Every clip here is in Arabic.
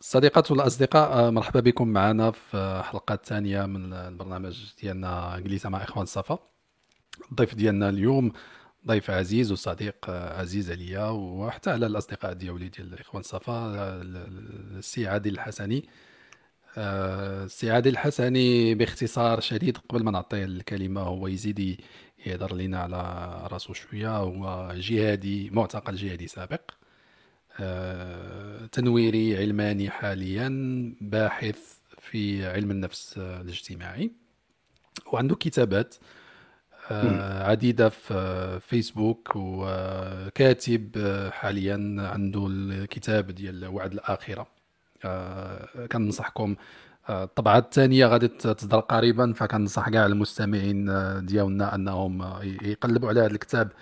الصديقات والأصدقاء آه، مرحبا بكم معنا في حلقة ثانية من البرنامج ديالنا جليسة مع إخوان الصفا الضيف ديالنا اليوم ضيف عزيز وصديق آه، عزيز عليا وحتى على الأصدقاء ديالي ديال إخوان الصفا آه، السي عادل الحسني. السي عادل الحسني باختصار شديد قبل ما نعطيه الكلمة هو يزيد يهضر لنا على راسو شوية هو جهادي معتقل جهادي سابق. تنويري علماني حاليا باحث في علم النفس الاجتماعي. وعنده كتابات آه، عديدة في فيسبوك وكاتب حاليا عنده الكتاب ديال وعد الآخرة. آه، كننصحكم. الطبعة الثانية غادي تصدر قريبا فكننصح كاع المستمعين ديالنا أنهم يقلبوا على هذا الكتاب.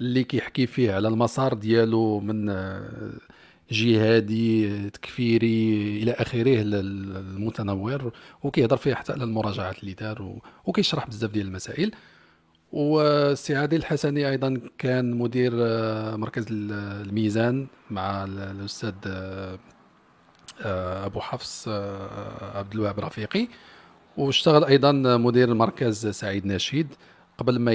اللي كيحكي فيه على المسار ديالو من آه، جهادي تكفيري إلى آخره المتنور وكيهضر فيه حتى على المراجعات اللي دار وكيشرح بزاف ديال المسائل. والسي عادل الحسني أيضا كان مدير آه، مركز الميزان مع الأستاذ آه، أبو حفص عبد الوهاب رفيقي. واشتغل أيضا مدير مركز سعيد نشيد. قبل ما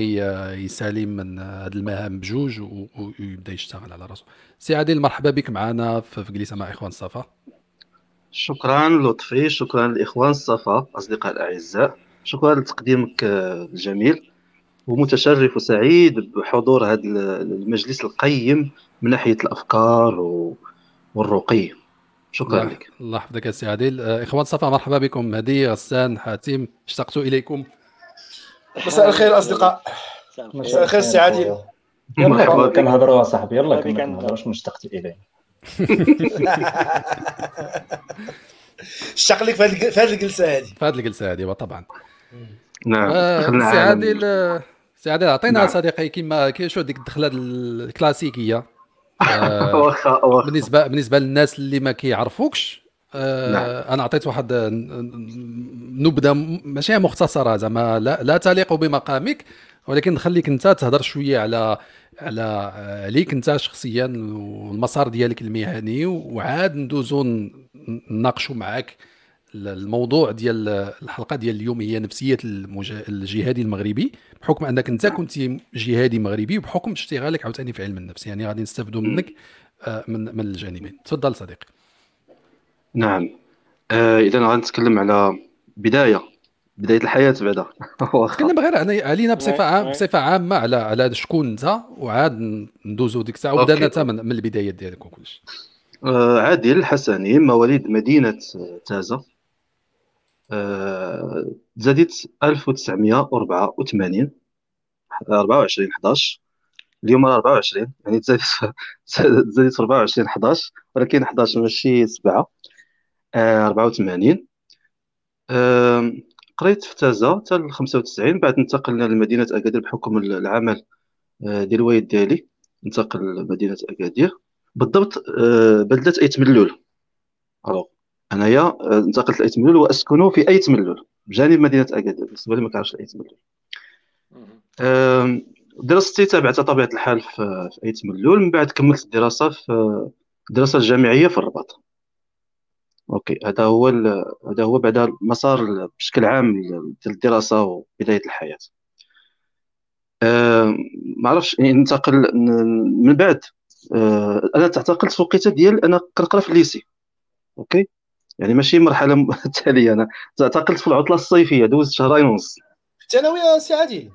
يسالم من هذه المهام بجوج ويبدا يشتغل على راسه سي عادل مرحبا بك معنا في جلسه مع إخوان الصفا. شكرا لطفي شكرا لإخوان الصفا أصدقاء الأعزاء. شكرا لتقديمك الجميل ومتشرف وسعيد بحضور هذا المجلس القيم من ناحية الأفكار والرقي. شكرا لك. الله يحفظك سي عادل. إخوان الصفا مرحبا بكم. مهدي غسان حاتم اشتقت إليكم. مساء الخير أصدقاء. مساء الخير. سي عادل يلا. كنهضروا صاحبي يلا كنهضروا مشتقت إليه؟ اشتاق لك في هذه الجلسة هذه. في هذه الجلسة هذه طبعا نعم. آه سي عادل سي عادل عطينا نعم. صديقي كما شو ديك الدخله الكلاسيكية؟ آه بالنسبة بالنسبة للناس اللي ما كيعرفوكش نعم. أنا أعطيت واحد نبذة ماشي مختصرة زعما لا, لا تليق بمقامك ولكن نخليك أنت تهضر شوية على على عليك أنت شخصيا والمسار ديالك المهني وعاد ندوزو نناقشوا معك الموضوع ديال الحلقة ديال اليوم هي نفسية الجهادي المغربي بحكم أنك أنت كنت جهادي مغربي وبحكم اشتغالك عاوتاني في علم النفس يعني غادي نستافدوا منك آه، من من الجانبين. تفضل صديقي. نعم. آه إذا غنتكلم على بداية بداية الحياة بعدا. تكلم غير علينا بصفة عام بصفة عامة على على شكون أنت وعاد ندوزو ديك الساعة وبدأنا حتى من, من البدايات ديالك وكلشي آه عادل الحسني مواليد مدينة تازة. آه زادت 1984 24 11 اليوم 24 يعني تزادت تزادت في 24 11 ولكن 11 ماشي 7 84 آه قريت في تازا حتى ل 95 بعد انتقلنا لمدينة أكادير بحكم العمل آه، ديال الوالد ديالي. انتقل لمدينة أكادير. بالضبط آه، بلدة أيت ملول آه، انتقلت لايت ملول وأسكن في ايت ملول بجانب مدينة أكادير بالنسبة اللي ما كيعرفش ايت ملول دراستي تابعتها طبيعه الحال في ايت ملول من بعد كملت الدراسة في الدراسة الجامعية في الرباط. Okay. هذا هو هذا هو بعد المسار بشكل عام ديال الدراسة وبداية الحياة. أه ما عرفتش يعني ننتقل من بعد. أه أنا تعتقلت في الوقيته ديال أنا كنقرأ في ال lycée. Okay؟ يعني ماشي مرحلة تالية. أنا تعتقلت في العطلة الصيفية دوزت شهرين ونص. الثانويه سي عادل.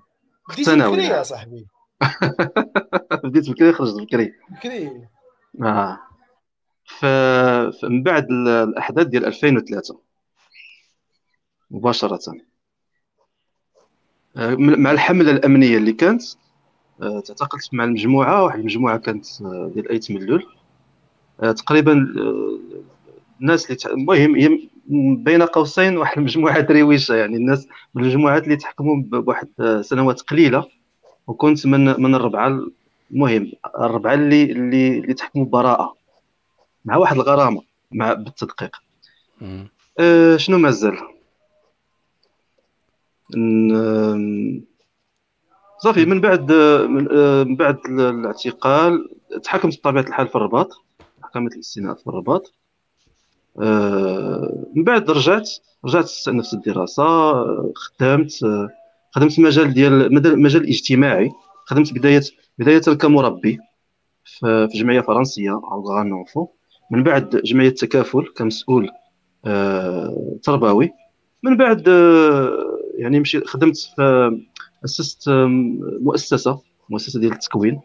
بديت بكري يا صاحبي. بديت بكري خرجت بكري بكري آه. فمن بعد الأحداث ديال 2003 مباشرة. آه، مع الحملة الأمنية اللي كانت آه، تعتقلت مع المجموعة واحد المجموعة كانت آه، ديال أيت ملول تقريبا الناس اللي المهم بين قوسين واحد المجموعة درويشة. يعني الناس من المجموعات اللي تحكموا بواحد سنوات قليلة. وكنت من من الربعة المهم الربعة اللي اللي اللي تحكموا ببراءه مع واحد الغرامة مع بالتدقيق. أه شنو مازال؟ صافي من بعد من بعد الاعتقال تحكمت بطبيعة الحال في الرباط محكمه الاستئناف في الرباط. من بعد رجعت رجعت استأنفت الدراسة خدمت خدمت المجال ديال المجال الاجتماعي خدمت بداية بداية كمربي في جمعية فرنسية غان نونفو من بعد جمعية التكافل كمسؤول آه، تربوي من بعد آه، يعني مشيت خدمت في أسست مؤسسة مؤسسة ديال التكوين.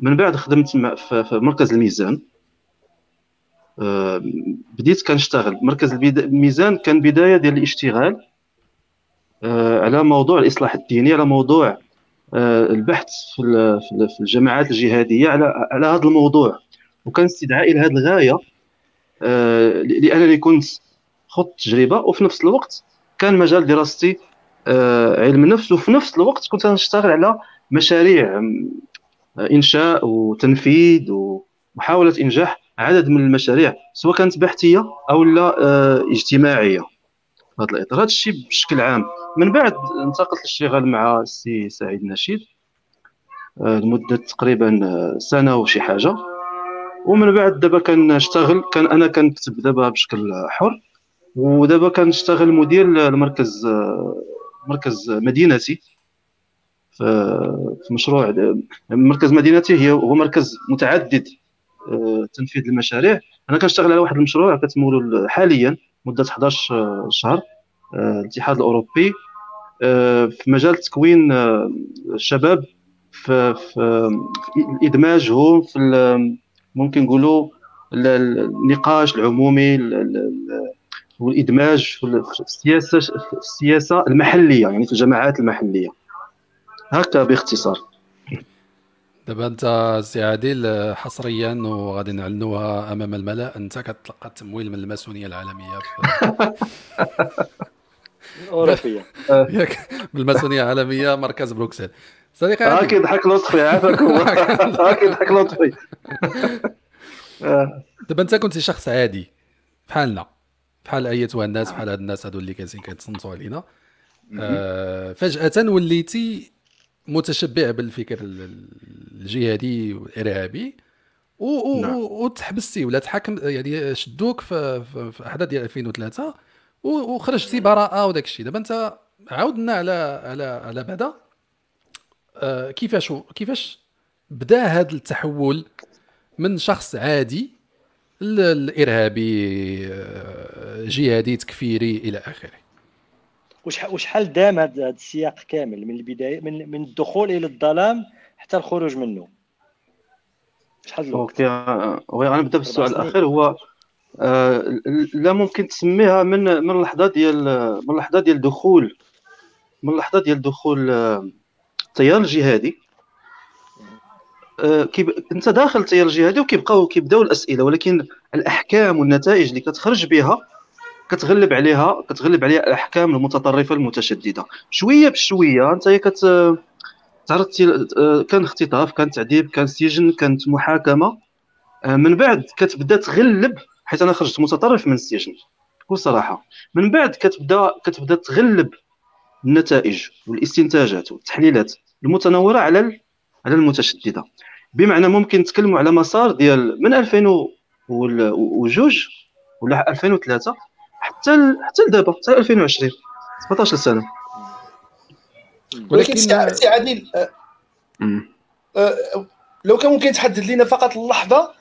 من بعد خدمت في مركز الميزان. آه، بديت كنشتغل. مركز الميزان كان بداية ديال الاشتغال على موضوع الإصلاح الديني على موضوع البحث في الجماعات الجهادية على على هذا الموضوع. وكان استدعائي لهذه الغاية آه، لأنني كنت خضت تجربة وفي نفس الوقت كان مجال دراستي آه، علم النفس وفي نفس الوقت كنت نشتغل على مشاريع إنشاء وتنفيذ ومحاولة إنجاح عدد من المشاريع سواء كانت بحثية أو لا آه، اجتماعية. هذا الإطار. هذا الشيء بشكل عام. من بعد انتقلت للاشتغال مع السي سعيد نشيد لمدة تقريبا سنة وشي حاجة. ومن بعد دابا كنشتغل كان أنا كنكتب دابا بشكل حر ودابا كنشتغل مدير المركز مركز مدينتي. في مشروع مركز مدينتي هي هو مركز متعدد آه، تنفيذ المشاريع. أنا كنشتغل على واحد المشروع كتمولو حاليا مدة 11 شهر آه، الاتحاد الأوروبي آه، في مجال تكوين الشباب في, في ادماجهم في ممكن نقولوا النقاش العمومي والإدماج في السياسة في السياسة المحلية يعني في الجماعات المحلية. هكا باختصار. دابا أنت سي عادل حصريا وغادي نعلنوها أمام الملأ أنت كتلقى التمويل من الماسونية العالمية الاوروبيه ياك من الماسونيه العالمية مركز بروكسل. صديقي هاك يضحك لطفي عافاك هاك يضحك لطفي دابا أنت كنت شخص عادي بحالنا بحال ايتها الناس بحال هاد الناس هادو اللي كاسين كيتصنتوا علينا. آه فجأة وليتي متشبع بالفكر الجهادي والإرهابي نعم. وتحبستي ولا تحكم يعني شدوك في, في, في أحداث ديال 2003 وخرجتي براءة وداك الشيء دابا أنت عاودنا على على على بعدا. كيفاش كيفاش بدا هذا التحول من شخص عادي الإرهابي آه، جهادي تكفيري إلى آخره؟ وشحال دام هذا السياق كامل من البدايه من من الدخول إلى الظلام حتى الخروج منه؟ شحال الوقت؟ أوكي نبدا بالسؤال الأخير. هو آه لا ممكن تسميها من من اللحظه ديال من اللحظه ديال دخول من اللحظه ديال دخول آه، التيار الجهادي. آه، كيب... انت داخل التيار الجهادي وكيبقاو كيبداو الأسئلة ولكن الأحكام والنتائج اللي كتخرج بها كتغلب عليها كتغلب عليها الأحكام المتطرفة المتشددة. شوية بشوية انت كت تعرضت آه، كان اختطاف كان تعذيب كان سجن كانت محاكمة. آه، من بعد كتبدا تغلب حيت أنا خرجت متطرف من السجن. بكل صراحة من بعد كتبدا كتبدا تغلب النتائج والاستنتاجات والتحليلات. المتنوره على على المتشدده. بمعنى ممكن نتكلموا على مسار ديال من 2002 ولا 2003 حتى حتى لدابا حتى 2020 17 سنة. ولكن سي عادل أه، أه، لو كان ممكن تحدد لنا فقط اللحظة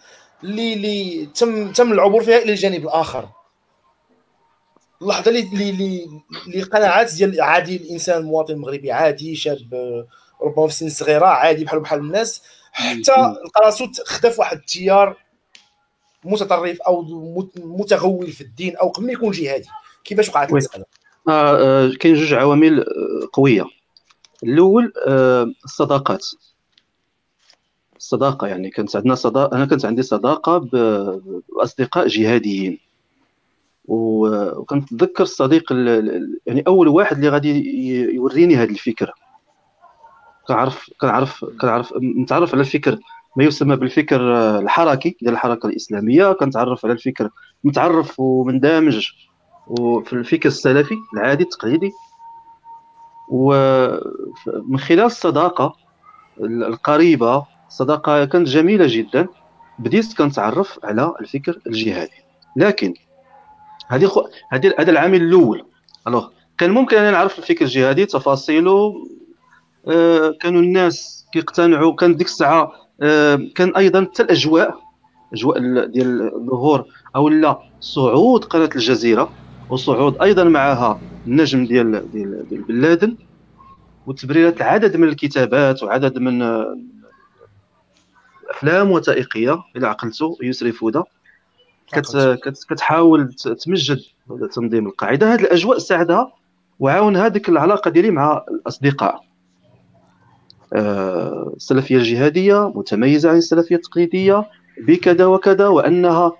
اللي اللي تم تم العبور فيها إلى الجانب الآخر. اللحظة اللي اللي اللي قناعات ديال عادي الإنسان المواطن المغربي عادي شاب ربما في سن صغيرة عادي بحال بحال الناس. حتى لقى راسو خدا في واحد التيار متطرف أو متغول في الدين أو قبل ما يكون جهادي. كيفاش وقعت المسألة؟ آه آه كاين جوج عوامل آه، قوية. الأول آه الصداقات. الصداقة يعني كانت عندنا صداقه أنا كانت عندي صداقة بأصدقاء جهاديين. وكنتذكر الصديق يعني أول واحد اللي غادي يوريني هذه الفكرة. كنعرف كنعرف كنعرف نتعرف على الفكر ما يسمى بالفكر الحركي ديال الحركة الإسلامية. كنتعرف على الفكر متعرف ومندمج وفي الفكر السلفي العادي التقليدي. ومن خلال الصداقة القريبة صداقة كانت جميلة جدا. بديت كنتعرف على الفكر الجهادي. لكن هذه. هذه هذا العامل الأول. ألوغ كان ممكن ان نعرف الفكر الجهادي تفاصيله آه كانوا الناس كيقتنعوا. كان ديك الساعة آه كان أيضا حتى الأجواء أجواء ديال الظهور أو لا صعود قناة الجزيرة وصعود أيضا معها النجم ديال ديال, ديال بن لادن وتبريرات عدد من الكتابات وعدد من أفلام وثائقية إلى عقلتو يسري فوده. كت كتحاول تمجد تنظيم القاعدة. هذه الأجواء ساعدها وعاونها هذيك العلاقة ديالي مع الأصدقاء. آه، السلفية الجهادية متميزة عن السلفية التقليدية بكذا وكذا وأنها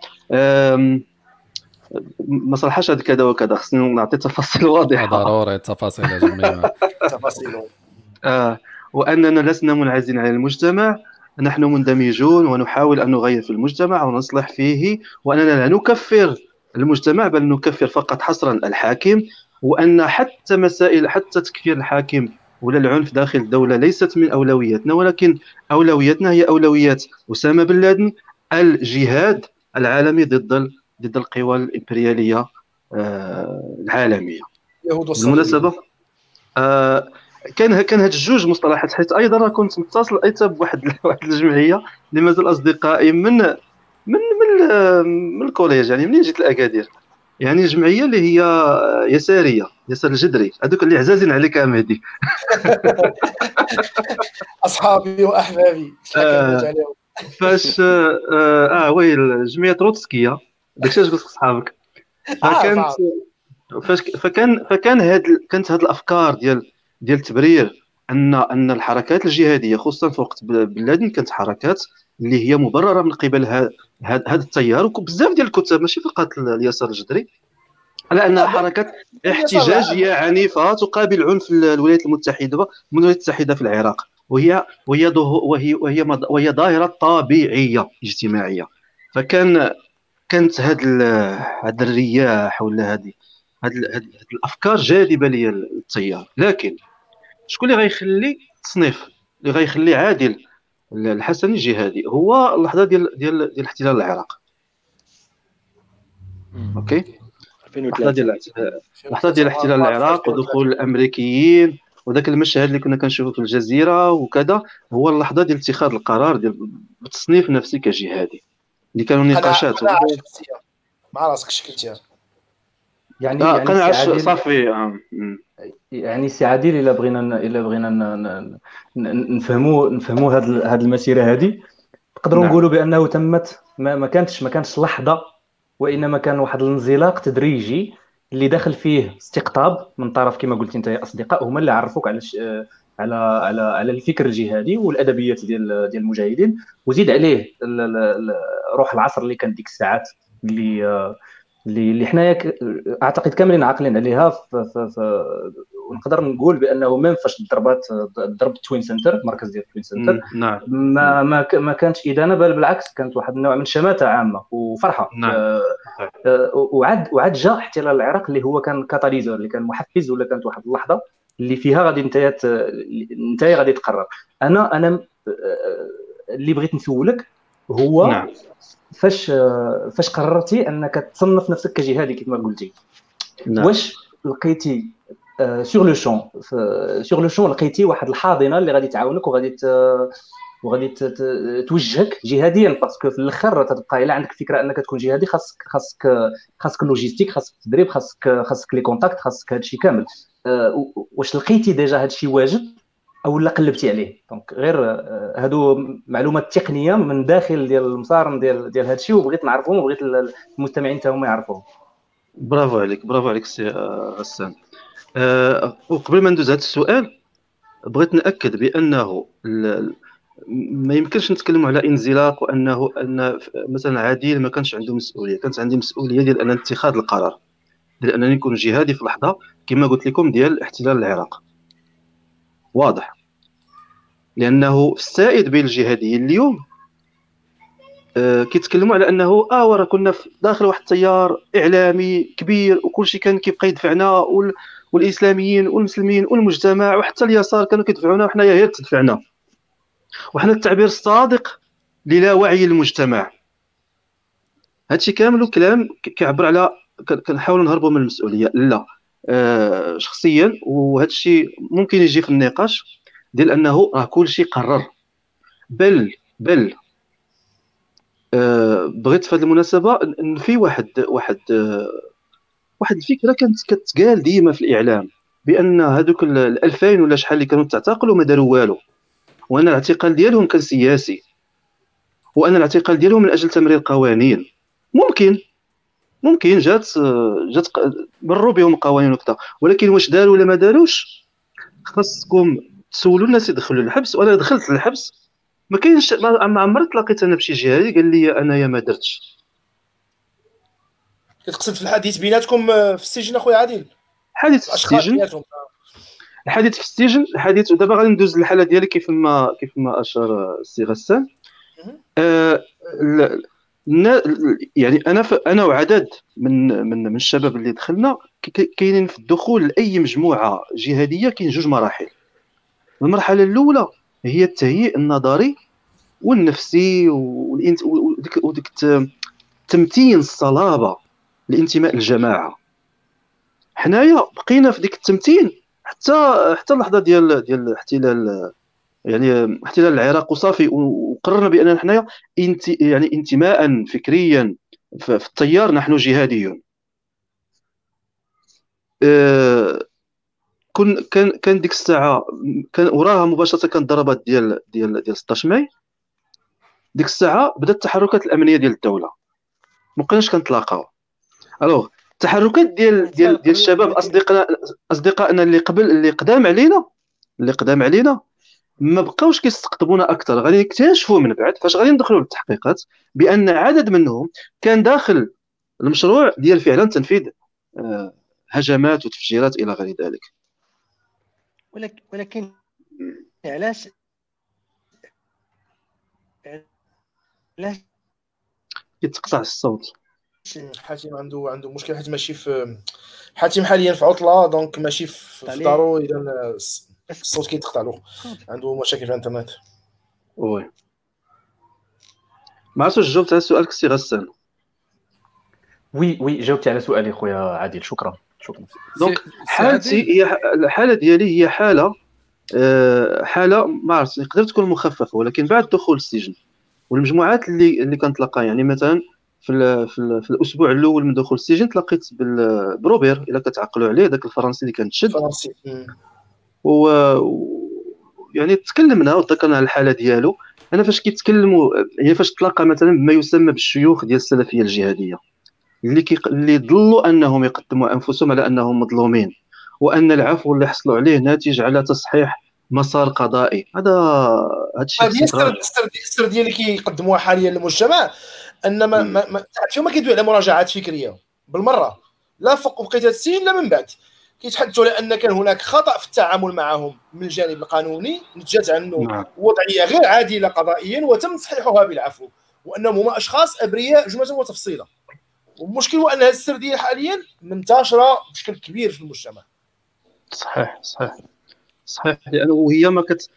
ما صلحش هذا كذا وكذا خصني نعطي تفاصيل واضحة. ضروري التفاصيل يا جماعة. تفاصيل. آه وأننا لسنا منعزلين عن المجتمع نحن مندمجون ونحاول أن نغير في المجتمع ونصلح فيه وأننا لا نكفر المجتمع بل نكفر فقط حصرا الحاكم وأن حتى مسائل حتى تكفير الحاكم ولا العنف داخل الدولة ليست من أولوياتنا ولكن أولوياتنا هي أولويات أسامة بن لادن الجهاد العالمي ضد ضد القوى الإمبريالية آه، العالمية. بالمناسبة آه، كان كان هاد الجوج مصطلحات حيت أيضا كنت متصل أيضا بواحد واحد الجمعية اللي مازال اصدقائي من من من من ال collège يعني منين جيت الأكادير؟ يعني جمعية اللي هي يسارية يسار الجذري. هذوك اللي عزازين عليك يا مهدي أصحابي وأحبابي. آه فاش آه, آه oui الجمعيه تروتسكية. داكشي علاش قلت صحابك آه، فكانت فاش فكان فكان هاد كانت هاد الأفكار ديال ديال التبرير أن أن الحركات الجهادية خصوصا في وقت بلادن كانت حركات اللي هي مبررة من قبل هذا التيار وبزاف ديال الكتاب ماشي فقط اليسار الجدري على انها حركات احتجاجيه عنيفة تقابل عنف الولايات المتحدة الولايات المتحدة في العراق وهي وهي وهي وهي, وهي ظاهره طبيعية اجتماعية. فكان كانت هاد هاد الرياح ولا هذه هاد الأفكار جاذبة لي التيار. لكن شكون اللي غيخلي التصنيف؟ اللي غيخلي عادل الحسني الجهادي هو اللحظة ديال ديال ديال احتلال العراق. أوكي؟ اللحظه ديال اللحظه ديال احتلال العراق ودخول الأمريكيين وذاك المشهد اللي كنا كنشوفه في الجزيرة وكذا هو اللحظة ديال اتخاذ القرار ديال التصنيف نفسي كجهادي اللي كانوا نقاشات. مع راسك شكلتيها. يعني آه يعني صافي آه. يعني سي عادل إلا بغينا إلا بغينا نفهموا نفهموا هذه هذه المسيرة هذه نقدروا نعم. نقولوا بأنه تمت ما, ما كانتش ما كانتش لحظة وإنما كان واحد الانزلاق تدريجي اللي داخل فيه استقطاب من طرف كما قلت أنت يا أصدقاء هما اللي عرفوك على على على على الفكر الجهادي والأدبيات ديال ديال المجاهدين وزيد عليه روح العصر اللي كان ديك الساعات اللي اللي اللي حنايا أعتقد كاملين عاقلين عليها ف ف ف ونقدر نقول بأنه même فاش ضربات ضرب Twin Center المركز ديال Twin Center نعم ما ما, ما كانتش إدانة بل بالعكس كانت واحد النوع من الشماته عامة وفرحة نعم. آه, آه، وعاد وعاد جا احتلال العراق اللي هو كان catalyseur اللي كان محفز ولا كانت واحد اللحظة اللي فيها غادي انت انت غادي تقرر أنا أنا آه، اللي بغيت نسولك هو نعم. فاش فاش قررتي أنك تصنف نفسك كجهادي كما قلتي؟ نعم. واش لقيتي sur le champ sur le champ لقيتي واحد الحاضنة اللي غادي تعاونك وغادي وغادي توجهك جهاديا؟ parce que في الآخر تبقى إلا عندك فكرة أنك تكون جهادي خاصك خاصك خاصك logistique خاصك تدريب خاصك خاصك les contacts خاصك هادشي كامل. آه، واش لقيتي déjà هادشي واجد أو لا قلبتي عليه. donc غير آه، هادو معلومات تقنية من داخل ديال المسار ديال ديال هادشي وبغيت نعرفهم وبغيت المستمعين حتى هما يعرفوهم. برافو عليك برافو عليك سي غسان. أه وقبل ما ندوز هذا السؤال بغيت نأكد بأنه ما يمكنش نتكلموا على انزلاق وأنه أن مثلا عادل ما كانش عنده مسؤولية. كانت عندي مسؤولية ديال أن اتخاذ القرار ديال أنني نكون جهادي في لحظة كما قلت لكم ديال احتلال العراق. واضح. لأنه السائد بين الجهاديين اليوم آه كيتكلموا على أنه آه ورا كنا في داخل واحد التيار إعلامي كبير وكل شيء كان كيبقى يدفعنا وال... والإسلاميين والمسلمين والمجتمع وحتى اليسار كانوا كيدفعونا وحنايا غير تدفعنا. وحنا التعبير الصادق للا وعي المجتمع. هادشي كامل كلام كيعبر على كنحاولوا نهربوا من المسؤولية. لا. شخصيا وهذا الشيء ممكن يجي في النقاش ديال أنه راه كل شيء قرر. بل بل آه بغيت في هذه المناسبة في واحد واحد آه واحد الفكرة كانت كتقال ديما في الإعلام بأن هذوك ال 2000 ولا شحال اللي كانوا تعتقلوا ما داروا والو. وأن الاعتقال ديالهم كان سياسي. وأن الاعتقال ديالهم من أجل تمرير قوانين. ممكن. ممكن جات جات مروا بهم قوانين وكذا. ولكن واش داروا ولا ما داروش؟ خاصكم تسولوا الناس يدخلوا الحبس وأنا دخلت للحبس ما كاينش ما عمرت لقيت أنا بشي جهه قال لي أنايا ما درتش. كتقصد في الحديث بيناتكم في السجن أخويا عادل؟ الحديث في السجن؟ الحديث في السجن الحديث ودابا غادي ندوز للحالة ديالي كيف ما كيف ما أشار السي غسان. آه يعني أنا أنا وعدد من من من الشباب اللي دخلنا كاينين في الدخول لأي مجموعة جهادية كاين جوج مراحل. المرحلة الأولى هي التهيئ النظري والنفسي وديك تمتين الصلابة لانتماء الجماعة. حنايا بقينا في ديك التمتين حتى حتى اللحظة ديال ديال احتلال يعني احتلال العراق وصافي وقررنا بأننا حنايا انت يعني انتماء فكريا في التيار نحن جهاديون. أه كن كان كان ديك الساعة كان وراها مباشرة كانت ضربات ديال ديال ديال 16 ماي. ديك الساعة بدأت التحركات الأمنية ديال الدولة. ما بقيناش كنتلاقاو. ألوغ التحركات ديال ديال ديال الشباب اصدقائنا اصدقائنا اللي قبل اللي قدام علينا اللي قدام علينا ما بقاوش كيستقطبونا أكثر غادي يكتشفوا من بعد فاش غادي ندخلوا للتحقيقات بأن عدد منهم كان داخل المشروع ديال فعلا تنفيذ آه، هجمات وتفجيرات إلى غير ذلك. ولكن علاش علاش يتقطع الصوت. حاتم عنده عنده مشكل. حيت ماشي في حاتم حاليا في عطلة donc ماشي في دارو اذا الصوت كيتقطع له عنده مشاكل في الانترنت oui ما عرفتش جاوبت على سؤالك سي غسان oui oui جاوبت على سؤالي خويا عادل شكرا شكرا donc حالتي هي الحالة ديالي هي حالة آه، حالة ما عرفت تقدر تكون مخففة ولكن بعد دخول السجن. والمجموعات اللي اللي كنتلاقى يعني مثلا في ال في, ال في الأسبوع الأول من دخول السجن تلاقيت بروبير إلا كتعقلوا عليه ذاك الفرنسي اللي كان تشد. و يعني تكلمنا وذكرنا على الحالة ديالو. أنا فاش كيتكلموا يعني فاش تلاقى مثلا بما يسمى بالشيوخ ديال السلفية الجهادية اللي كي اللي ضلوا أنهم يقدموا أنفسهم على أنهم مظلومين وأن العفو اللي حصلوا عليه ناتج على تصحيح مسار قضائي. هذا هذا الشيء هذه السرديه اللي كيقدموها حاليا للمجتمع أن ما ما, ما ما كيدوي على مراجعات فكرية بالمرة. لا فوق بقيت السين لا من بعد. كيتحدثوا على أن كان هناك خطأ في التعامل معهم من الجانب القانوني نتجت عنه نعم. وضعية غير عادلة قضائيا وتم تصحيحها بالعفو وأنهم هما أشخاص أبرياء جملة وتفصيلا والمشكل هو أن هذه السرديه حاليا منتشرة بشكل كبير في المجتمع. صحيح صحيح. صحيح لأنه هي ما كت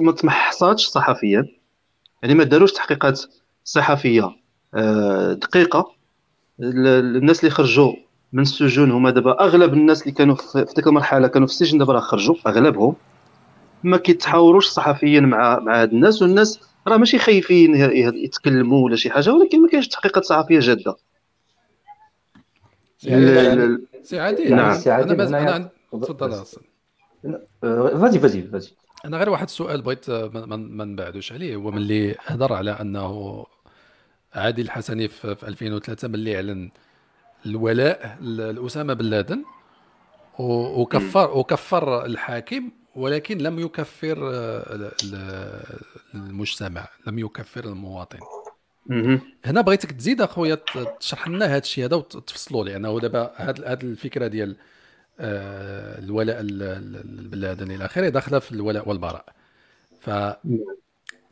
ما تمحصاتش صحفيا. يعني ما داروش تحقيقات صحفية آه، دقيقة. الناس اللي خرجوا من السجون هما دابا أغلب الناس اللي كانوا في ديك المرحلة كانوا في السجن دابا راه خرجوا أغلبهم. ما كيتحاوروش صحفيا مع مع هاد الناس والناس راه ماشي خايفين يتكلموا ولا شي حاجة ولكن ما كاينش تحقيقات صحفية جادة. سي عادل نعم. سي عادل أنا تفضل vas-y vas-y vas-y أنا غير واحد السؤال بغيت ما نبعدوش عليه هو ملي هضر على أنه عادل الحسني في 2003 ملي أعلن الولاء لأسامة بن لادن وكفر وكفر الحاكم ولكن لم يكفر آه، المجتمع لم يكفر المواطن. هنا بغيتك تزيد أخويا تشرح لنا هذا الشيء هذا وتفصلوا لأنه دابا هذه الفكرة ديال آه، الولاء البلادن إلى آخره داخلة في الولاء والبراء. ف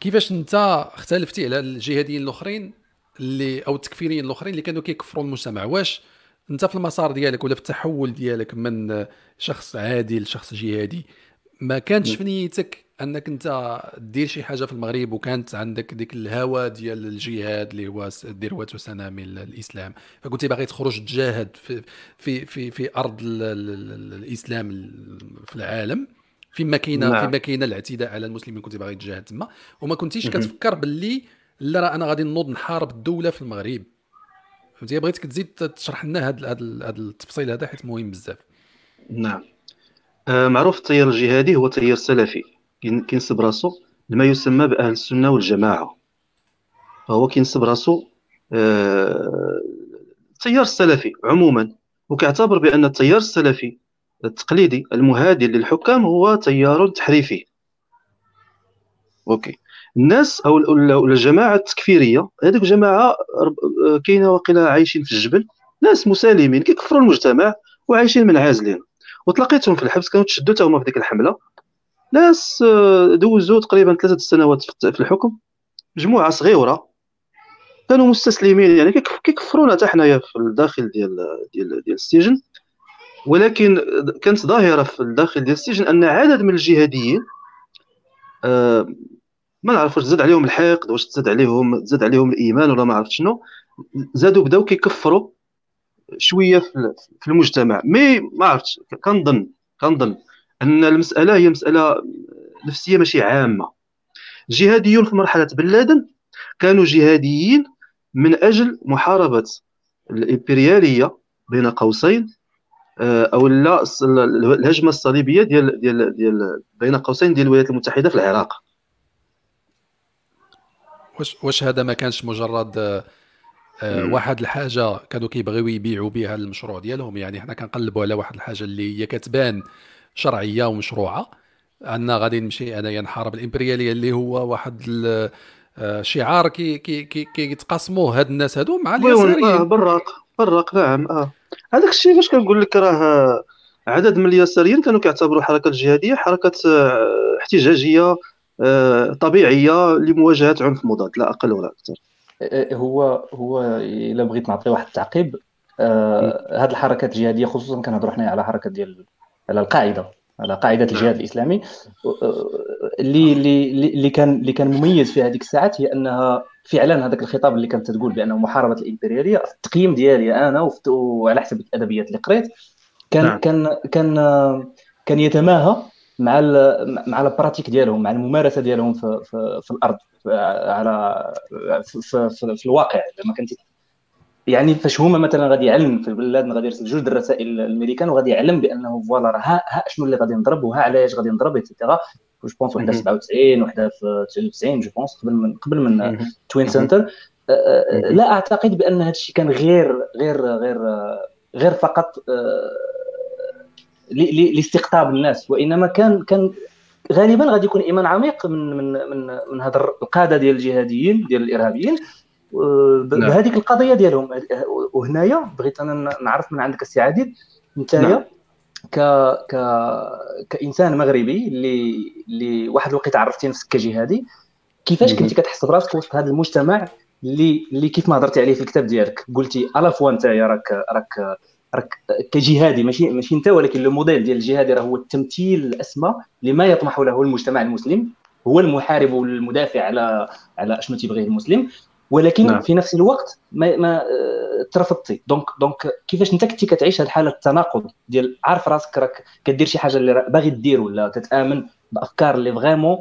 كيفاش أنت اختلفتي على الجهاديين الأخرين؟ اللي أو التكفيريين الأخرين اللي كانوا كيكفروا المجتمع. واش أنت في المسار ديالك ولا في التحول ديالك من شخص عادي لشخص جهادي ما كانتش في نيتك أنك أنت دير شي حاجة في المغرب وكانت عندك ديك الهوى ديال الجهاد اللي هو ذروه سنام الإسلام؟ فكنت باغي تخرج تجاهد في في في, في أرض الإسلام في العالم فيما كاينة نعم. فيما كاينة الاعتداء على المسلمين كنت باغي تجاهد تما. وما كنتيش كتفكر باللي لا راه أنا غادي نوض نحارب الدولة في المغرب. فهمتي؟ بغيتك تزيد تشرح لنا هذا هذا التفصيل هذا حيت مهم بزاف. نعم. آه معروف التيار الجهادي هو تيار سلفي. كينسب راسو لما يسمى بأهل السنة والجماعة. فهو كينسب راسو آه التيار السلفي عموما. وكيعتبر بأن التيار السلفي التقليدي المهادن للحكام هو تيار تحريفي. okay. الناس أو الجماعة التكفيرية هذيك الجماعه كاينة واقيلا عايشين في الجبل ناس مسالمين كيكفروا المجتمع وعايشين منعزلين وتلاقيتيهم في الحبس كانوا تشدوا حتى في ديك الحملة. ناس آه، دوزوا تقريبا ثلاثة سنوات في الحكم. مجموعة صغيرة. كانوا مستسلمين يعني كيكفرونا حتى حنايا في الداخل ديال ديال ديال السجن. ولكن كانت ظاهرة في الداخل ديال السجن أن عدد من الجهاديين آه، ما نعرف واش تزاد عليهم الحقد واش تزاد عليهم تزاد عليهم الإيمان ولا ما عرفت شنو زادوا بداو كيكفروا شوية في المجتمع. مي ما عرفتش كنظن كنظن أن المسألة هي مسألة نفسية ماشي عامة. الجهاديون في مرحلة بن لادن كانوا جهاديين من أجل محاربة الإمبريالية بين قوسين آه، أو الهجمة الصليبية ديال ديال ديال بين قوسين ديال الولايات المتحدة في العراق. واش واش هذا ما كانش مجرد آه، آه، واحد الحاجة كانوا كيبغيو يبيعوا بها المشروع ديالهم؟ يعني حنا كنقلبوا على واحد الحاجة اللي هي كتبان شرعية ومشروعة عندنا غادي نمشي أنايا نحارب الإمبريالية اللي هو واحد شعار كي كي كي كيتقاسموه هاد الناس هادو مع اليساريين آه براق براق نعم آه. هذاك الشيء فاش كنقول لك راه عدد من اليساريين كانوا كيعتبروا الحركه الجهاديه حركة آه، احتجاجية آه، طبيعية لمواجهة عنف مضاد لا أقل ولا أكثر هو هو إلا بغيت نعطي واحد التعقيب آه هذه الحركات الجهادية خصوصا كنهضروا حنا على حركة ديال على القاعدة على قاعدة الجهاد الإسلامي اللي اللي اللي كان اللي كان مميز في هذيك الساعات هي أنها فعلا هذاك الخطاب اللي كانت تقول بانه محاربة الإمبريالية التقييم ديالي أنا وعلى حسب الأدبيات اللي قريت كان نعم. كان كان كان يتماهى مع مع ال pratique ديالهم مع الممارسة ديالهم في في, في الأرض على في, في, في, في الواقع. لما كنت يعني فاش هما مثلا غادي يعلم في البلاد غادي يرسل جوج الرسائل للأمريكان وغادي يعلم بأنه voilà راه ها, ها شنو اللي غادي نضرب وها علاش غادي نضرب et cetera je pense وحده في 97 وحده في 99 je pense قبل من قبل من Twin Center لا أعتقد بأن هذا الشيء كان غير غير غير غير فقط لاستقطاب الناس وإنما كان كان غالبا غادي يكون إيمان عميق من من من من هذا القادة ديال الجهاديين ديال الإرهابيين نعم. بهذيك القضية ديالهم وهنايا بغيت أنا نعرف من عندك السي عادل انت. ك ك كإنسان مغربي اللي اللي واحد الوقت عرفتي نفسك كجهادي كيفاش كنتي كتحس براسك وسط هذا المجتمع اللي اللي كيف ما هضرتي عليه في الكتاب ديالك قلتي à la fois انت راك راك راك كجهادي ماشي ماشي انت ولكن le modèle ديال الجهادي راه هو التمثيل الأسمى لما يطمح له المجتمع المسلم هو المحارب والمدافع على على أشنو تيبغيه المسلم. ولكن نعم. في نفس الوقت ما, ما آه، ترفضتي. donc donc كيفاش انت كنتي كتعيش هذه الحاله التناقض ديال عارف راسك راك كدير شي حاجة اللي باغي دير ولا كتآمن بأفكار اللي vraiment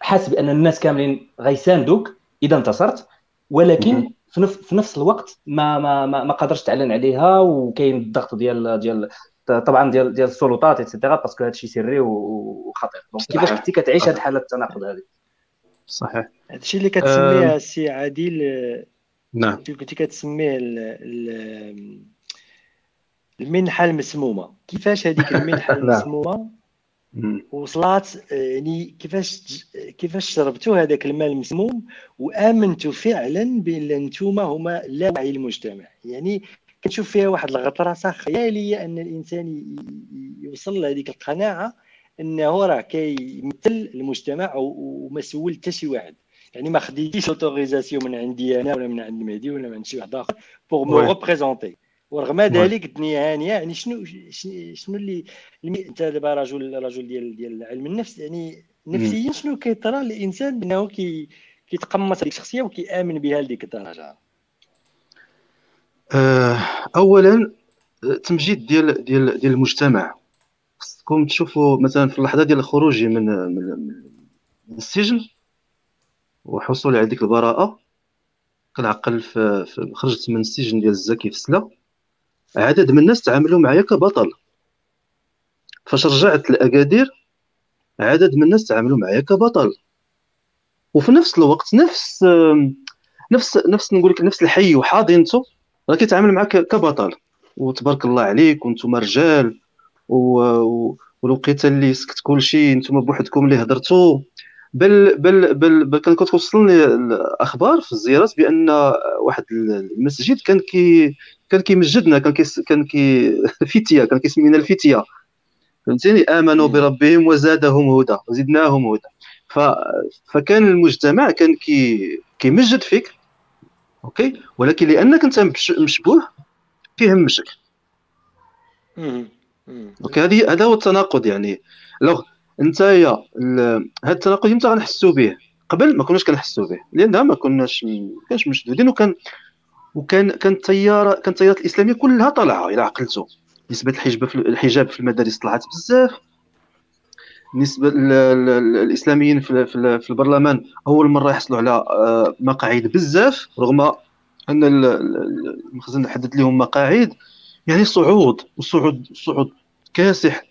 حاسس بأن الناس كاملين غيساندوك إذا انتصرت. ولكن في نفس في نفس الوقت ما ما ما, ما قادرش تعلن عليها وكاين الضغط ديال ديال طبعا ديال ديال السلطات et cetera parce que هادشي سري وخطير. donc كيفاش كنتي كتعيش هذه الحاله التناقض هذه صحيح. هادشي اللي كتسميه السي عادل نعم. كنتي كتسميه المنحة المسمومة. كيفاش هذيك المنحة نعم. المسمومة؟ وصلات يعني كيفاش كيفاش شربتوا هذاك الماء المسموم وامنتوا فعلا بأن أنتم هما لا وعي المجتمع. يعني كتشوف فيها واحد الغطرسة خيالية أن الإنسان يوصل لهذيك القناعة أنه راه كيمثل المجتمع ومسؤول حتى شي واحد. يعني ما خديتيش autorisation من عندي أنا ولا من عند مهدي ولا من شي واحد آخر pour me représenter ورغم ذلك الدنيا هانيه يعني شنو شنو اللي انت دابا رجل رجل ديال ديال علم النفس يعني نفسيا شنو كيطرى للانسان انه كي كيتقمص هذيك الشخصية وكيآمن بها لديك الدرجه آه، اولا تمجيد ديال ديال ديال المجتمع. خصكم تشوفوا مثلا في اللحظة ديال خروجي من من, من السجن وحصولي على ديك البراءة كنعقل في, في خرجت من السجن ديال الزكي في سلا عدد من الناس تعاملوا معايا كبطل. فاش رجعت لاكادير عدد من الناس تعاملوا معايا كبطل. وفي نفس الوقت نفس نفس نفس نقول لك نفس الحي وحاضنته راه كيتعامل معاك كبطل. وتبارك الله عليك وأنتم رجال والوقيته اللي سكت كلشي نتوما بوحدكم اللي هضرتوا بل بل بل, بل كان كتوصلني الأخبار في الزيارات بأن واحد المسجد كان كي كان كيمجدنا كان كي كان كي فتية كان كيسمينا الفتية. فهمتيني؟ آمنوا بربهم وزادهم هدى وزدناهم هدى. ف... فكان المجتمع كان كي كيمجد فيك okay؟ ولكن لأنك أنت مشبوه كيهمشك أوكي؟ هذه هذا هو التناقض يعني. لو أنت يا هذا التناقض إمتى غنحسوا به. قبل ما كناش كنحسوا به. لأن ما كناش ما كانش مشدودين وكان وكان كان التيار كان التيارات الإسلامية كلها طالعة إلى عقلتو نسبة الحجاب في الحجاب في المدارس طلعت بزاف. بالنسبة للاسلاميين في البرلمان أول مرة يحصلوا على آه، مقاعد بزاف رغم أن المخزن حدد لهم مقاعد. يعني صعود وصعود صعود كاسح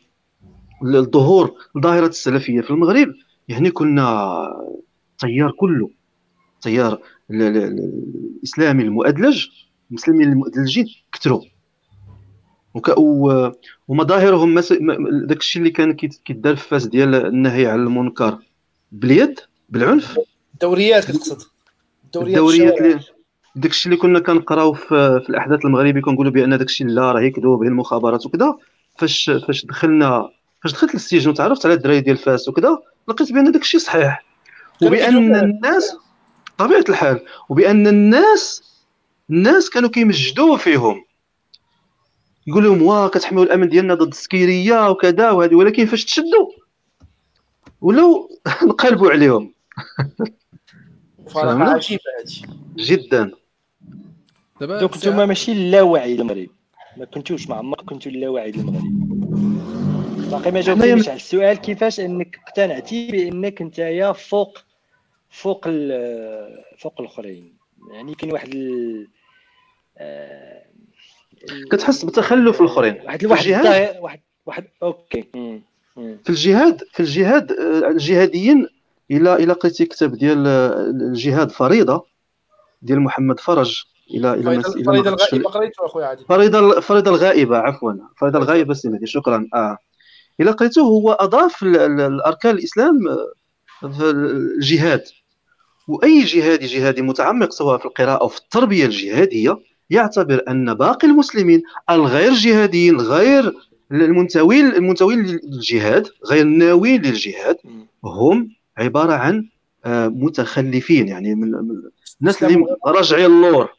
الظهور ظاهره السلفية في المغرب. يعني كنا تيار كله. تيار الإسلامي المؤدلج المسلمين المؤدلجين كثروا. ومظاهرهم مس... داك الشيء اللي كان كيدار في فاس ديال النهي عن المنكر باليد بالعنف. الدوريات كتقصد. الدوريات, الدوريات اللي داك الشيء اللي كنا كنقراو في, في الأحداث المغربي كنقولوا بأن داك الشيء لا راه يكذب به المخابرات وكذا. فاش فاش دخلنا فاش دخلت للسجن وتعرفت على الدراري ديال فاس وكذا لقيت بأن داك الشيء صحيح. وبأن الناس طبيعة الحال وبأن الناس الناس كانوا كيمجدوا فيهم. يقول لهم واه كتحميو الأمن ديالنا ضد السكيرية وكذا وهذه. ولكن فاش تشدوا؟ ولاو نقلبوا عليهم. فرق هادشي. جدا. دابا دوك نتوما ماشي اللاوعي المغرب ما كنتوش مع عمرك كنتو اللاوعي المغرب باقي ما جاوبتنيش على السؤال كيفاش أنك اقتنعتي بأنك انت فوق فوق فوق الآخرين. يعني كاين واحد ال... آه، كتحس بتخلف الآخرين. واحد الواحد واحد واحد أوكي. في الجهاد في الجهاد آه، الجهاديين إلى إلى قريتي كتاب ديال آه، الجهاد فريضة ديال محمد فرج إلى إلى فريضة الغائبه قريته أخويا عادل فريضة فريضة الغائبة عفوا. فريضة الغائبة سيدي شكرا. آه. إلى قريته هو أضاف الأركان الإسلام آه، في الجهاد. وأي جهادي جهادي متعمق سواء في القراءة أو في التربية الجهادية يعتبر أن باقي المسلمين الغير جهاديين غير المنتوين المنتوين للجهاد غير الناويين للجهاد هم عبارة عن آه، متخلفين يعني من الناس اللي راجعين اللور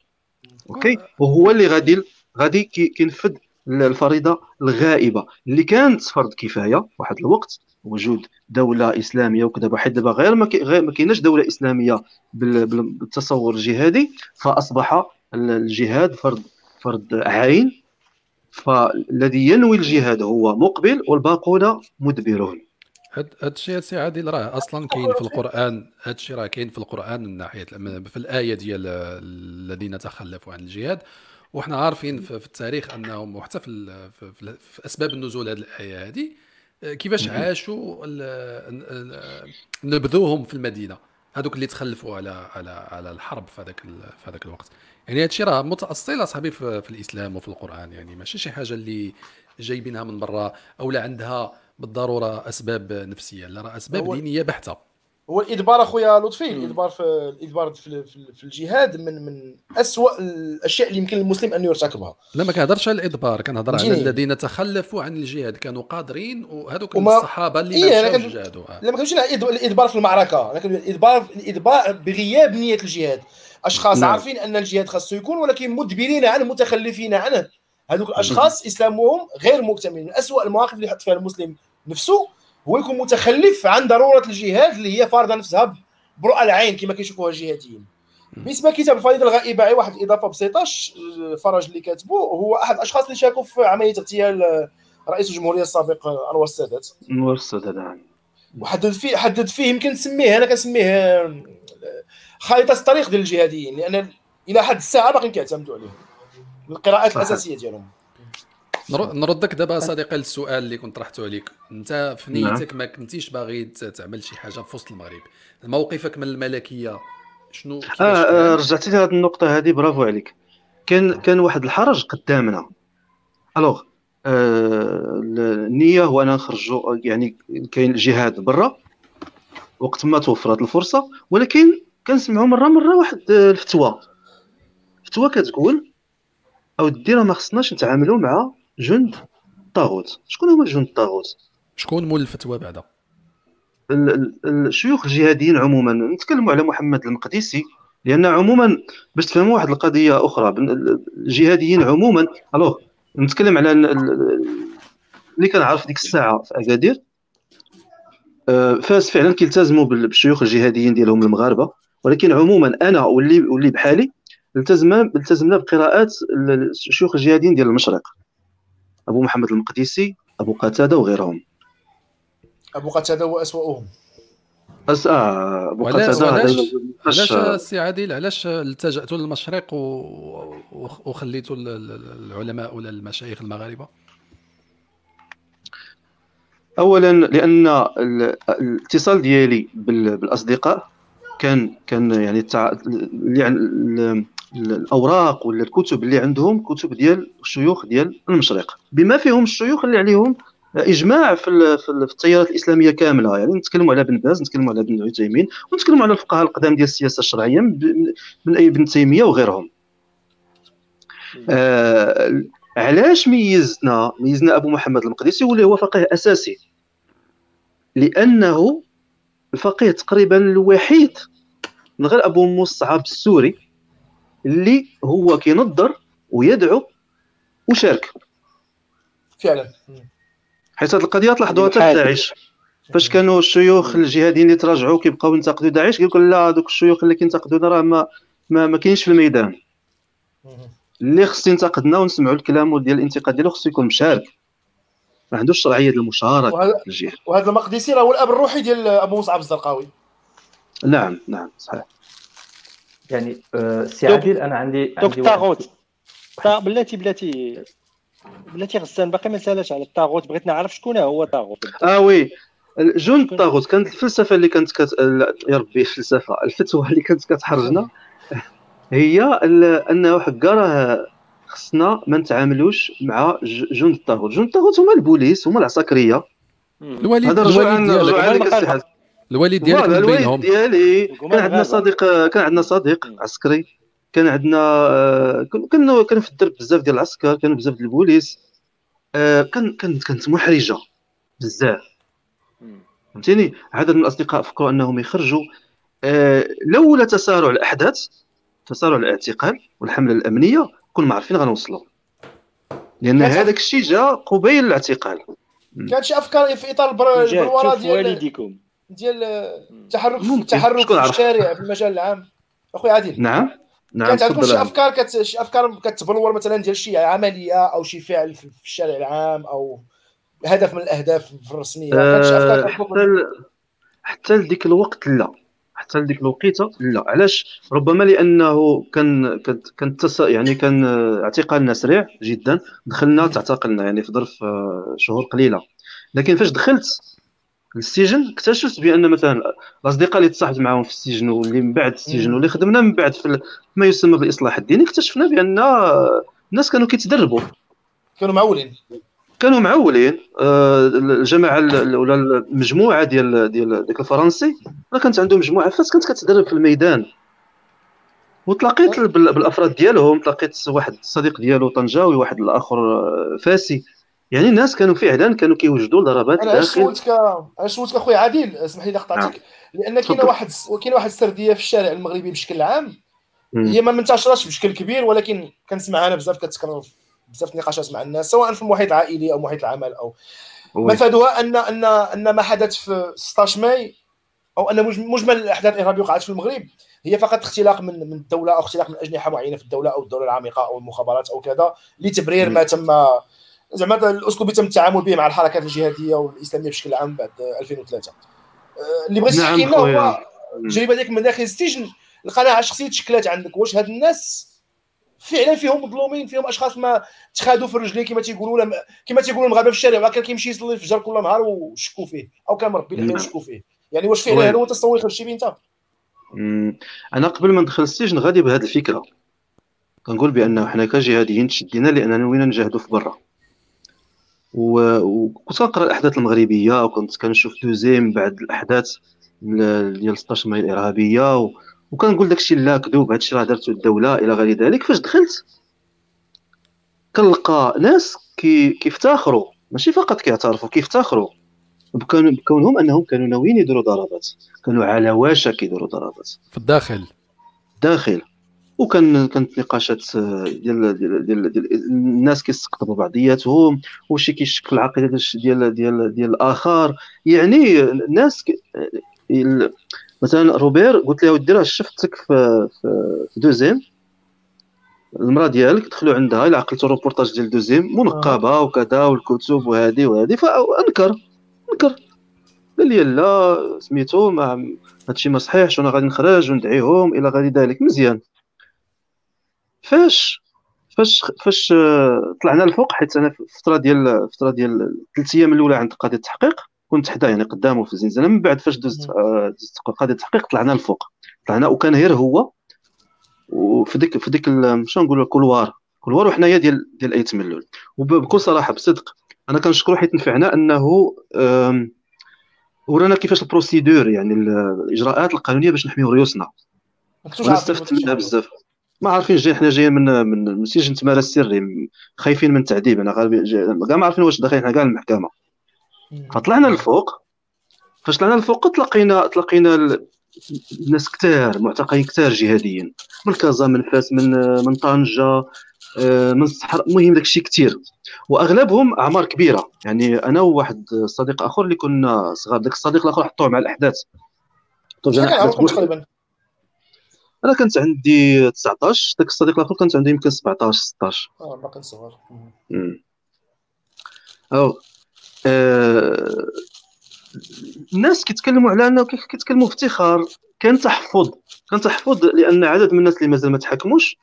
okay. وهو اللي غادي غادي كينفذ الفريضه الغائبة. اللي كانت فرض كفاية واحد الوقت وجود دولة إسلامية وكذا بحد دابا غير ما كايناش دولة إسلامية بالتصور الجهادي فأصبح الجهاد فرض فرض عين. فالذي ينوي الجهاد هو مقبل والباقون مدبرون. هاد الشيء سي عادل راه أصلا كاين في القرآن هاد الشيء راه كاين في القرآن من ناحية في الآية ديال الذين تخلفوا عن الجهاد. وحنا عارفين في التاريخ أنهم وحتى في, في أسباب النزول هذه الآية هذه كيفاش عاشوا نبذوهم في المدينة. هذوك اللي تخلفوا على على على الحرب في هذاك في هذاك الوقت. يعني هذا الشيء راه متأصل أصاحبي في, في الإسلام وفي القرآن. يعني ماشي شي حاجة اللي جايبينها من برا أو لا عندها بالضرورة أسباب نفسية لا راه أسباب دينية بحتة. هو الادبار أخويا لطفي الإدبار في الإدبار في, في الجهاد من من اسوء الأشياء اللي يمكن للمسلم أن يرتكبها. لا ما كنهضرش على الإدبار كنهضر على الذين تخلفوا عن الجهاد كانوا قادرين وهذوك وما... الصحابة اللي إيه ما مشاوش جهادوا. لا ما كنمشي على الإدبار في المعركة. لكن الادبار الإدبار بغياب نية الجهاد. أشخاص نعم. عارفين أن الجهاد خاصه يكون ولكن مدبرين عنه متخلفين عنه هذوك الأشخاص إسلامهم غير مكتمل من اسوء المواقف اللي يحط فيها المسلم نفسه هو يكون متخلف عن ضرورة الجهاد اللي هي فارضة نفسها برؤى العين كما كيشوفوها الجهاديين. بالنسبة لكتاب الفريضة الغائبة واحد الإضافة بسيطه فرج اللي كاتبه هو أحد الاشخاص اللي شاركوا في عملية اغتيال رئيس الجمهورية السابق أنور السادات. أنور السادات نعم. وحدد فيه حدد فيه يمكن نسميه أنا كنسميه خريطة الطريق ديال الجهاديين لأن إلى حد الساعة باقيين كيعتمدوا عليه. القراءات الأساسية ديالهم. نردك دابا صديقي للسؤال اللي كنت طرحته عليك. انت في نعم. نيتك ما كنتيش باغي تعمل شي حاجة في وسط المغرب. موقفك من الملكية شنو آه, آه رجعتي لهذه النقطة هذه برافو عليك. كان كان واحد الحرج قدامنا. ألوغ آه النية هو أنا نخرجوا يعني كاين الجهاد برا وقت ما توفرت الفرصة ولكن كنسمعوا مره مرة واحد الفتوى. فتوى كتقول أو راه ما خصناش نتعاملوا مع جند الطاغوت شكون هما جند الطاغوت شكون مول الفتوى بعدا؟ الشيوخ الجهاديين عموما. نتكلموا على محمد المقدسي لأن عموما باش تفهموا واحد القضية أخرى الجهاديين عموما ألوغ نتكلم على اللي كنعرف ديك الساعة في أكادير. آه، فاس فعلا كيلتزموا بالشيوخ الجهاديين ديالهم المغاربة. ولكن عموما أنا واللي واللي بحالي التزمنا التزمنا بقراءات الشيوخ الجهاديين ديال المشرق. أبو محمد المقدسي أبو قتادة وغيرهم. أبو قتادة هو اسوأهم أس... آه أبو قتادة علاش علاش السي عادل؟ علاش التجأتوا للمشرق و... وخليتوا العلماء ولا المشايخ المغاربة؟ اولا لأن الاتصال ديالي بالأصدقاء كان كان يعني التع... يعني الأوراق ولا الكتب اللي عندهم كتب ديال الشيوخ ديال المشرق. بما فيهم الشيوخ اللي عليهم إجماع في في التيارات الإسلامية كاملة. يعني نتكلموا على ابن باز نتكلموا على ابن عثيمين ونتكلموا على الفقهاء القدام ديال السياسة الشرعية من أي ابن تيمية وغيرهم. آه علاش ميزنا ميزنا أبو محمد المقدسي واللي هو فقيه أساسي؟ لأنه الفقيه تقريبا الوحيد من غير أبو مصعب السوري اللي هو كينظر ويدعو وشارك. فعلا. حيت هذه القضية تلاحظوها حتى داعش. فاش كانوا الشيوخ الجهاديين اللي تراجعوا كيبقاو ينتقدوا داعش كيقول لا دوك الشيوخ اللي كينتقدونا راه ما ما, ما كاينش في الميدان. اللي خص ينتقدنا ونسمعوا الكلام ديال الانتقاد ديالو خصو يكون مشارك. ما عندوش ديال المشاركة وهذا, وهذا المقدسي راه هو الأب الروحي ديال أبو مصعب الزرقاوي. نعم نعم صحيح. يعني آه، سي عادل أنا عندي عندي الطاغوت. بلاتي بلاتي بلاتي غسان باقي ما سالش على الطاغوت. بغيت نعرف شكون هو الطاغوت. آه وي. جون الطاغوت كانت الفلسفة اللي كانت كت... يا ربي الفلسفة. الفتوى اللي كانت كتحرجنا. هي انه حكا راه خصنا ما نتعاملوش مع جند الطاغوت. جند الطاغوت هما البوليس هما العساكرية. الوالد الوالد ديالك. الوالد ديالك من بينهم. ديالي. كان عندنا صديق كان عندنا صديق عسكري. كان عندنا آه، كانوا كانوا في الدرب بزاف ديال العسكر كانوا بزاف ديال البوليس. آه، كان كانت كانت محرجة بزاف. فهمتيني؟ عدد من الأصدقاء فكروا أنهم يخرجوا. آه، لولا تسارع الأحداث تسارع الاعتقال والحملة الأمنية كنا عارفين غنوصلوا. لأن هذاك الشيء جا قبيل الاعتقال. كانت شي أفكار في إطار البرواره ديال والديكم ديال التحرك التحرك في الشارع في المجال العام؟ أخويا عادل. نعم. نعم كانت عندكم شي أفكار؟ كت... شي أفكار كتبلور مثلا ديال شي عملية أو شي فعل في الشارع العام أو هدف من الأهداف الرسمية؟ كانت شي أفكار حتى حتى لديك الوقت لا. حتى لديك الوقيته لا. علاش؟ ربما لأنه كان كان تس... يعني كان اعتقالنا سريع جدا. دخلنا تعتقلنا يعني في ظرف آه، شهور قليلة. لكن فاش دخلت السجن اكتشفت بأن مثلا الأصدقاء اللي تصاحبت معاهم في السجن واللي من بعد السجن واللي خدمنا من بعد في ما يسمى بالإصلاح الديني اكتشفنا بأن الناس كانوا كيتدربوا. كانوا معولين. كانوا معولين. آه، الجماعة ولا المجموعة ديال ديال ديك الفرنسي كانت عندهم مجموعة فاس كانت كتدرب في الميدان. وتلاقيت بالأفراد ديالهم تلاقيت واحد الصديق ديالو طنجاوي واحد الآخر آه، فاسي. يعني الناس كانوا فعلا كانوا كيوجدوا ضربات أنا سولتك أنا سولتك أخويا عادل اسمح لي قطعتك نعم. لأن كاينة واحد كاينة واحد السردية في الشارع المغربي بشكل عام هي ما منتشرش بشكل كبير ولكن كنسمعها أنا بزاف كتكرر بزاف النقاشات مع الناس سواء في المحيط العائلي أو محيط العمل أو مفادها ان ان أن ما حدث في 16 ماي أو أن مجمل الأحداث الإرهابية وقعت في المغرب هي فقط اختلاق من من الدولة أو اختلاق من أجنحة معينة في الدولة أو الدولة العميقة أو المخابرات أو كذا لتبرير ما تم زعما الأسلوب اللي تم التعامل به مع الحركات الجهادية والإسلامية بشكل عام بعد 2003 آه، اللي بغيت نعم تحكي لنا هو التجربه ديالك من داخل السجن القناعة الشخصية تشكلات عندك. واش هاد الناس فعلا فيهم مظلومين فيهم أشخاص ما تخادوا في رجليه كما تيقولوا كما تيقولوا المغاربه في الشارع كان كيمشي يصلي الفجر كل نهار وشكوا فيه. أو كان مربي اللحيه وشكوا فيه. يعني واش فعلا هذا هو التصور اللي خرجتي به انت أنا قبل ما ندخل السجن غادي بهذه الفكرة. كنقول بانه حنا كجهاديين تشدينا لأننا نوينا نجاهدوا في برا. وكنت كنقرأ الأحداث المغربية وكنت كنشوف دوزيم بعد الأحداث ديال 16 ماي الإرهابية و... وكنقول داكشي لا كذوب هادشي راه دارته الدولة إلى غير ذلك. فاش دخلت كنلقى ناس كي كيفتخروا ماشي فقط كيعترفوا كيفتخروا بكونهم أنهم كانوا ناويين يديروا ضربات كانوا على وشك يديروا ضربات. في الداخل. داخل. وكان كانت نقاشات ديال ديال ديال, ديال الناس كيستقطبوا بعضياتهم وشي كيشكل العقيده ديال ديال ديال الآخر. يعني الناس مثلا روبير قلت له ودي راه شفتك في في دوزيم المرأة ديالك دخلوا عندها إلا عقلتو روبورتاج ديال دوزيم منقبة وكذا والكتب وهذه وهذه فأنكر أنكر. قال لي لا سميتو ما هادشي ما صحيحش وأنا غادي نخرج وندعيهم إلى غير ذلك. مزيان. فاش فاش فاش طلعنا الفوق حيت أنا في الفترة ديال الفترة ديال ثلاث أيام الأولى عند قضيه التحقيق كنت حدا يعني قدامه في الزنزانه من بعد فاش دزت آه، دزت قضيه التحقيق طلعنا الفوق. طلعنا وكان غير هو وفي ديك في ديك شنو نقولوا ال couloir couloir وحنايا ديال ديال ايت ملول وبكل صراحة بصدق أنا كنشكرو حيت نفعنا أنه ورانا كيفاش ال procédure يعني الإجراءات القانونية باش نحميو ريوسنا. وأنا استفدت منها بزاف. ما عارفين جاي حنا جايين من من سجن تمارا السري خايفين من التعذيب. أنا غالبا كاع ما عارفين واش داخلين حنا كاع المحكمة. فطلعنا للفوق. فاش طلعنا للفوق تلاقينا تلاقينا ناس كثار معتقلين كثار جهاديين. من كازا من فاس من من طنجة آه، من الصحراء المهم داك الشيء كثير وأغلبهم أعمار كبيرة. يعني أنا وواحد صديق آخر اللي كنا صغار داك الصديق الآخر حطوه مع الأحداث. طيب تقريبا. أنا كنت عندي 19 داك الصديق الآخر كنت عندي يمكن 17 16 آه باقي صغار أو آه الناس كيتكلموا على أنه كيتكلموا بافتخار كان تحفظ كان تحفظ لأن عدد من الناس اللي مازال ما تحكموش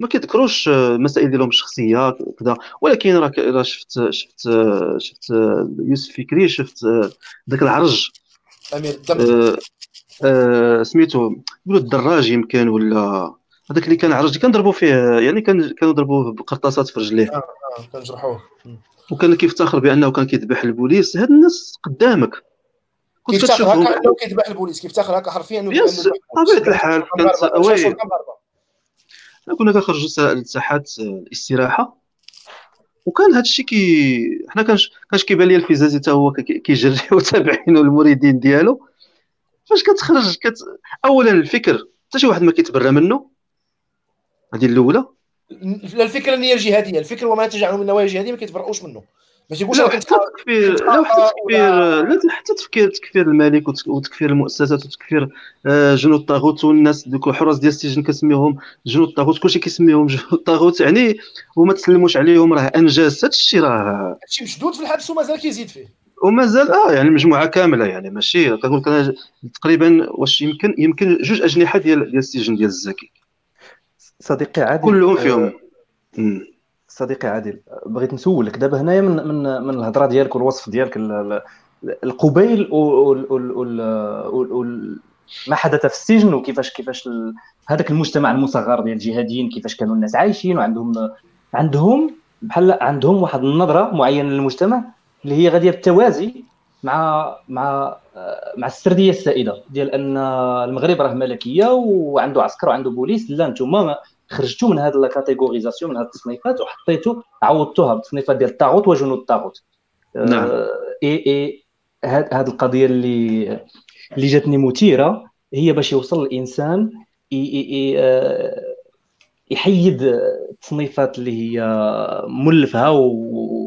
ما كيذكروش المسائل ديالهم الشخصية كذا. ولكن راه شفت شفت شفت يوسف فكري شفت ذاك العرج. أمير آه آه سميتو يقولوا الدراج يمكن ولا هذاك اللي كان عرج كنضربوا فيه يعني كان كانوا ضربوه بقرطاسات في رجليه. آه آه كنجرحوه. وكان كيفتخر بأنه كان كيذبح البوليس هاد الناس قدامك. كنت كيفتخر هكا انه كيذبح البوليس كيفتخر هكا حرفيا انه بطبيعه الحال. كانت كنا كنخرجوا لساحات الاستراحة. وكان هذا الشيء كي حنا كانش كانش كيبان لي الفيزازي حتى هو كيجري وتابعينه المريدين ديالو. فاش كتخرج؟ كت... اولا الفكر حتى شي واحد ما كيتبرى منه؟ هذه الأولى. الفكرة النيه الجهاديه الفكر وما ينتج عنه من نوايا جهادية ما كيتبرؤوش منه. ما تيقولش لا حتى تكفير لا حتى تكفير لا حتى تفكير تكفير الملك وتكفير المؤسسات وتكفير آه، جنود الطاغوت والناس دوك الحراس ديال السجن كنسميهم جنود الطاغوت. كلشي كيسميهم جنود الطاغوت. يعني وما تسلموش عليهم راه انجاز هذا الشيء راه هادشي مشدود في الحبس ومازال كيزيد فيه. ومازال آه يعني مجموعة كاملة يعني ماشي كنقول لك أنا تقريبا واش يمكن يمكن جوج أجنحة ديال ديال السجن ديال الزكي. صديقي عادل كلهم فيهم. آه صديقي عادل بغيت نسولك دابا هنايا من من من الهضرة ديالك والوصف ديالك القبيل ما حدث في السجن وكيفاش كيفاش هذاك المجتمع المصغر ديال الجهاديين كيفاش كانوا الناس عايشين وعندهم عندهم بحال عندهم واحد النظرة معينة للمجتمع. اللي هي غادية بالتوازي مع مع مع السردية السائدة. ديال أن المغرب راه ملكية وعنده عسكر وعنده بوليس. لا أنتم خرجتوا من هذه الكاتيغوريزاسيون من هذه التصنيفات وحطيتوا عوضتوها بتصنيفات ديال الطاغوت وجنود الطاغوت. نعم. إي إي هذه القضية اللي اللي جاتني مثيرة هي باش يوصل الإنسان آه، يحيد التصنيفات اللي هي ملفها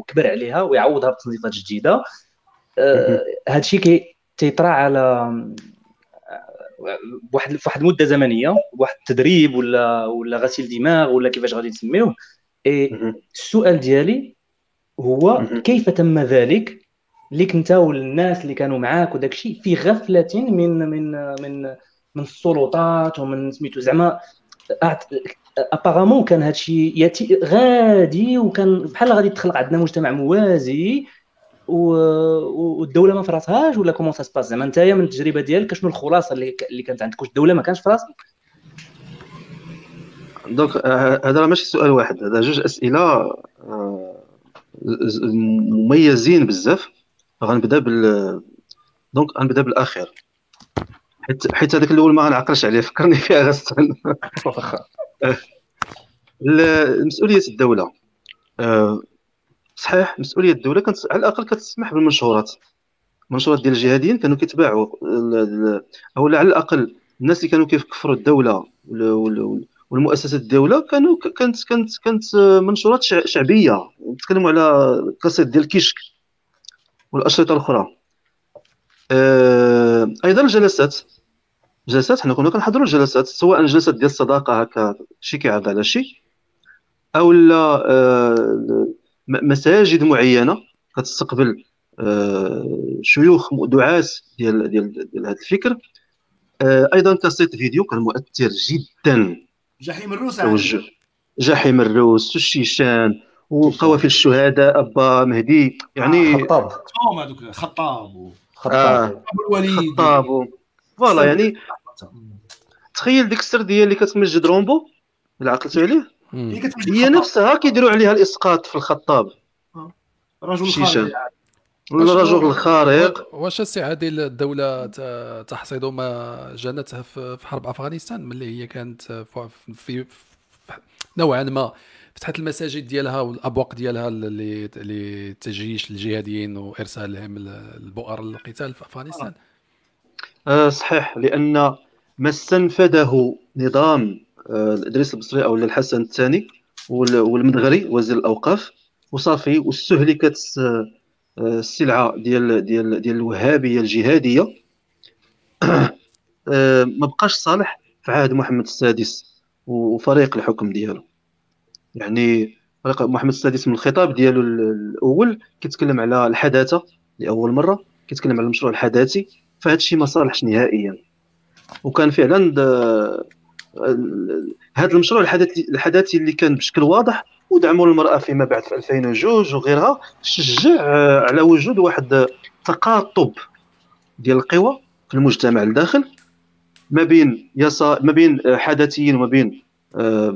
وكبر عليها ويعوضها بتصنيفات جديدة. هذا الشيء كي تيطرا على بواحد فواحد المده زمنية واحد التدريب ولا ولا غسيل دماغ ولا كيفاش غادي نسميوه. السؤال ديالي هو كيف تم ذلك؟ ليك انت والناس اللي كانوا معاك وداك الشيء في غفلة من من من من السلطات ومن سميتو زعما apparemment كان هذا الشيء يأتي غادي وكان بحال غادي تخلق عندنا مجتمع موازي والدولة ما فراسهاش ولا comment ça se passe زعما؟ انت من التجربة ديالك شنو الخلاصة اللي, اللي كانت عندك؟ واش الدولة ما كانش في راسها donc آه، هذا ماشي سؤال واحد هذا جوج أسئلة آه، مميزين بزاف. غنبدأ بال donc غنبدأ بالأخير. حيت حيت هذاك الأول ما غنعقلش عليه فكرني فيها غسان واخا. مسؤوليه الدولة. آه، صحيح مسؤولية الدولة كانت على الأقل كتسمح بالمنشورات. المنشورات ديال الجهاديين كانوا كيتباعوا أو على الأقل الناس اللي كانوا كيكفروا الدولة والمؤسسات الدولة كانوا كانت كانت كانت منشورات شعبية. نتكلموا على قصيد ديال كيشك والأشرطة الأخرى. آه، أيضا الجلسات. جلسات حنا كنا كنحضروا الجلسات سواء جلسات ديال الصداقة هكا شي كيعرض على شي أو لا آه، مساجد معينة كتستقبل آه، شيوخ دعاة ديال ديال ديال هذا الفكر. أيضا cassette vidéo كان مؤثر جدا. جحيم الروس جحيم الروس والشيشان وقوافل الشهداء أبا مهدي يعني خطاب. هذوك خطاب. خطاب. الوليد. خطاب. voilà يعني تخيل ديك السرديه اللي كتمجد Rambo اللي عقلت عليه؟ هي نفسها كيديروا عليها الإسقاط في الخطاب. آه. رجل خارق. الرجل الخارق واش السي عادل الدولة تحصد ما جنتها في حرب أفغانستان ملي هي كانت في نوعا ما فتحت المساجد ديالها والأبواق ديالها لتجيش الجهاديين وارسالهم البؤر للقتال في أفغانستان؟ آه صحيح لأن ما استنفذه نظام آه ادريس البصري أو الحسن الثاني والمدغري وزير الأوقاف وصافي واستهلكت آه، السلعة ديال ديال ديال الوهابية الجهادية. آه، ما بقاش صالح في عهد محمد السادس وفريق الحكم ديالو. يعني محمد السادس من الخطاب ديالو الأول كيتكلم على الحداثة لأول مرة كيتكلم على المشروع الحداثي فهذا الشيء ما صالحش نهائيا. وكان فعلا هذا المشروع الحداثي اللي كان بشكل واضح ودعموا المرأة فيما بعد في 2002 وغيرها شجع على وجود واحد تقاطب ديال القوى في المجتمع الداخل ما بين يسار ما بين حداثيين وما بين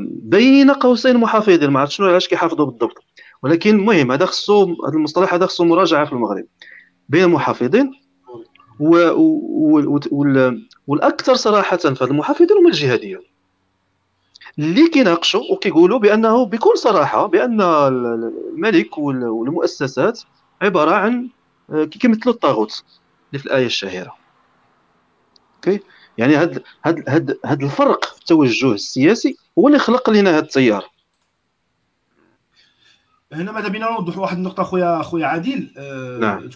بين قوسين محافظين ما عرفت شنو علاش كيحافظوا بالضبط. ولكن المهم هذا خصو هذا المصطلح هذا خصو مراجعة في المغرب بين المحافظين و... و... و... والأكثر صراحة في هذه المحافظين هما الجهاديين اللي كيناقشوا وكيقولوا بأنه بكل صراحة بأن الملك والمؤسسات عبارة عن آه، كيمثلوا الطاغوت اللي في الآية الشهيرة. أوكي؟ يعني هاد هاد هاد هاد الفرق في التوجه السياسي هو اللي خلق لنا هذا التيار. هنا ماذا بينا؟ نوضح واحد النقطة خويا خويا عادل. آه نعم.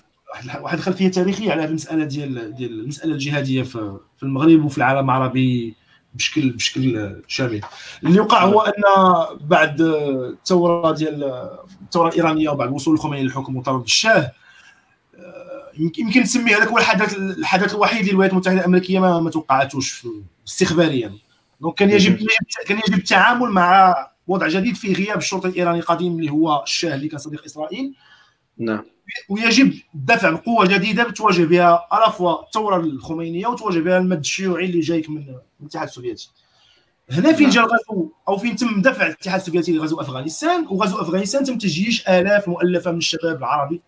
واحد الخلفيه تاريخيه على هذه المسألة ديال ديال المسألة الجهادية في, المغرب وفي العالم العربي بشكل بشكل شامل. اللي وقع هو أن بعد الثورة ديال الثورة الإيرانية وبعد وصول الخميني للحكم وطرد الشاه يمكن نسمي هذاك هو الحدث الحدث الوحيد اللي الولايات المتحدة الأمريكية ما, ما توقعتوش استخباريا. دونك كان يجب كان يجب التعامل مع وضع جديد في غياب الشرطي الإيراني القديم اللي هو الشاه اللي كان صديق إسرائيل. نعم. ويجب الدفع بقوه جديدة تواجه بها الافوا الثورة الخمينية وتواجه بها المد الشيوعي اللي جايك من الاتحاد السوفيتي. هنا فين جا الغزو أو فين تم دفع الاتحاد السوفيتي لغزو أفغانستان؟ وغزو أفغانستان تم تجيش آلاف مؤلفة من الشباب العربي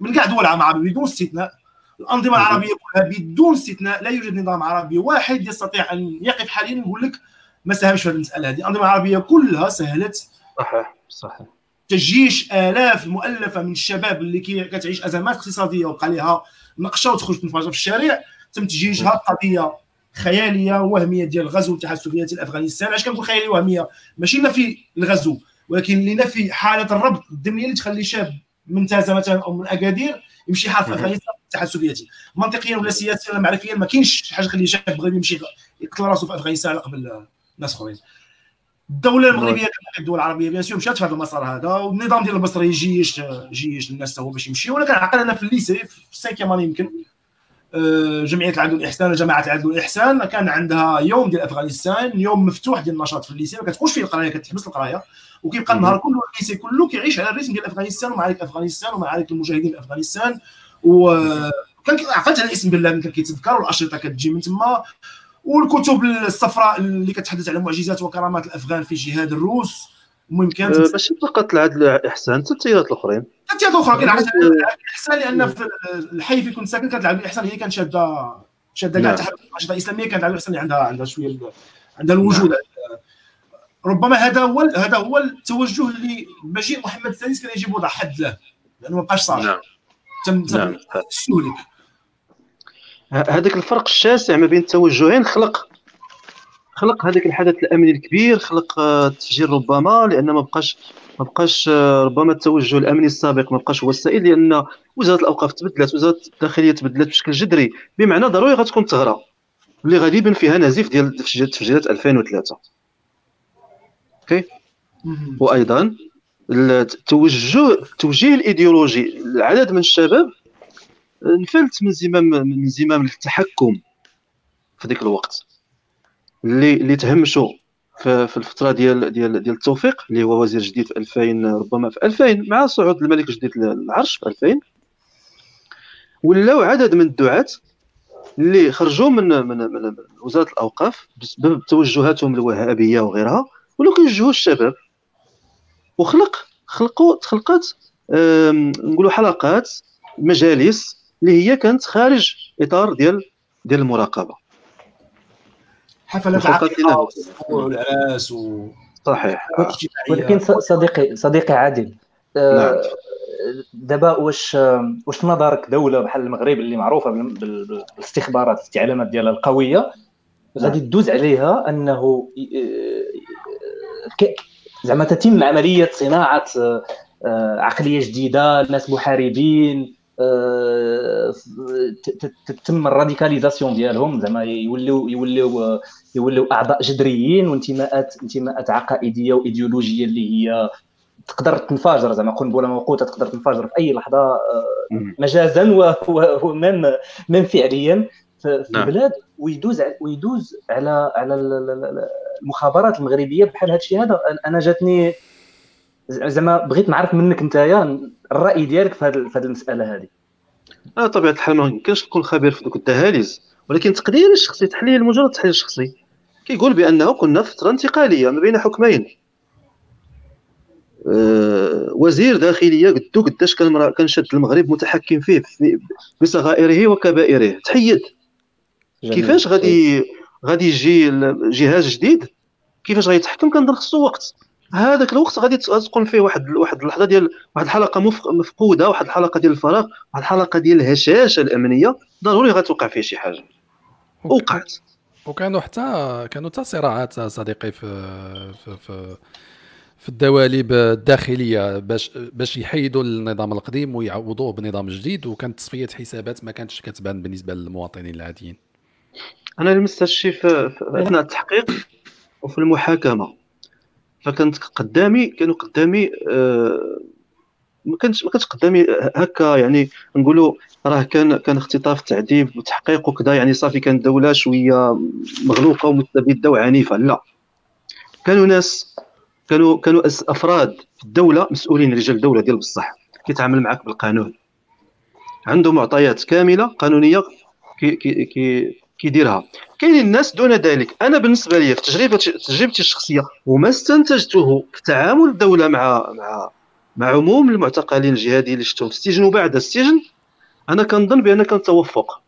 من كاع دول العالم العربي بدون استثناء. الأنظمة العربية كلها بدون استثناء لا يوجد نظام عربي واحد يستطيع أن يقف حاليا ويقول لك ما ساهمش في المسألة. هذه الأنظمة العربية كلها سهلت صحيح صحيح. تجيش آلاف مؤلفه من الشباب اللي كتعيش أزمات اقتصادية وبقى لها نقشة وتخرج تنفجر في الشارع تم تجيشها قضية خيالية وهمية ديال الغزو الاتحاد السوفيتي لافغانستان علاش كنقول خيالية وهمية؟ ماشي نفي الغزو ولكن لنفي حالة الربط الضمنيه اللي تخلي شاب من تازه مثلا أو من اكادير يمشي في أفغانستان الاتحاد السوفيتي منطقيا ولا سياسيا ولا معرفيا ما كاينش شي حاجة خلي شاب مغربي يمشي يقتل راسو في أفغانستان قبل ناس أخرين. الدولة المغربية كما الدول العربية bien sûr مشات في هذا المسار هذا والنظام ديال البصره يجيش جيش الناس هو باش يمشي. وأنا كنعقل أنا في ال lycée في ال cinquième année يمكن آه، جمعية العدل والإحسان جماعة العدل والإحسان كان عندها يوم ديال أفغانستان يوم مفتوح ديال النشاط في ال lycée ما كتخش فيه القراية كتحبس القراية وكيبقى النهار كله ال lycée كله كيعيش على ال rythme ديال أفغانستان ومعارك أفغانستان ومعارك المجاهدين في أفغانستان وكان عقلت على الاسم بالله كان كيتذكر والأشرطة كتجي من تما. والكتب الصفراء اللي كتحدث على معجزات وكرامات الأفغان في جهاد الروس. المهم كانت أه ماشي فقط العدل الاحسان حتى التيارات الأخرين. التيارات الاخرى كاين عدد الاحسان لأن في الحي في كنت ساكن كانت العدل الاحسان هي كانت شاده شادة كاع تحت الانشطه الإسلامية كانت العدل الاحسان عندها عندها شوية عندها الوجود. ربما هذا هو هذا هو التوجه اللي مجيء محمد الثاني كان يجب وضع حد له لأنه ما بقاش صالح. نعم. تم تم نعم. هذاك الفرق الشاسع ما بين التوجهين خلق خلق هذاك الحدث الأمني الكبير خلق التفجير ربما لأن ما بقاش ما بقاش ربما التوجه الأمني السابق ما بقاش هو السائد لأن وزارة الأوقاف تبدلت وزارة الداخلية تبدلت بشكل جذري. بمعنى ضروري غتكون ثغره اللي غادي يبان فيها نزيف ديال تفجيرات 2003 OK؟ وأيضا التوجه التوجيه الإيديولوجي لعدد من الشباب نفلت من زمام من زمام التحكم في ذاك الوقت. اللي اللي تهمشوا في, الفترة ديال ديال ديال التوفيق اللي هو وزير جديد في 2000 ربما في 2000 مع صعود الملك الجديد للعرش في 2000 ولاو عدد من الدعاة اللي خرجوا من من, من وزارة الأوقاف بسبب توجهاتهم الوهابية وغيرها ولاو كيوجهوا الشباب. وخلق خلقوا تخلقت نقولوا حلقات مجالس اللي هي كانت خارج إطار ديال ديال المراقبة حفلات العقيقه والعراس و صحيح ولكن صديقي صديقي عادل آه، نعم. دابا واش واش نظرك دولة بحال المغرب اللي معروفة بالاستخبارات الاستعلامات ديالها القوية غادي. تدوز عليها أنه زعما تتم عملية صناعة آه، عقلية جديدة ناس محاربين آه، تتم الراديكاليزاسيون ديالهم زعما يوليو يوليو يوليو أعضاء جذريين وانتماءات انتماءات عقائدية وإيديولوجية اللي هي تقدر تنفجر زعما قنبلة موقوتة تقدر تنفجر في أي لحظة مجازا ومن من فعليا. في نعم. البلاد ويدوز ويدوز على على المخابرات المغربية بحال هذا. الشيء هذا أنا جاتني زعما بغيت نعرف منك انت الرأي ديالك في هذه المسألة هذه آه طبيعة الحال ما يمكنش نكون خبير في ذوك الدهاليز ولكن تقديري الشخصي تحليل مجرد تحليل شخصي كيقول بأنه كنا في فترة انتقالية ما بين حكمين. أه وزير داخلية قدو قداش كان كان شاد المغرب متحكم فيه بصغائره وكبائره. تحيد. كيفاش غادي غادي يجي جهاز جديد؟ كيفاش غيتحكم كنظن خصو وقت. هذاك الوقت غادي تكون فيه واحد واحد اللحظة ديال واحد الحلقة مفقودة واحد الحلقة ديال الفراغ واحد الحلقة ديال الهشاشة الأمنية. ضروري غتوقع فيه شي حاجة. وقعت. وكانوا حتى كانوا حتى صراعات صديقي في في في, في الدواليب الداخلية باش باش يحيدوا النظام القديم ويعوضوه بنظام جديد وكانت تصفية حسابات ما كانتش كتبان بالنسبة للمواطنين العاديين. أنا لمست الشيء في اثناء التحقيق وفي المحاكمة. فكانت قدامي كانوا قدامي آه، ما كانش ما كانش قدامي هكا يعني نقولوا راه كان كان اختطاف تعذيب وتحقيق وكذا. يعني صافي كانت الدولة شوية مغلوقة ومستبده وعنيفة. لا. كانوا ناس كانوا كانوا أفراد في الدولة مسؤولين رجال الدولة ديال بصح كيتعامل معك بالقانون. عنده معطيات كاملة قانونية كي كي كي كيديرها. كاينين الناس دون ذلك. أنا بالنسبة لي في تجربه تجربتي الشخصية وما استنتجته في تعامل الدولة مع مع مع عموم المعتقلين الجهاديين اللي شفتهم في السجن وبعد السجن أنا كنظن بأن كان توفق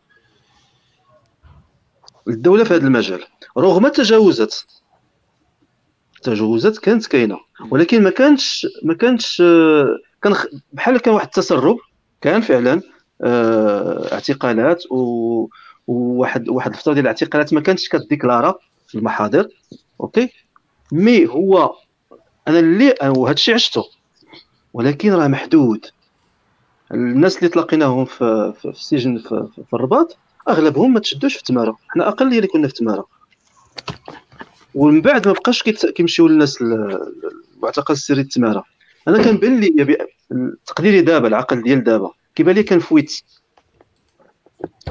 الدولة في هذا المجال. رغم التجاوزات التجاوزات كانت كاينة. ولكن ما كانش ما كانش كان بحال كان واحد التسرب كان فعلا آه اعتقالات و وواحد واحد الفترة ديال الاعتقالات ما كانتش كت déclara في المحاضر OK؟ mais هو أنا اللي وهذا الشيء عشته ولكن راه محدود. الناس اللي تلاقيناهم في, في, السجن في, في الرباط أغلبهم ما تشدوش في تماره حنا أقل اللي كنا في تماره ومن بعد ما بقاش كيمشيو للناس المعتقل السري التماره أنا كنبان لي تقديري دابا العقل ديال دابا كيبان لي كان فويت.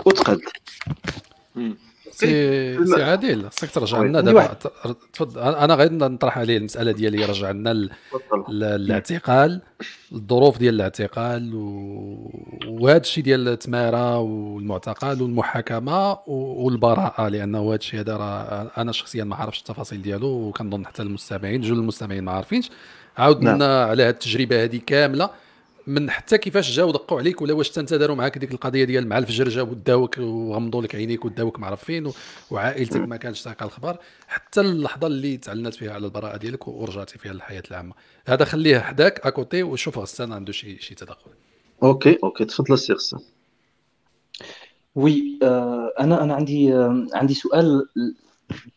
وتقد سي سي عادل خصك ترجع لنا دابا. تفضل. أنا غادي نطرح عليه المسألة ديال يرجع لنا الاعتقال الظروف ديال الاعتقال وهذا الشيء ديال التمارة والمعتقل والمحاكمة والبراءة لأنه هذا الشيء هذا راه أنا شخصيا ما عرفتش التفاصيل ديالو وكنظن حتى المستمعين جل المستمعين ما عارفينش. عاودنا نعم. على هذه التجربة هذه كاملة. من حتى كيفاش جاو دقوا عليك ولا واش انت داروا معاك ديك القضية ديال مع الفجر جاو وداوك وغمضوا لك عينيك وداوك ما عرف فين وعائلتك ما كانش تلقى الخبر حتى اللحظة اللي تعلنت فيها على البراءة ديالك ورجعتي فيها للحياة العامة. هذا خليه حداك à côté وشوف غسان عنده شي شي تدخل. OK OK تفضل السي غسان. oui آه أنا أنا عندي آه عندي سؤال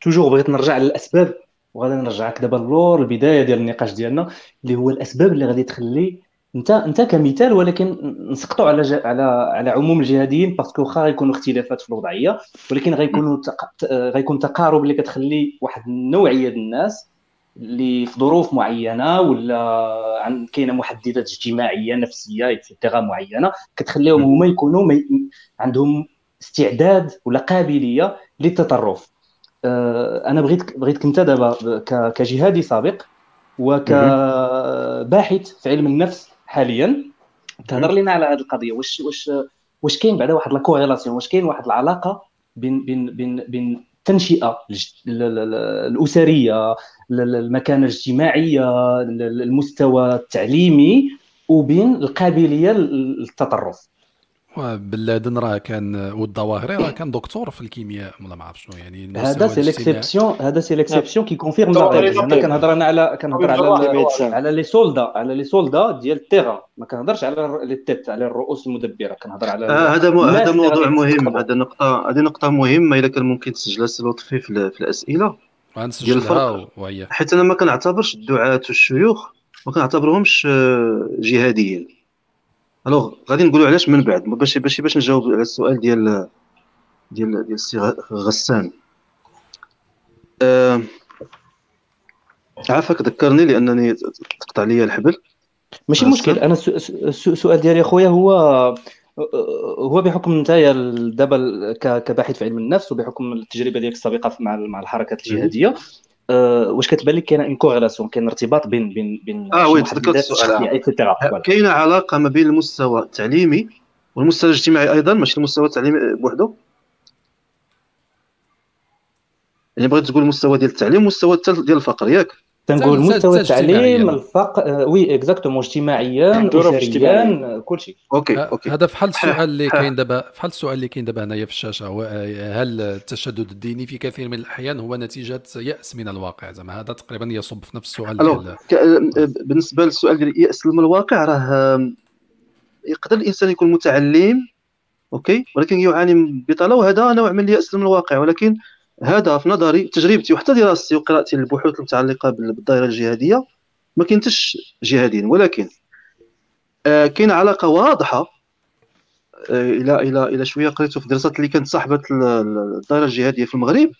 toujours بغيت نرجع للأسباب وغادي نرجعك دابا للور البداية ديال النقاش ديالنا اللي هو الأسباب اللي غادي تخلي انت انت كمثال ولكن نسقطوا على ج... على على عموم الجهاديين parce que واخا غيكونوا اختلافات في الوضعية ولكن غيكونوا تق... غيكون تقارب اللي كتخلي واحد النوعية ديال الناس اللي في ظروف معينة ولا عن كاينة محددات اجتماعية نفسية et cetera معينة كتخليهم هما يكونوا مي... عندهم استعداد ولا قابلية للتطرف. آه، أنا بغيت بغيتك انت دابا كجهادي سابق وكباحث في علم النفس حاليا. تهضر لنا على هذه القضية. واش واش واش كاين بعدا واحد لا كوريلاسيون واش كاين واحد العلاقة بين بين بين بين التنشئة الأسرية المكانة الاجتماعية المستوى التعليمي وبين القابلية للتطرف. بن لادن راه كان والظواهري راه كان دكتور في الكيمياء ولا ما عرف شنو يعني هذا سي ليكسيبسيون هذا c'est l'exception qui confirme أنا كنهضر أنا على كنهضر على على les soldats على les soldats ديال التيغا. ما كنهضرش على les têtes على الرؤوس المدبرة كنهضر على آه هذا هذا موضوع مهم. هذا نقطه هذه نقطة مهمة إلا كان ممكن تسجلها سي لطفي في, الأسئلة. ديال الفرق. وهي. حيت أنا ما كنعتبرش الدعاة والشيوخ ما كنعتبرهمش آه، جهاديين. alors غادي نقولوا علاش من بعد؟ باش باش باش نجاوب على السؤال ديال ديال ديال السي غسان. أه عافاك ذكرني لأنني تقطع لي الحبل. ماشي مشكل أنا السؤال ديالي أخويا هو هو بحكم نتايا دابا كباحث في علم النفس وبحكم التجربة ديالك السابقة مع مع الحركات الجهادية أه واش كتبان لك كاين corrélation كاين ارتباط بين بين بين آه oui تذكرت السؤال كاينة علاقة ما بين المستوى التعليمي والمستوى الاجتماعي أيضا؟ ماشي المستوى التعليمي بوحده يعني بغيت تقول المستوى ديال التعليم والمستوى ديال الفقر ياك. تنقول مستوى التعليم الفقر oui exactement اجتماعيا اسريا كل شيء. OK OK. هذا فحال السؤال اللي كاين دابا فحال السؤال اللي كاين دابا هنايا في الشاشة هو هل التشدد الديني في كثير من الأحيان هو نتيجة يأس من الواقع؟ زعما هذا تقريبا يصب في نفس السؤال ديال بالنسبة للسؤال ديال يأس من الواقع راه يقدر الإنسان يكون متعلم OK ولكن يعاني من بطالة وهذا نوع من اليأس من الواقع ولكن هذا في نظري تجربتي وحتى دراستي وقراءتي للبحوث المتعلقة بالظاهره الجهادية ما كنتش جهاديين ولكن آه كاين علاقة واضحة آه إلى إلى إلى شوية قريته في دراسات اللي كانت صاحبة الظاهره الجهادية في المغرب.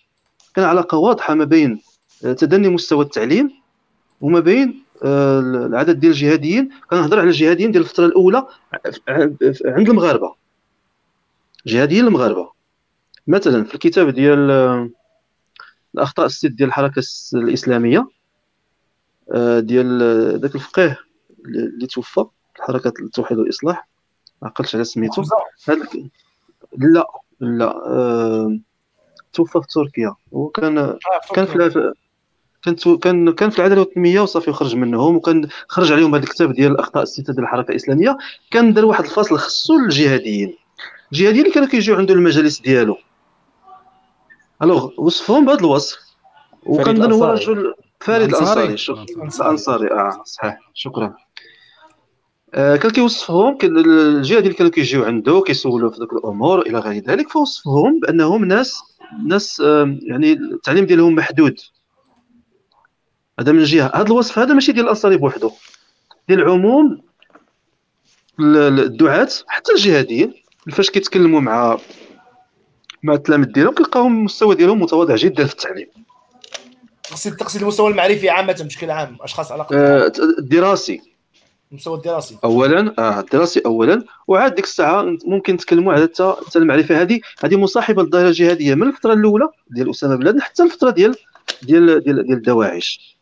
كان علاقة واضحة ما بين آه تدني مستوى التعليم وما بين آه العدد ديال الجهاديين. كنهضر على الجهاديين ديال الفترة الأولى عند المغاربة. جهاديين المغاربة. مثلا في الكتاب ديال آه، الأخطاء الست ديال الحركة الإسلامية آه، ديال آه، ذاك الفقيه اللي توفى حركه التوحيد والاصلاح ما عقلتش على سميتو. هذاك لا لا توفى في تركيا هو كان كان في كان كان كان في العداله والتنميه وصافي وخرج منهم وكان خرج عليهم هذا الكتاب ديال الأخطاء الستة ديال الحركة الإسلامية. كان دار واحد الفصل خصو للجهاديين الجهاديين اللي كانوا كيجيو عنده المجالس ديالو. الوغ وصفهم بهذا الوصف؟ وكنظن هو رجل فريد الأنصاري. الأنصاري آه صحيح شكرا. آه كان كيوصفهم الجهة اللي كانوا كيجيو عنده كيسولوا في ذوك الأمور إلى غير ذلك فوصفهم بأنهم ناس ناس آه يعني التعليم ديالهم محدود. هذا من جهة. هذا الوصف هذا ماشي ديال الأنصاري بوحده ديال العموم الدعاة حتى الجهاديين فاش كيتكلموا مع مع التلاميذ ديالهم كيلقاهم المستوى ديالهم متواضع جدا في التعليم. تقصد تقصد المستوى المعرفي عامة بشكل عام أشخاص على آه الدراسي المستوى الدراسي. اولا آه الدراسي اولا. وعاد ديك الساعة ممكن نتكلموا على حتى المعرفة هذه. هذه مصاحبة للظاهره الجهاديه من الفترة الأولى ديال أسامة بن لادن حتى الفترة ديال ديال ديال, ديال الدواعش.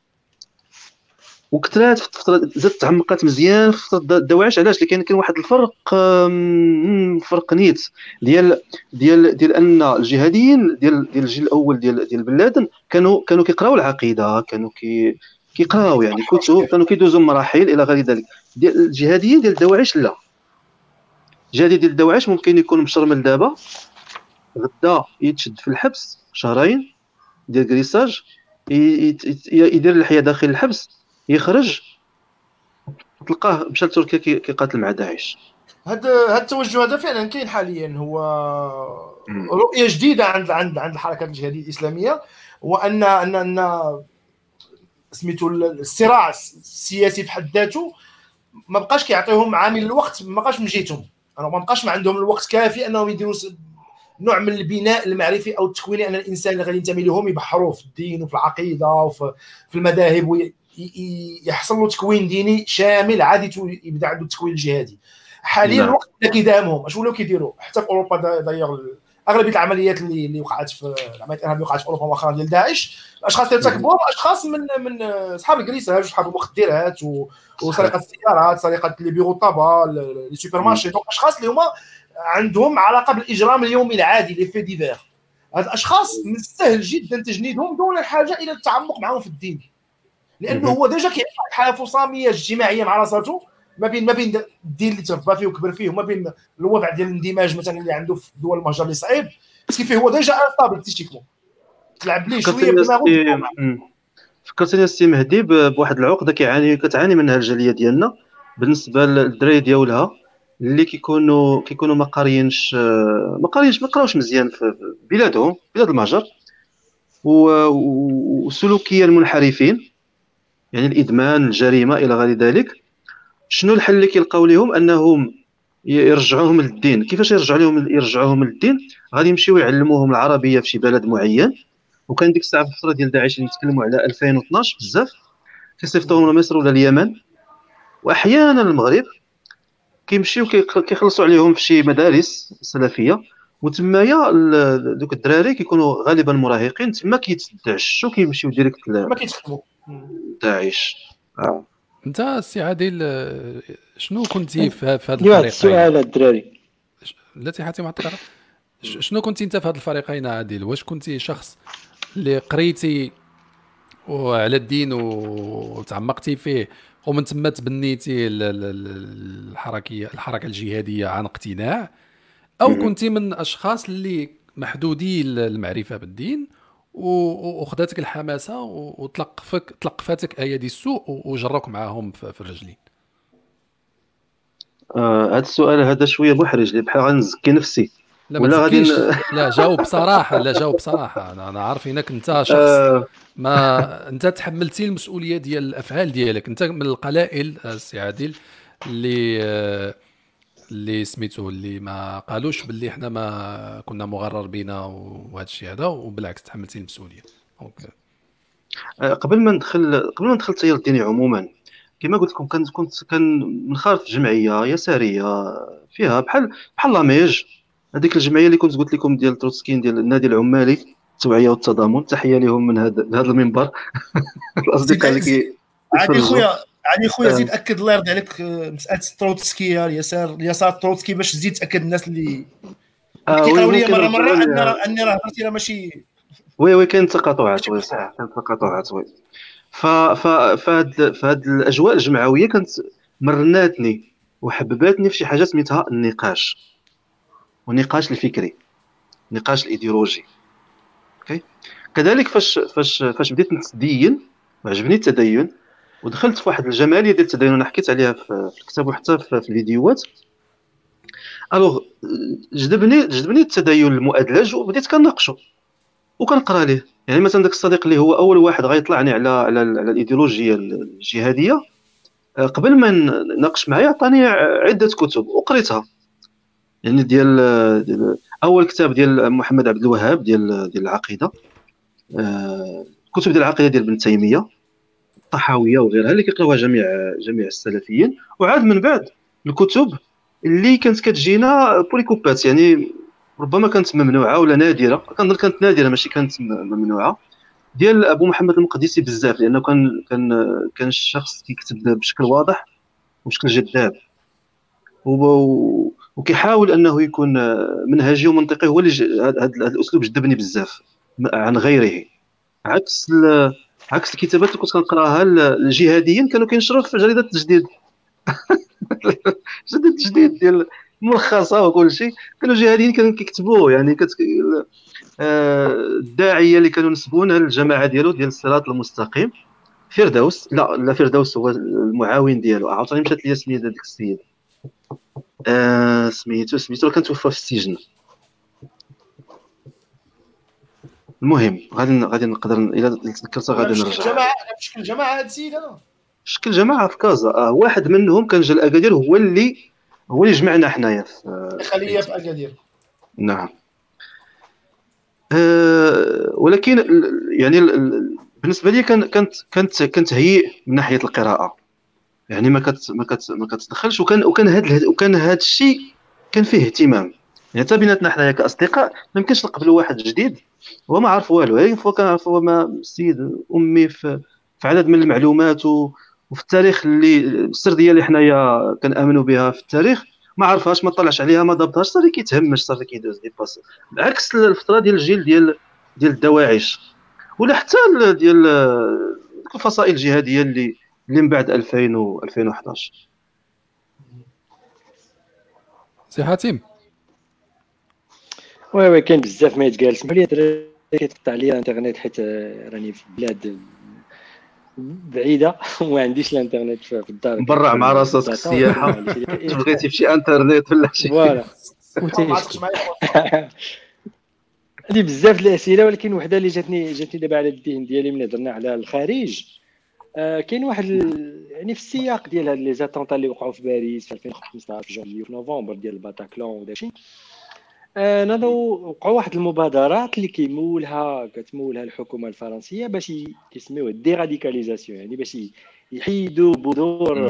وكثرات في الفترة زادت تعمقات مزيان في فترة الدواعش. علاش؟ لكن كاين واحد الفرق فرق نيت ديال ديال ديال أن الجهاديين ديال ديال الجيل الأول ديال ديال بن لادن كانوا كانوا كيقراو العقيدة كانوا كي كيقراو يعني. كتب كانوا كيدوزوا مراحل إلى غير ذلك. ديال الجهاديين ديال الدواعش لا. الجهادي ديال الدواعش ممكن يكون مشرمل دابا. غدا يتشد في الحبس شهرين ديال كريساج يدير الحياة داخل الحبس. يخرج تلقاه مشى لتركيا كيقاتل مع داعش. هذا هذا التوجه هذا فعلا كاين حاليا. هو رؤية جديدة عند عند عند الحركات الجهادية الإسلامية وان ان ان سميتو الصراع السياسي في حد ذاته ما بقاش كيعطيهم عامل الوقت ما بقاش من جهتهم. ما بقاش ما عندهم الوقت كافي أنهم يديروا نوع من البناء المعرفي أو التكويني أن الإنسان اللي غادي ينتمي لهم يبحروا في الدين وفي العقيدة وفي في المذاهب يحصل له تكوين ديني شامل عادي يبدا عنده التكوين الجهادي. حاليا نعم. الوقت اللي كي داهم داعش ولاو كيديروا حتى في أوروبا دايوغ أغلبية العمليات اللي اللي وقعت في العمليات الإرهابية اللي وقعت في أوروبا مؤخرا ديال داعش الأشخاص اللي ارتكبوها أشخاص من من أصحاب الكريساج اصحاب المخدرات وسرقة السيارات سرقة les bureaux tabac les supermarchés donc أشخاص اللي هما عندهم علاقه بالاجرام اليومي العادي les faits divers هاد الأشخاص من السهل جدا تجنيدهم دون الحاجة إلى التعمق معهم في الدين. لأنه هو déjà كيعيش حاله فصامية اجتماعيه مع راسو ما بين ما بين الدين اللي تربى فيه وكبر فيه وما بين الوضع ديال الاندماج مثلا اللي عنده في دول المهجر اللي صعيب. فيه هو déjà instable psychiquement تلعب ليه شوية فكرتني السي مهدي بواحد العقدة كيعاني كتعاني منها الجالية ديالنا. بالنسبة للدراري ديالها اللي كيكونوا كيكونوا ما قاريينش ما قاريينش ما قراوش مزيان في بلادهم بلاد المهجر وسلوكيا منحرفين يعني الإدمان الجريمة إلى غير ذلك. شنو الحل اللي كيلقاو لهم أنهم يرجعوهم للدين. كيفاش يرجعوا لهم يرجعوهم للدين؟ غادي يمشيو يعلموهم العربية في شي بلد معين. وكان ديك الساعة في الفترة ديال داعش اللي نتكلموا على 2012 بزاف. كيصيفطوهم لمصر ولا اليمن. وأحيانا المغرب كيمشيو كيخلصوا عليهم في شي مدارس سلفية. وتمايا دوك الدراري كيكونوا غالبا مراهقين. تما كيتدعشوا كيمشيو direct ما كيتخدموا. داعش آه. انت السي عادل شنو كنتي في هذا الفريقين؟ السؤال الدراري. لا حاتم عطيك شنو كنتي انت في هذا الفريقين عادل؟ واش كنتي شخص اللي قريتي وعلى الدين وتعمقتي فيه ومن ثم تبنيتي الحركية الحركة الجهادية عن اقتناع؟ أو كنتي من الاشخاص اللي محدودي المعرفة بالدين وخذاتك الحماسة وتلقفك تلقفاتك ايادي السوء وجروك معاهم في الرجلين. آه هذا السؤال هذا شوية محرج اللي بحال غنزكي نفسي. لا ولا غادي لا جاوب بصراحة لا جاوب بصراحة. أنا أنا عارف إنك أنت شخص آه. ما أنت تحملتي المسؤولية ديال الأفعال ديالك. أنت من القلائل السي عادل اللي آه اللي سميتو اللي ما قالوش باللي حنا ما كنا مغرر بينا وهذا الشيء هذا وبالعكس تحملتي المسؤولية. donc آه، قبل ما ندخل قبل ما ندخل التيار الديني عموما كما قلت لكم كنت كنت كان منخرط في جمعية يسارية فيها بحال بحال l'AMEJ. هذيك الجمعية اللي كنت قلت لكم ديال تروتسكين ديال النادي العمالي التوعية والتضامن. تحية لهم من هذا هذا المنبر. الأصدقاء اللي كي عادي خويا يعني خويا زيد أكد الله يرضي عليك آه، مسألة تروتسكي اليسار اليسار تروتسكي باش تزيد تأكد الناس اللي آه كيقراو لي مره مرة ان أني راه هضرتي راه ماشي oui oui كاين تقاطعات oui صح كاين تقاطعات oui. ف ف فهاد فهاد الأجواء الجمعويه كانت مرناتني وحبباتني في شي حاجة سميتها النقاش والنقاش الفكري النقاش الإيديولوجي. OK؟ كذلك فاش فاش فاش بديت نتدين وعجبني التدين ودخلت في واحد الجماليه ديال التدين أنا حكيت عليها في الكتاب وحتى في الفيديوهات. alors جذبني جذبني التدين المؤدلج وبديت كناقشو وكنقرأ ليه. يعني مثلا داك الصديق اللي هو أول واحد غيطلعني على على, على الايديولوجيا الجهادية آه، قبل ما نناقش معايا عطاني عدة كتب وقريتها. يعني ديال, ديال أول كتاب ديال محمد عبد الوهاب ديال ديال العقيدة. آه، كتب ديال العقيدة ديال ابن تيمية. الطحاوية وغيرها اللي كيقراوها جميع جميع السلفيين. وعاد من بعد الكتب اللي كانت كتجينا بوليكوبات يعني ربما كانت ممنوعة ولا نادرة كنظن كانت نادرة ماشي كانت ممنوعة. ديال أبو محمد المقدسي بزاف لأنه كان كان كان الشخص كيكتب بشكل واضح وبشكل جذاب. وكيحاول أنه يكون منهجي ومنطقي هو اللي هذا الأسلوب جذبني بزاف عن غيره. عكس عكس الكتابات اللي كنت كنقراها الجهاديين كانوا كينشروا في جريدة التجديد. جريدة التجديد ديال ملخصه وكل شيء. كانوا الجهاديين كانوا كيكتبوه يعني كت... آه، الداعية اللي كانوا نسبون للجماعة ديالو ديال الصراط المستقيم. فردوس لا لا فردوس هو المعاون ديالو. عاوتاني مشات لي سميت هذاك السيد. آه سميتو سميتو كان توفى في السجن. المهم غادي غادي نقدر إلا تذكرتها غادي نرجع. جماعة بشكل جماعة هاد السيد أنا. شكل جماعة في كازا. آه واحد منهم كان جا الأكادير هو اللي هو اللي جمعنا حنايا في خليه في اكادير نعم. أه ولكن يعني بالنسبة لي كان كانت كانت كانت هي من ناحية القراءة. يعني ما كت ما كت ما كتدخلش وكان وكان هذا وكان هذا الشيء كان فيه اهتمام. حتى بيناتنا حنايا كأصدقاء ما يمكنش نقبلوا واحد جديد. هو ما عارف والو غير فوا كنعرف هو ما السيد أمي في, في عدد من المعلومات وفي التاريخ اللي السردية اللي حنايا كنآمنوا بها في التاريخ ما عرفهاش ما طلعش عليها ما ضبطهاش صافي كيتهمش صافي كيدوز dépassé. عكس الفترة ديال الجيل ديال ديال الدواعش. ولا حتى ديال الفصائل الجهادية اللي اللي من بعد 2000 و 2011 سي حاتم. oui oui كاين بزاف ما يتقال اسمح لي كيتقطع لي الانترنت حيت راني في بلاد بعيده وما عنديش الانترنت في الدار مبرع مع راسك السياحه بغيتي في انترنت ولا شي voilà عندي بزاف الاسئله ولكن وحده اللي جاتني جاتني دابا على الذهن ديالي ملي هضرنا على الخارج آه كاين واحد ال... يعني في السياق ديال هاد les attentats اللي وقعوا في باريس في 2015 في جونفي في نوفمبر ديال الباتاكلون وداكشي آه ناضوا وقعوا واحد المبادرات اللي كيمولها كتمولها الحكومة الفرنسية باش كيسميوه ال déradicalisation يعني باش يحيدوا بذور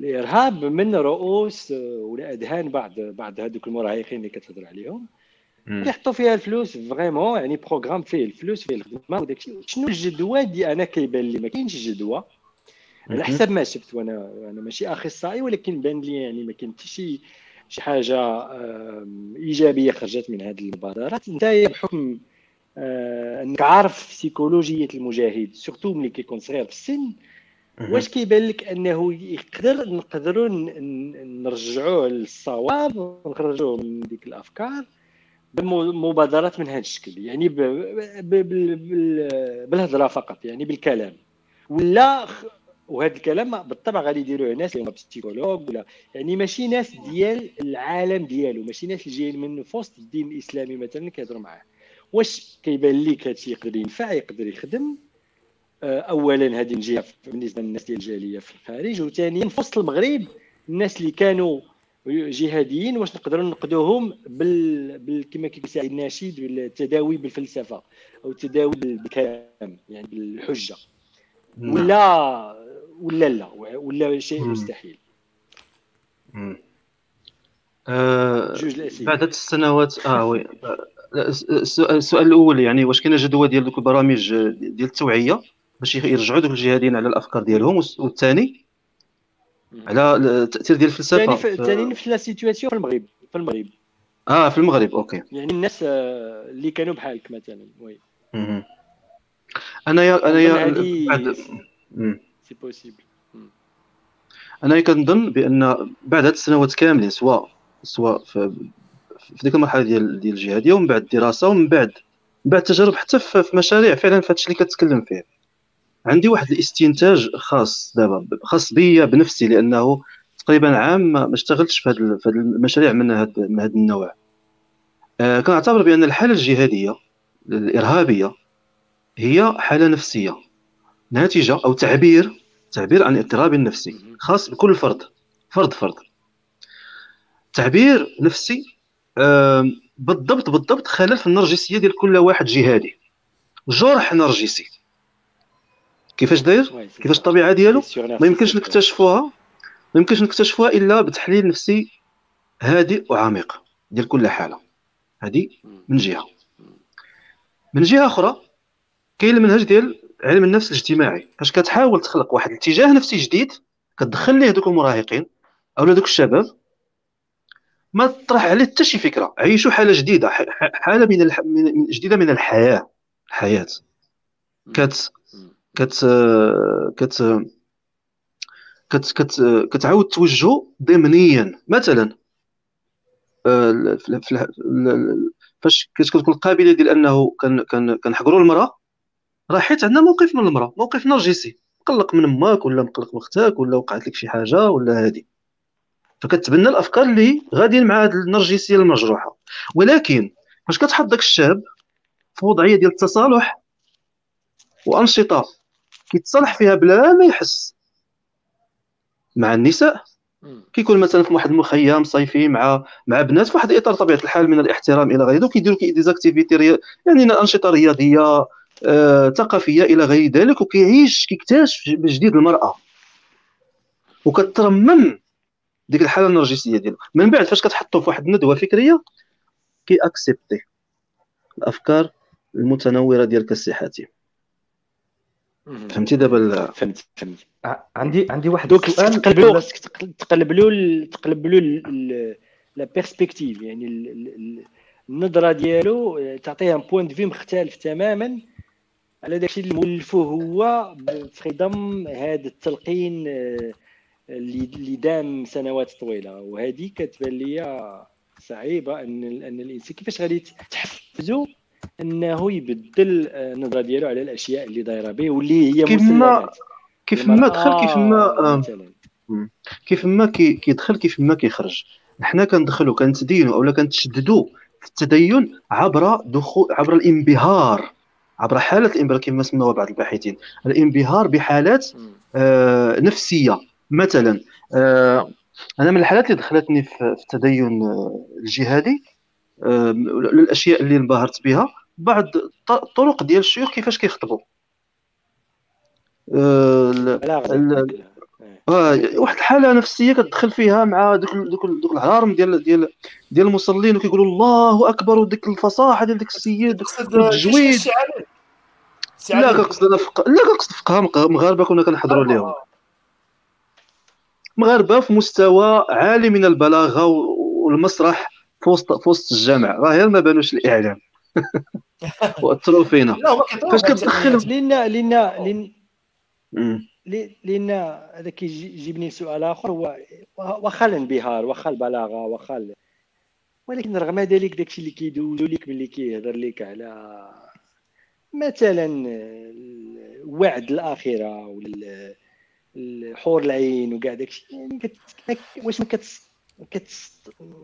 الإرهاب من رؤوس ولا اذهان بعض بعض هذوك المراهقين اللي كتهضر عليهم. كيحطوا فيها الفلوس vraiment يعني programme فيه الفلوس فيه الخدمة وداك الشيء. شنو الجدوى دي أنا كيبان لي؟ ما كاينش جدوى. على حسب ما شفت وأنا أنا ماشي أخصائي ولكن بان لي يعني ما كاين حتى شي شي حاجة إيجابية خرجت من هذه المبادرات. أنت بحكم آه، أنك عارف سيكولوجيه المجاهد سورتو ملي كيكون صغير في السن واش كيبان لك أنه يقدر نقدروا نرجعوه للصواب ونخرجوه من ديك الأفكار بمبادرات من هذا الشكل؟ يعني بالهضرة فقط يعني بالكلام. ولا وهذا الكلام بالطبع غادي يديروه ناس اللي بسيكولوج ولا يعني ماشي ناس ديال العالم ديالو ماشي ناس اللي جايين من وسط الدين الإسلامي مثلا كيهضروا معاه. واش كيبان لك هادشي يقدر ينفع يقدر يخدم؟ آه، اولا هذه الجهة بالنسبة للناس ديال الجالية في الخارج وثانيا في وسط المغرب الناس اللي كانوا جهاديين واش نقدروا نقدوهم بال, بال... كما كيقول سعيد ناشد التداوي بالفلسفة أو التداوي بالكلام يعني بالحجة. نعم. ولا ولا لا ولا شيء مستحيل. آه بعد السنوات آه oui السؤال الأول يعني واش كاينة جدوى ديال دوك البرامج ديال التوعية باش يرجعوا دوك الجهاديين على الأفكار ديالهم والثاني على التأثير ديال الفلسفة الثاني نفس la situation في المغرب في المغرب. آه في المغرب OK. يعني الناس آه، اللي كانوا بحالك مثلا oui. أنا يا أنا يا si possible أنا كنظن بأن بعد هاد السنوات كاملين سواء سواء في في ديك المرحلة ديال ديال الجهاديه ومن بعد الدراسة ومن بعد من بعد التجارب حتى في مشاريع فعلا في هادشي اللي كتكلم فيه. عندي واحد الاستنتاج خاص دابا خاص بيا بنفسي لأنه تقريبا عام ما اشتغلتش في هذه المشاريع من هذا من هذا النوع. آه كنعتبر بأن الحالة الجهادية الإرهابية هي حالة نفسية. ناتجة أو تعبير تعبير عن اضطراب نفسي خاص بكل فرد فرد فرد. تعبير نفسي بالضبط بالضبط خلل في النرجسية ديال كل واحد جهادي. جرح نرجسي. كيفاش داير؟ كيفاش الطبيعة ديالو؟ ما يمكنش نكتشفوها ما يمكنش نكتشفوها إلا بتحليل نفسي هادئ وعميق ديال كل حالة. هذه من جهة. من جهة أخرى كاين المنهج ديال علم النفس الاجتماعي. فاش كتحاول تخلق واحد الاتجاه نفسي جديد كتدخل ليه دوك المراهقين أو دوك الشباب ما تطرح عليه حتى شي فكرة. عيشوا حالة جديدة حالة من, الح... من جديدة من الحياة الحياة. كت كت كت كت كت كتعاود توجهو ضمنيا. مثلا آه، فاش كتكون القابله ديال أنه كنحقروا المرأة راه حيت عندنا موقف من المرأة موقف نرجسي. مقلق من أمك ولا مقلق من أختك ولا وقعت لك شي حاجة ولا هادي. فكتبنى الأفكار اللي غاديين مع هذه النرجسيه المجروحة. ولكن فاش كتحط داك الشاب في وضعية ديال التصالح وأنشطة كيتصالح فيها بلا ما يحس مع النساء كيكون مثلا في واحد المخيم صيفي مع مع بنات في واحد الاطار طبيعة الحال من الاحترام إلى غيره كيديروا كي des activités يعني أنشطة رياضية ثقافيه إلى غير ذلك وكيعيش كيكتشف بجديد المرأة. وكترمم ديك الحالة النرجسية ديالو. من بعد فاش كتحطو في واحد الندوة فكرية كي accepter الأفكار المتنورة ديال كسي حاتم فهمتي دابا فهمت فهمت. عندي عندي واحد السؤال. تقلب له تقلب له تقلب له la perspective يعني النظرة ديالو تعطيه un point de vue مختلف تماما. على داكشي اللي مولفو هو في ضم هذا التلقين آه، اللي اللي دام سنوات طويلة. وهذه كتبان لي صعيبة أن أن الإنسان كيفاش غادي تحفزو أنه يبدل النظرة ديالو على الأشياء اللي دايرة به واللي هي كيف ما كيف ما دخل كيف ما كيف ما كيدخل كيف ما كيخرج. حنا كندخلوا كنتدينوا اولا كنتشددوا في التدين عبر دخول عبر الانبهار. عبر حالة الإنبهار كما سموها بعض الباحثين. الإنبهار بحالات آه نفسية. مثلا آه أنا من الحالات اللي دخلتني في التدين الجهادي آه الأشياء اللي انبهرت بها بعض الطرق ديال الشيوخ كيفاش كيخطبوا. آه آه واحد الحالة نفسية كتدخل فيها مع دوك دوك دوك العرم ديال ديال ديال المصلين وكيقولوا الله أكبر وديك الفصاحة ديال ديك السيد التجويد لا كنقصد أنا فق... لا كنقصد فقهاء مغاربة كنا كنحضروا لهم مغاربة في مستوى عالي من البلاغة والمسرح في وسط في وسط الجامع. راه غير ما بانوش الإعلام. وأثروا فينا. فاش كتدخل لأن لأن لأن لأن هذا كيجيبني سؤال آخر. هو واخا الانبهار واخا البلاغة واخا ولكن رغم ذلك داكشي اللي كيدوزو لك باللي كيهضر لك على مثلا وعد الاخره ولا الحور العين وكاع داكشي يعني كت... واش ما كت... كت...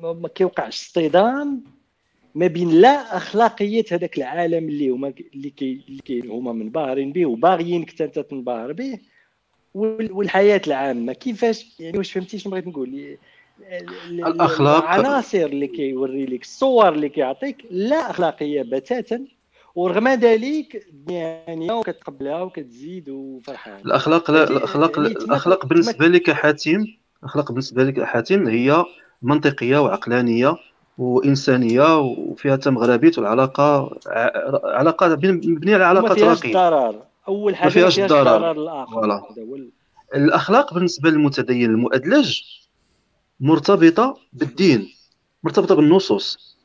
ما كيوقعش اصطدام ما بين لا أخلاقية هذاك العالم اللي هما اللي كي اللي كي هما منبهرين به وباغيينك انت تنبهر به والحياة العامة. كيفاش؟ يعني واش فهمتي شنو بغيت نقول؟ الأخلاق العناصر اللي كيوري لك الصور اللي كيعطيك لا أخلاقية بتاتا ورغم ذلك يعني وكتقبلها وكتزيد وفرحان. الأخلاق لا الأخلاق الأخلاق بالنسبة لك حاتم الأخلاق بالنسبة لك حاتم هي منطقية وعقلانية وإنسانية وفيها تمغربيت والعلاقة علاقة مبنية على علاقة راقيه ضرر. أول حاجة ما فيهاش ضرر. الآخر الأخلاق بالنسبة للمتدين المؤدلج مرتبطة بالدين مرتبطة بالنصوص.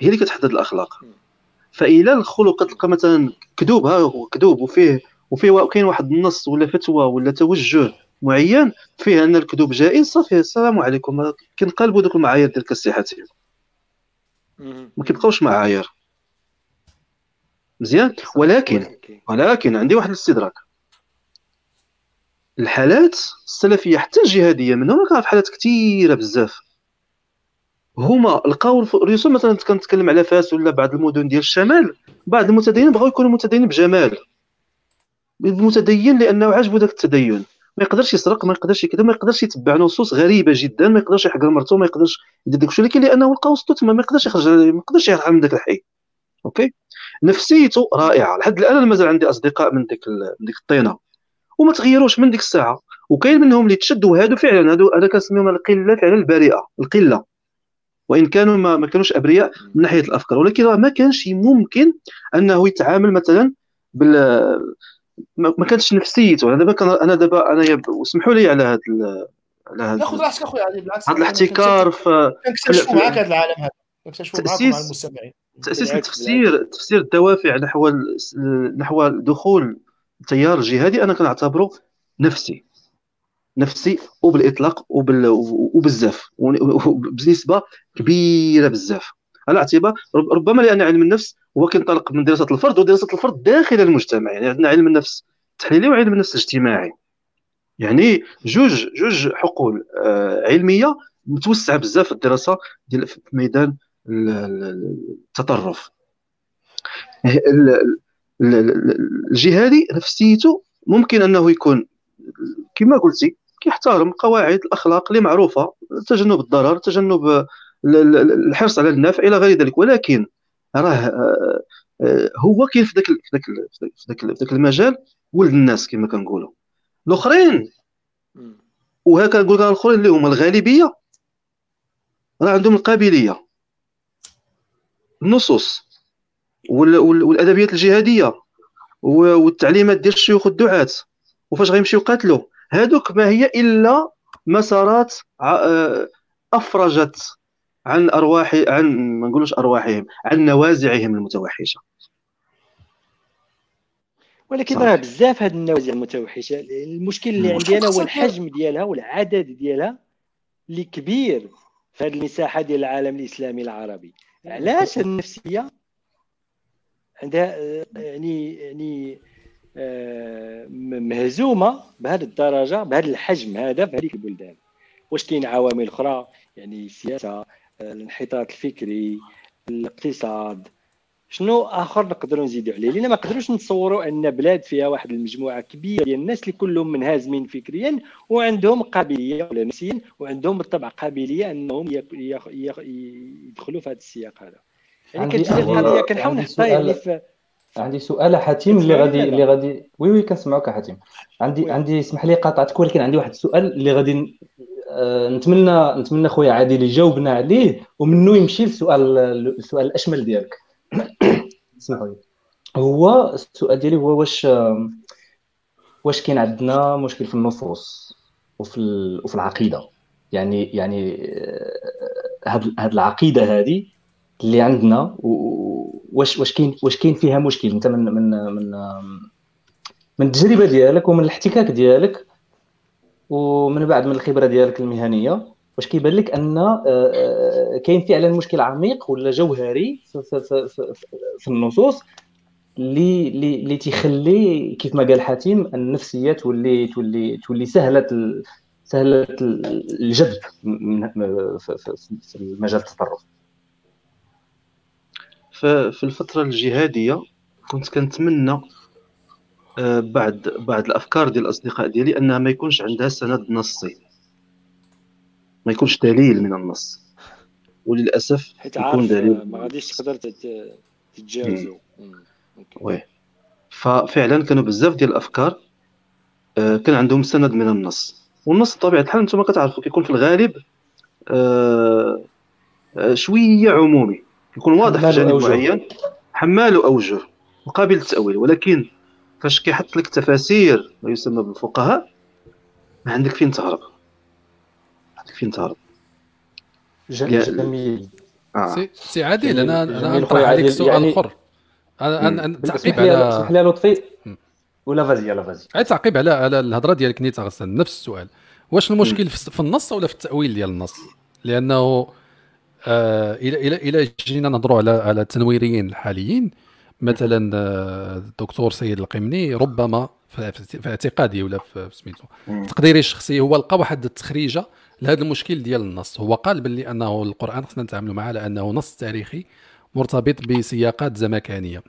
هي اللي كتحدد الأخلاق. فإلى الخلق كتلقى مثلا كذوب ها هو كذوب وفيه وفيه كاين واحد النص ولا فتوى ولا توجه معين فيه أن الكذوب جائز صافي السلام عليكم. كنقلبوا دوك المعايير ديال كالصحتهم ما كيبقاوش معايير. مزيان؟ ولكن ولكن. عندي واحد الاستدراك. الحالات السلفية حتى الجهادية منهم في حالات كثيره بزاف. هما لقاو الرسوم مثلا كنتكلم على فاس ولا بعض المدن ديال الشمال. بعض المتدينين بغاو يكونوا متدينين بجمال. متدين لأنه عاجبو ذاك التدين. ما يقدرش يسرق ما يقدرش كذا ما يقدرش يتبع نصوص غريبة جدا ما يقدرش يحقر مرته ما يقدرش يدير داك الشيء. ولكن لأنه لقى وسطو تما ما يقدرش يخرج ما يقدرش يرحل من ذاك الحي. OK؟ نفسيته رائعة. لحد الآن أنا مازال عندي أصدقاء من ديك من ديك الطينة. وما تغيروش من ديك الساعة. وكاين منهم اللي تشدوا هادو فعلا هادو أنا كنسميهم القلة فعلا البريئة القلة. وإن كانوا ما, ما كانوش أبرياء من ناحية الأفكار. ولكن ما كانش ممكن أنه يتعامل مثلا بال ما كانتش نفسيته. أنا دابا أنا دابا أنا اسمحوا لي على هذا على هذا خذ راحتك أخويا بالعكس هذا الاحتكار في كنكتشفوا معاك هذا العالم هذا. كنكتشفوا معاك مع المستمعين. تأسيس التفسير تفسير الدوافع نحو نحو دخول التيار الجهادي أنا كنعتبره نفسي. نفسي وبالإطلاق وبال وبزاف بنسبه كبيرة بزاف. على اعتبار ربما لأن علم النفس هو كينطلق من دراسة الفرد ودراسة الفرد داخل المجتمع. يعني عندنا علم النفس التحليلي وعلم النفس الاجتماعي. يعني جوج جوج حقول آه، علمية متوسعة بزاف في الدراسة ديال في ميدان التطرف. الجهادي نفسيته ممكن أنه يكون كما قلتي كيحترم قواعد الأخلاق اللي معروفة تجنب الضرر تجنب الحرص على النفع إلى غير ذلك. ولكن راه آه، آه، هو كاين في ذاك في ذاك في ذاك في ذاك المجال ولد الناس كما كنقولوا. الأخرين وهكا نقول الأخرين اللي هما الغالبية راه عندهم القابلية. النصوص والأدبيات الجهادية والتعليمات ديال الشيوخ الدعاة وفاش غيمشيو يقاتلوا هادوك ما هي إلا مسارات آه، أفرجت عن ارواح عن ما نقولوش أرواحهم عن نوازعهم المتوحشة. ولكن راه بزاف هاد النوازع المتوحشة. المشكل اللي عندي أنا هو الحجم ديالها والعدد ديالها اللي كبير في هذه المساحة ديال العالم الإسلامي العربي. علاش النفسية عندها يعني يعني آه، مهزومة بهذه الدرجة بهذا الحجم هذا في هذه البلدان. واش كاين عوامل أخرى؟ يعني السياسة الانحطاط الفكري الاقتصاد. شنو آخر نقدروا نزيدوا عليه؟ لأن ما نقدروش نتصوروا أن بلاد فيها واحد المجموعة كبيرة ديال الناس اللي كلهم منهزمين فكريا وعندهم قابلية ولا نفسيا وعندهم بالطبع قابلية أنهم يدخلوا في هذا السياق هذا. يعني كتجي القضية كنحاول نحطها يعني في عندي سؤال حاتم اللي غادي اللي غادي oui oui كنسمعوك حاتم. عندي oui. عندي اسمح لي قاطعتك ولكن عندي واحد السؤال اللي غادي آه، نتمنى نتمنى خويا عادل يجاوبنا عليه ومنه يمشي للسؤال السؤال الأشمل ديالك. اسمحوا لي. هو السؤال ديالي هو واش واش كاين عندنا مشكل في النصوص وفي وفي العقيدة؟ يعني يعني هاد آه، هاد العقيدة هذه اللي عندنا واش واش كاين واش كاين فيها مشكل. انت من من من من التجربة ديالك ومن الاحتكاك ديالك ومن بعد من الخبرة ديالك المهنية واش كيبان لك أن آه، آه، كاين فعلا مشكل عميق ولا جوهري في, في, في, في النصوص اللي اللي تيخلي كيف ما قال حاتم النفسية تولي تولي تولي سهلة سهلة الجذب في المجال التطرف. في الفترة الجهادية كنت كنتمنى آه، بعد بعد الأفكار ديال الأصدقاء ديالي أنها ما يكونش عندها سند نصي. ما يكونش دليل من النص. وللأسف حيت يكون دليل. ما غاديش تقدر تتجاوزو. وي. ففعلا كانوا بزاف ديال الأفكار آه، كان عندهم سند من النص. والنص بطبيعة الحال أنتم كتعرفوا كيكون في الغالب آه، شوية عمومي. يكون واضح في جانب معين. حمال أوجه وقابل للتاويل ولكن فاش كيحط لك تفاسير ما يسمى بالفقهاء ما عندك فين تهرب. عندك فين تهرب. جميل آه. سي عادل أنا أنا نطرح عليك سؤال يعني آخر. أنا أنا تعقيب على اسمح لي لطفي. ولا vas-y يلا vas-y. عاد تعقيب على على الهضرة ديالك نيتا غسان نفس السؤال. واش المشكل في النص ولا في التأويل ديال النص؟ لأنه آه إلى إلى إلى جينا نهضروا على على التنويريين الحاليين. مثلا آه، الدكتور سيد القمني ربما في اعتقادي ولا في سميتو. تقديري الشخصي هو لقى واحد التخريجة لهذا المشكل ديال النص. هو قال باللي أنه القرآن خصنا نتعاملوا معه على أنه نص تاريخي مرتبط بسياقات زمكانية.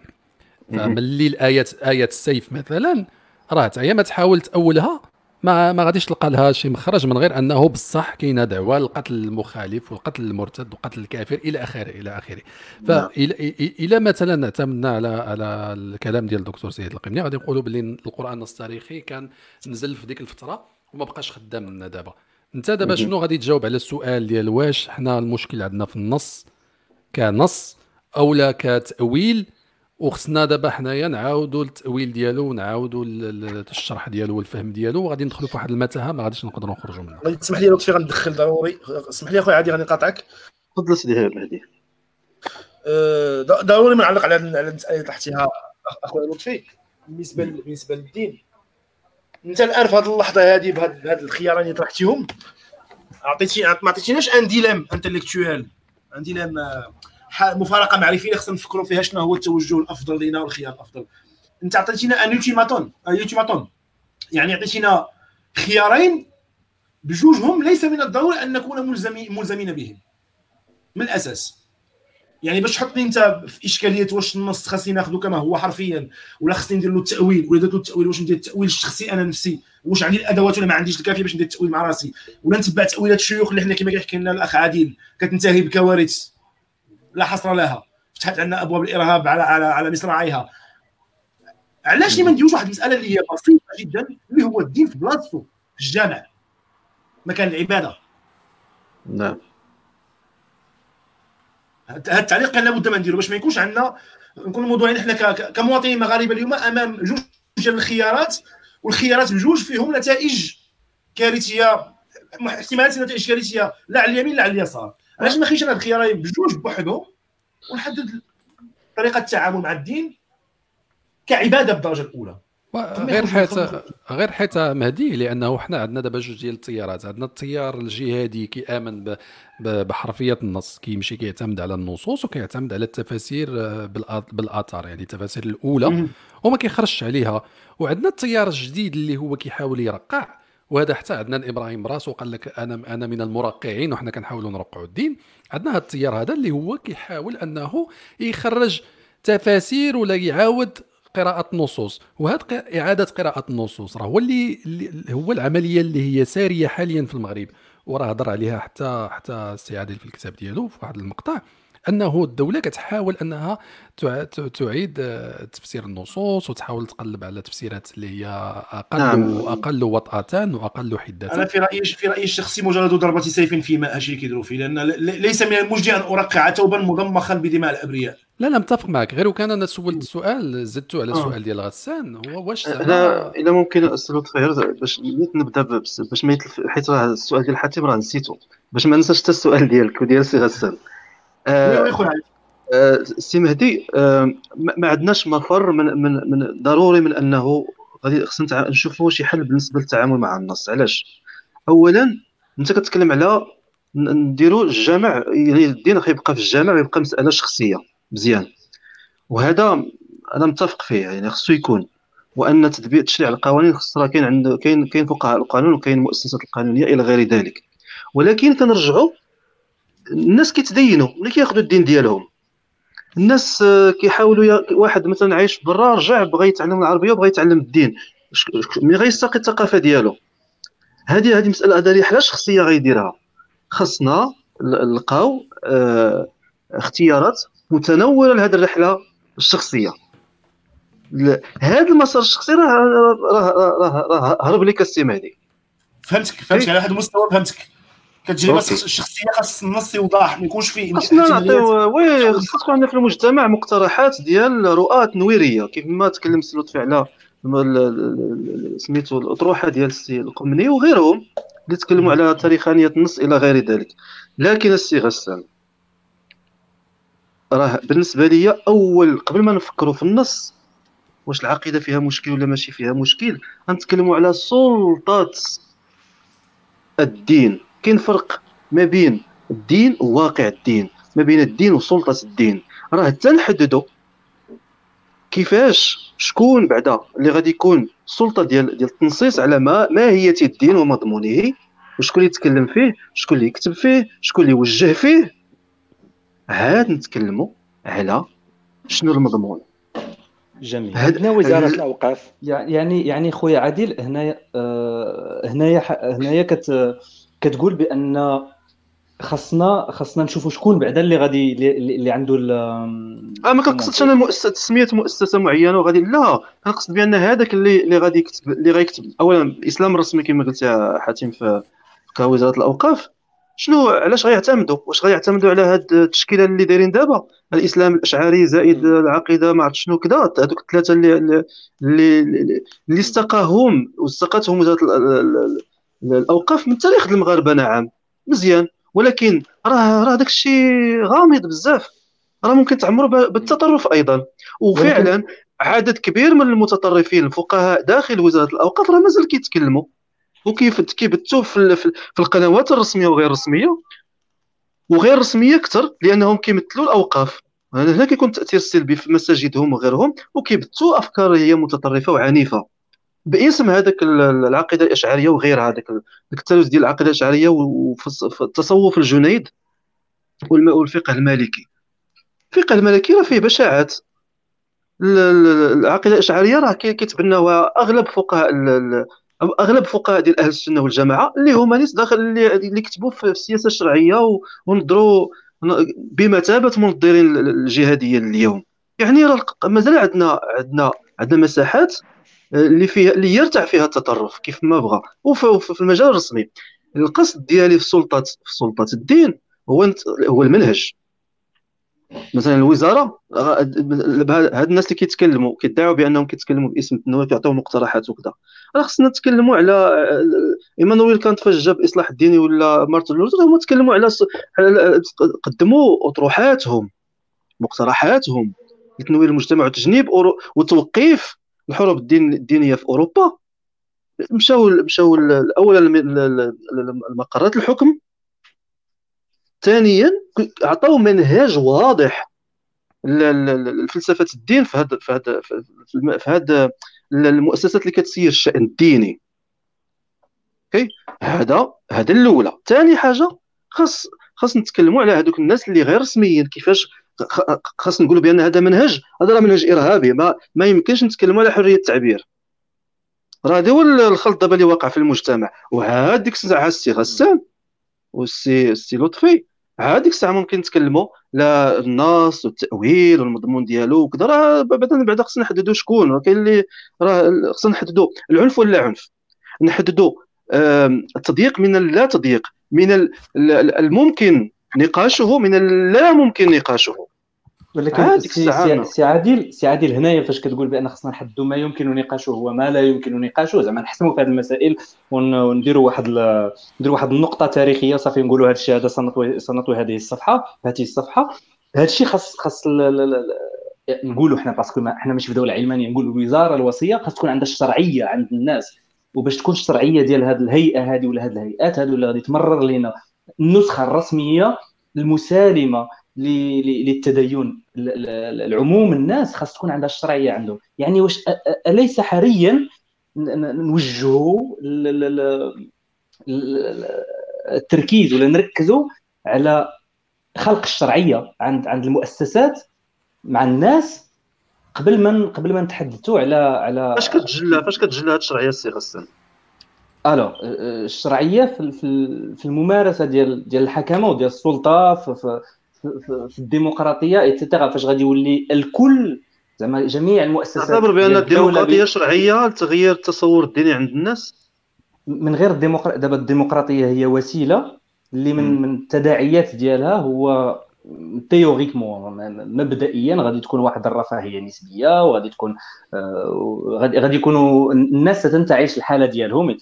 فملي الايات آية السيف مثلا راه حتى ما تحاول تاولها ما ما غاديش تلقى لها شي مخرج من غير أنه بصح كاينة دعوة لقتل المخالف وقتل المرتد وقتل الكافر إلى آخره إلى آخره. نعم. فالى مثلا اعتمدنا على على الكلام ديال الدكتور سيد القمني غادي نقولوا باللي القرآن النص التاريخي كان نزل في ديك الفترة وما بقاش خدام لنا دابا. أنت دابا شنو غادي تجاوب على السؤال ديال واش حنا المشكل عندنا في النص كنص أو لا كتأويل وخصنا دابا حنايا نعاودوا التأويل ديالو ونعاودوا الشرح ديالو والفهم ديالو وغادي ندخلوا في واحد المتاهة ما غاديش نقدروا نخرجوا منها. تسمح لي لطفي غندخل ضروري. اسمح لي أخويا عادي غادي نقاطعك؟ تفضل سيدي مهدي أه، ضروري ما نعلق على على المسألة اللي طرحتيها أخويا لطفي. بالنسبة بالنسبة للدين. أنت الآن في هذه اللحظة هذه بهذه الخيارين اللي طرحتيهم عطيتي ما عطيتيناش un dilemme intellectuel un dilemme مفارقة معرفية خصنا نفكروا فيها شنو هو التوجه الأفضل لنا والخيار الأفضل. أنت عطيتينا un ultimatum ultimatum يعني عطيتينا خيارين بجوجهم ليس من الضروري أن نكون ملزمين ملزمين بهم. من الأساس. يعني باش تحطني أنت في إشكالية واش النص خاصني ناخذه كما هو حرفيا ولا خاصني ندير له التأويل ولا درت له التأويل واش ندير التأويل الشخصي أنا نفسي واش عندي الأدوات ولا ما عنديش الكافية باش ندير التأويل مع راسي ولا نتبع تأويلات الشيوخ اللي حنا كما كيحكي لنا الأخ عادل كتنتهي بكوارث. لا حصر لها. فتحت عندنا أبواب الإرهاب على على على مصراعيها. علاش ما نديروش واحد المسألة اللي هي بسيطة جدا اللي هو الدين في بلاصتو في الجامع. مكان العبادة. نعم. هذا التعليق كان لابد ما نديرو باش ما يكونش عندنا نكون موضوعين إحنا كمواطنين مغاربه اليوم أمام جوج ديال الخيارات والخيارات بجوج فيهم نتائج كارثية احتمالات نتائج كارثية لا على اليمين لا على اليسار. علاش ما خيش الخيارين بجوج بوحدهم ونحدد طريقة التعامل مع الدين كعبادة بالدرجة الأولى. غير حيت غير حيت مهدي لأنه حنا عندنا دابا جوج ديال التيارات. عندنا التيار الجهادي كيآمن بحرفية النص كيمشي كيعتمد على النصوص وكيعتمد على التفاسير آه، بالاثار يعني التفاسير الأولى. وما كيخرجش عليها. وعندنا التيار الجديد اللي هو كيحاول يرقع. وهذا حتى عندنا إبراهيم براسو قال لك أنا أنا من المرقعين وحنا كنحاولوا نرقعوا الدين. عندنا هذا التيار هذا اللي هو كيحاول أنه يخرج تفاسير ولا يعاود قراءة النصوص وهذا إعادة قراءة النصوص راه هو اللي, هو العملية اللي هي سارية حاليا في المغرب. وراه هضر عليها حتى حتى السي في الكتاب ديالو في واحد المقطع. أنه الدولة كتحاول أنها تعيد آه، تفسير النصوص وتحاول تقلب على تفسيرات اللي هي أقل نعم. أقل وطأة وأقل حدة. أنا في رأيي في رأيي الشخصي مجرد ضربة سيف في ماء هادشي كيديروا فيه لأن ليس من المجدي أن أرقع توبا مضمخا بدماء الأبرياء. لا لا متفق معك. غير وكان أنا سولت سؤال زدت على السؤال آه. ديال غسان هو واش لا الا ممكن أستاذ باش نبدأ باش ما يتلف حيت راه السؤال ديال حاتم راه نسيتو باش ما ننساش حتى السؤال ديالك وديال سي غسان. سي مهدي آه ما عندناش مفر من من من ضروري من أنه غادي خصنا نشوفوا شي حل بالنسبة للتعامل مع النص علاش؟ اولا أنت كتكلم على نديروا الجامع يعني الدين غيبقى في الجامع ويبقى مسألة شخصية مزيان. وهذا أنا متفق فيه يعني خصو يكون. وأن تدبير تشريع القوانين خص راه كاين عنده كاين كاين فقهاء القانون وكاين المؤسسات القانونية إلى غير ذلك. ولكن كنرجعوا الناس كيتدينوا ملي كياخذوا الدين ديالهم. الناس آه، كيحاولوا واحد مثلا عايش برا رجع بغى يتعلم العربية وبغى يتعلم الدين. ملي غيستقي الثقافة ديالو. هذه هذه مسألة هذه رحله شخصية غيديرها. خصنا نلقاو آه اختيارات متنوره لهذه الرحلة الشخصية. هذا المسار الشخصي راه راه راه هرب لك السي مهدي فهمتك فهمتك على هذا المستوى فهمتك. كتجربه الشخصية خاص النص يوضح ما يكونش فيه خاصنا نعطيو oui خاص تكون عندنا في المجتمع مقترحات ديال رؤى تنويرية كيف ما تكلم سي لطفي على سميتو الأطروحة ديال السي القمني وغيرهم اللي تكلموا على تاريخانية النص إلى غير ذلك. لكن السي غسان راه بالنسبة لي أول قبل ما نفكروا في النص واش العقيدة فيها مشكل ولا ماشي فيها مشكل غنتكلموا على سلطة الدين. كاين فرق ما بين الدين وواقع الدين ما بين الدين وسلطة الدين. راه حتى نحددوا كيفاش شكون بعدا اللي غادي يكون السلطه ديال ديال التنصيص على ما ماهيه الدين ومضمونه وشكون اللي يتكلم فيه شكون اللي يكتب فيه شكون اللي يوجه فيه. عاد نتكلموا على شنو المضمون. جميل. عندنا وزارة الأوقاف. يعني يعني خويا عادل هنايا آه هنايا هنايا كت كتقول بأن خاصنا خاصنا نشوفوا شكون بعدا اللي غادي اللي عنده آه ما كنقصدش أنا مؤسسه تسمية مؤسسة معينة وغادي لا كنقصد بأن هذاك اللي اللي غادي يكتب اللي غيكتب اولا الإسلام الرسمي كما قلت يا حاتم في كوزاره الأوقاف شنو علاش غيعتمدوا؟ واش غيعتمدوا على هاد التشكيلة اللي دايرين دابا؟ الإسلام الأشعري زائد العقيدة ما عرفت شنو كذا. هذوك الثلاثة اللي اللي اللي استقاهم واستقاتهم وزارة الأوقاف من تاريخ المغاربة نعم. مزيان. ولكن راه راه داك الشيء غامض بزاف. راه ممكن تعمروا بالتطرف أيضا. وفعلا عدد كبير من المتطرفين الفقهاء داخل وزارة الأوقاف راه مازال كيتكلموا. وكيف كيبثوا في, في القنوات الرسمية وغير الرسمية. وغير رسميه أكثر لأنهم كيمثلوا الأوقاف. هنا كيكون التاثير السلبي في مساجدهم وغيرهم وكيبثوا أفكار هي متطرفة وعنيفة. باسم هذاك العقيدة الاشعريه وغيرها هذاك التلوث ديال العقيدة الاشعريه وفي التصوف الجنيد والفقه المالكي. الفقه المالكي راه فيه بشاعات. العقيدة الاشعريه راه كيتبناوها أغلب فقهاء أغلب فقهاء ديال أهل السنة والجماعة اللي هما ناس داخل اللي, اللي كتبوا في السياسة الشرعية ونظروا بمثابة منظرين الجهاديه اليوم. يعني راه مازال عندنا عندنا عندنا مساحات اللي فيها اللي يرتع فيها التطرف كيف ما بغى وفي المجال الرسمي القصد ديالي في سلطة في سلطة الدين هو هو المنهج. مثلا الوزارة هاد الناس اللي كيتكلموا كيدعوا بأنهم كيتكلموا باسم التنوير كيعطيو مقترحات وكذا. راه خصنا نتكلموا على إيمانويل كانت فاش جاب الاصلاح الديني ولا مارتن لوثر هما تكلموا على قدموا أطروحاتهم مقترحاتهم لتنوير المجتمع وتجنيب وتوقيف الحروب الدين الدينية في أوروبا مشاو مشاو اولا المقرات الحكم ثانيا عطاو منهاج واضح لفلسفة الدين في هذا في هذا في هذا المؤسسات اللي كتسير الشأن الديني. أوكي؟ هذا هذا الأولى. ثاني حاجة خاص خاص نتكلموا على هذوك الناس اللي غير رسميين كيفاش خاص نقولوا بأن هذا منهج هذا راه منهج إرهابي ما ما يمكنش نتكلموا على حرية التعبير. راه هذا هو الخلط دابا اللي واقع في المجتمع. وعاد ديك الساعة السي غسان والسي السي لطفي ديك الساعة ممكن نتكلموا لا النص والتأويل والمضمون ديالو وكذا. راه بعدا بعدا خصنا نحددوا شكون. راه كاين اللي راه خصنا نحددوا العنف ولا عنف. نحددوا التضييق من اللا تضييق من الممكن نقاشه من اللا ممكن نقاشه. ولكن سي, سي, سي عادل سي عادل هنايا فاش كتقول بأن خصنا نحددوا ما يمكن نقاشه وما لا يمكن نقاشه زعما نحسموا في هذه المسائل ونديروا واحد نديروا واحد النقطة تاريخية صافي نقولوا هذا الشيء هذا صنطوا هذه الصفحة هذه الصفحة. هذا الشيء خاص خاص نقولوا حنا parce que حنا ماشي في دولة علمانية نقولوا الوزارة الوصية خاص تكون عندها الشرعية عند الناس. وباش تكون الشرعية ديال هذه الهيئة هذه ولا هذه الهيئات هذه اللي غادي تمرر لنا النسخة الرسمية المسالمة للتدين. العموم الناس خاص تكون عندها الشرعية عندهم يعني واش أليس حريا نوجهوا التركيز ولا نركزوا على خلق الشرعية عند عند المؤسسات مع الناس قبل ما قبل ما نتحدثوا على على فاش كتجلى فاش كتجلى هذه الشرعية السي غسان؟ ألو الشرعية في في الممارسة ديال ديال الحكمة وديال السلطة في, في في الديمقراطية ايتترا فاش غادي يولي الكل زعما جميع المؤسسات تعتبر بأن الديمقراطية شرعيه لتغيير التصور الديني عند الناس؟ من غير الديمقراطيه دابا الديمقراطية هي وسيلة اللي من من التداعيات ديالها هو تيوريكمون مبدئيا غادي تكون واحد الرفاهية نسبية وغادي تكون آه غادي غادي يكونوا الناس ستنتعش الحالة ديالهم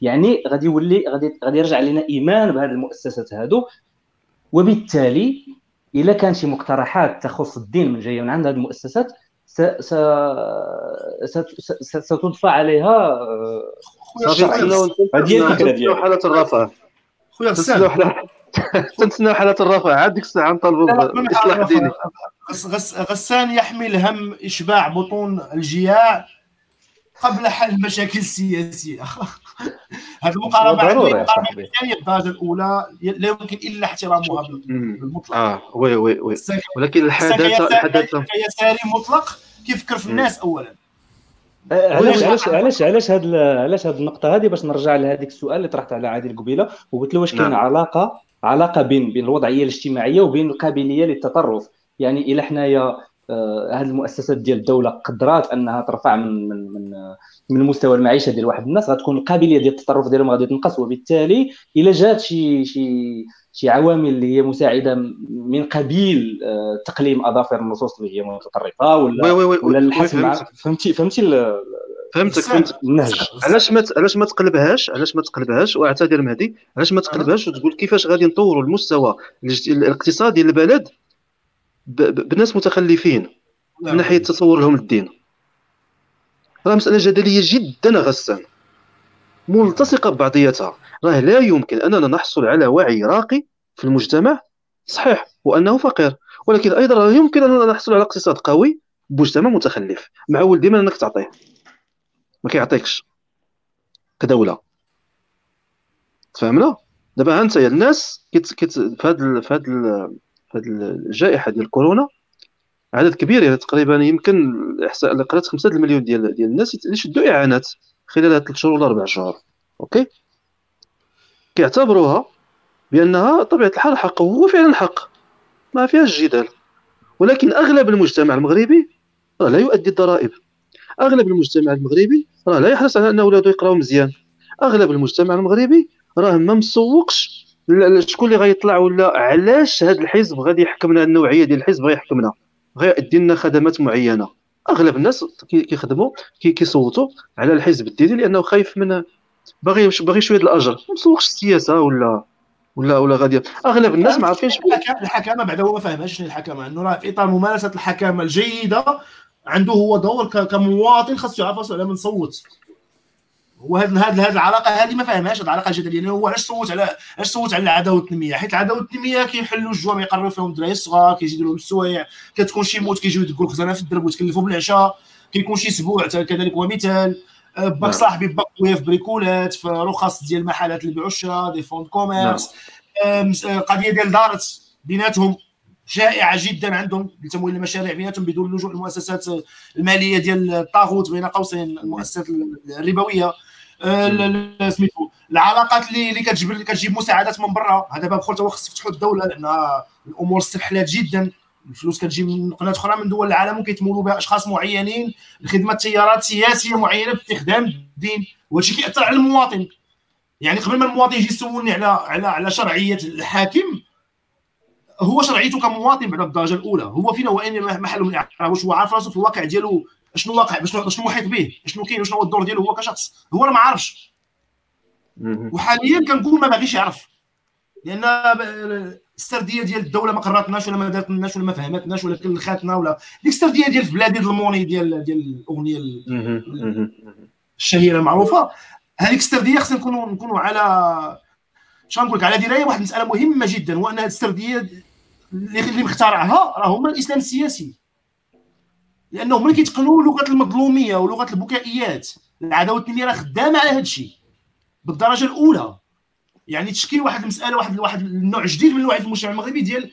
يعني غادي يولي غادي غادي يرجع لنا إيمان بهذه المؤسسات هادو. وبالتالي اذا كان شي مقترحات تخص الدين من جاية من عند هذه المؤسسات ستضفى عليها هذه الفكرة حالة الرفاه. خويا حسان تنتسناو حالة الرفاه عاد ديك الساعة نطالبوا بإصلاح ديني. غسان يحمل هم إشباع بطون الجياع قبل حل المشاكل السياسيه هذه المقاربه عندي الثانية الدرجة الأولى لا يمكن إلا احترامها بالمطلق. آه oui oui oui. ولكن الحداثه الحداثه كيساري مطلق كيفكر في الناس اولا؟ أه، علاش علاش علاش علاش هاد علاش هاد النقطة هذه؟ باش نرجع لهذيك السؤال اللي طرحت على عادل قبيلة وقلت له واش كاين نعم. علاقة علاقة بين بين الوضعية الاجتماعية وبين القابلية للتطرف. يعني إلى حنايا آه، هذه المؤسسات ديال الدولة قدرات أنها ترفع من من من من مستوى المعيشة ديال واحد الناس. غتكون القابلية ديال التطرف ديالهم غادي تنقص وبالتالي إلى جات شي شي شي عوامل اللي هي مساعدة من قبيل آه، تقليم أظافر النصوص اللي هي متطرفة ولا وي وي ولا الحسم فهمتي فهمتي فهمتك فهمتك. النهج علاش ما علاش ما تقلبهاش؟ علاش ما تقلبهاش؟ واعتذر مهدي. علاش ما تقلبهاش وتقول كيفاش غادي نطوروا المستوى الاقتصادي للبلد بناس متخلفين من نعم. ناحية تصور لهم الدين راه مسألة جدلية جدا غسان ملتصقة ببعضياتها راه لا يمكن أننا نحصل على وعي راقي في المجتمع صحيح وأنه فقير. ولكن أيضا لا يمكن أننا نحصل على اقتصاد قوي بمجتمع متخلف. معول ديما أنك تعطيه. ما كيعطيكش كدولة. تفهمنا؟ دابا انت يا الناس كت كت في هذا في هذا في هذه الجائحة ديال كورونا عدد كبير يعني تقريبا يمكن الاحصاء اللي قرات 5 المليون ديال ديال الناس اللي شدوا إعانات خلال هاد 3 شهور ولا 4 شهور أوكي؟ كيعتبروها بأنها طبيعة الحال حق وهو فعلا حق. ما فيهاش جدال. ولكن أغلب المجتمع المغربي لا يؤدي الضرائب. أغلب المجتمع المغربي راه لا يحرص على أن أولاده يقراو مزيان. أغلب المجتمع المغربي راه ما مسوقش شكون اللي غيطلع ولا علاش هذا الحزب غادي يحكمنا النوعية ديال الحزب غيحكمنا غيأدي لنا خدمات معينة. أغلب الناس كيخدموا كيصوتوا على الحزب الديني لأنه خايف من باغي باغي شوية الأجر. ما مسوقش السياسة ولا ولا ولا غادي. أغلب الناس ما عارفينش الحكامه بعدا هو ما شنو الحكامه إنه راه في اطار ممارسة الحكامه الجيدة عنده هو دور كمواطن خاصو يعرف على من صوت. هو هذه هذه العلاقة هذه ما فاهمهاش هذه العلاقة جدليه يعني هو علاش صوت على علاش صوت على العدالة والتنمية؟ حيت العدالة والتنمية كيحلوا الجوع يقربوا فيهم الدراري الصغار كيزيدوا لهم السوايع. كتكون شي موت كيجيو يدقوا الخزانة في الدرب ويتكلفوا بالعشاء. كيكون شي أسبوع كذلك هو مثال. أه، باك نعم. صاحبي باك في bricolات في رخص ديال المحلات اللي بيعوا الشراء des fonds de commerce. نعم. أه، قضية ديال دارت بيناتهم. شائعه جدا عندهم لتمويل المشاريع بيناتهم بدون لجوء المؤسسات المالية ديال الطاغوت بين قوسين المؤسسات الربوية. آه، سميتو العلاقات اللي اللي كتجيب اللي كتجيب مساعدات من برا. هذا باب أخر خص يفتحوا الدولة لأن الأمور استحلات جدا. الفلوس كتجي من قناة أخرى من دول العالم وكيتمولوا بها أشخاص معينين لخدمه تيارات سياسية معينة باستخدام الدين. وهذا الشيء كيأثر على المواطن. يعني قبل ما المواطن يجي يسولني على على على شرعية الحاكم هو شرعيته كمواطن بعد الدرجة الأولى. هو فينا وين محل من الاعراب واش هو عارف راسه في الواقع ديالو شنو واقع شنو شنو محيط به شنو كاين وشنو هو الدور ديالو هو كشخص. هو راه ما عارفش. وحاليا كنقول ما باغيش يعرف. لأن السردية ديال الدولة ما قراتناش ولا ما دارتناش ولا ما فهمتناش ولا كلخاتنا ولا ديك السردية ديال بلادي الموني ديال ديال الأغنية الشهيرة المعروفة. هذيك السردية خصنا نكونوا نكونوا على شنو نقول لك على دراية واحد المسألة مهمة جدا وأن هذه السردية اللي مخترعها راه هما الإسلام السياسي. لأنه ملي كيتقنوا لغة المظلومية ولغة البكائيات العدالة والتنمية راه خدامة على هذا الشيء بالدرجة الأولى. يعني تشكيل واحد المسألة واحد واحد النوع جديد من في المجتمع المغربي ديال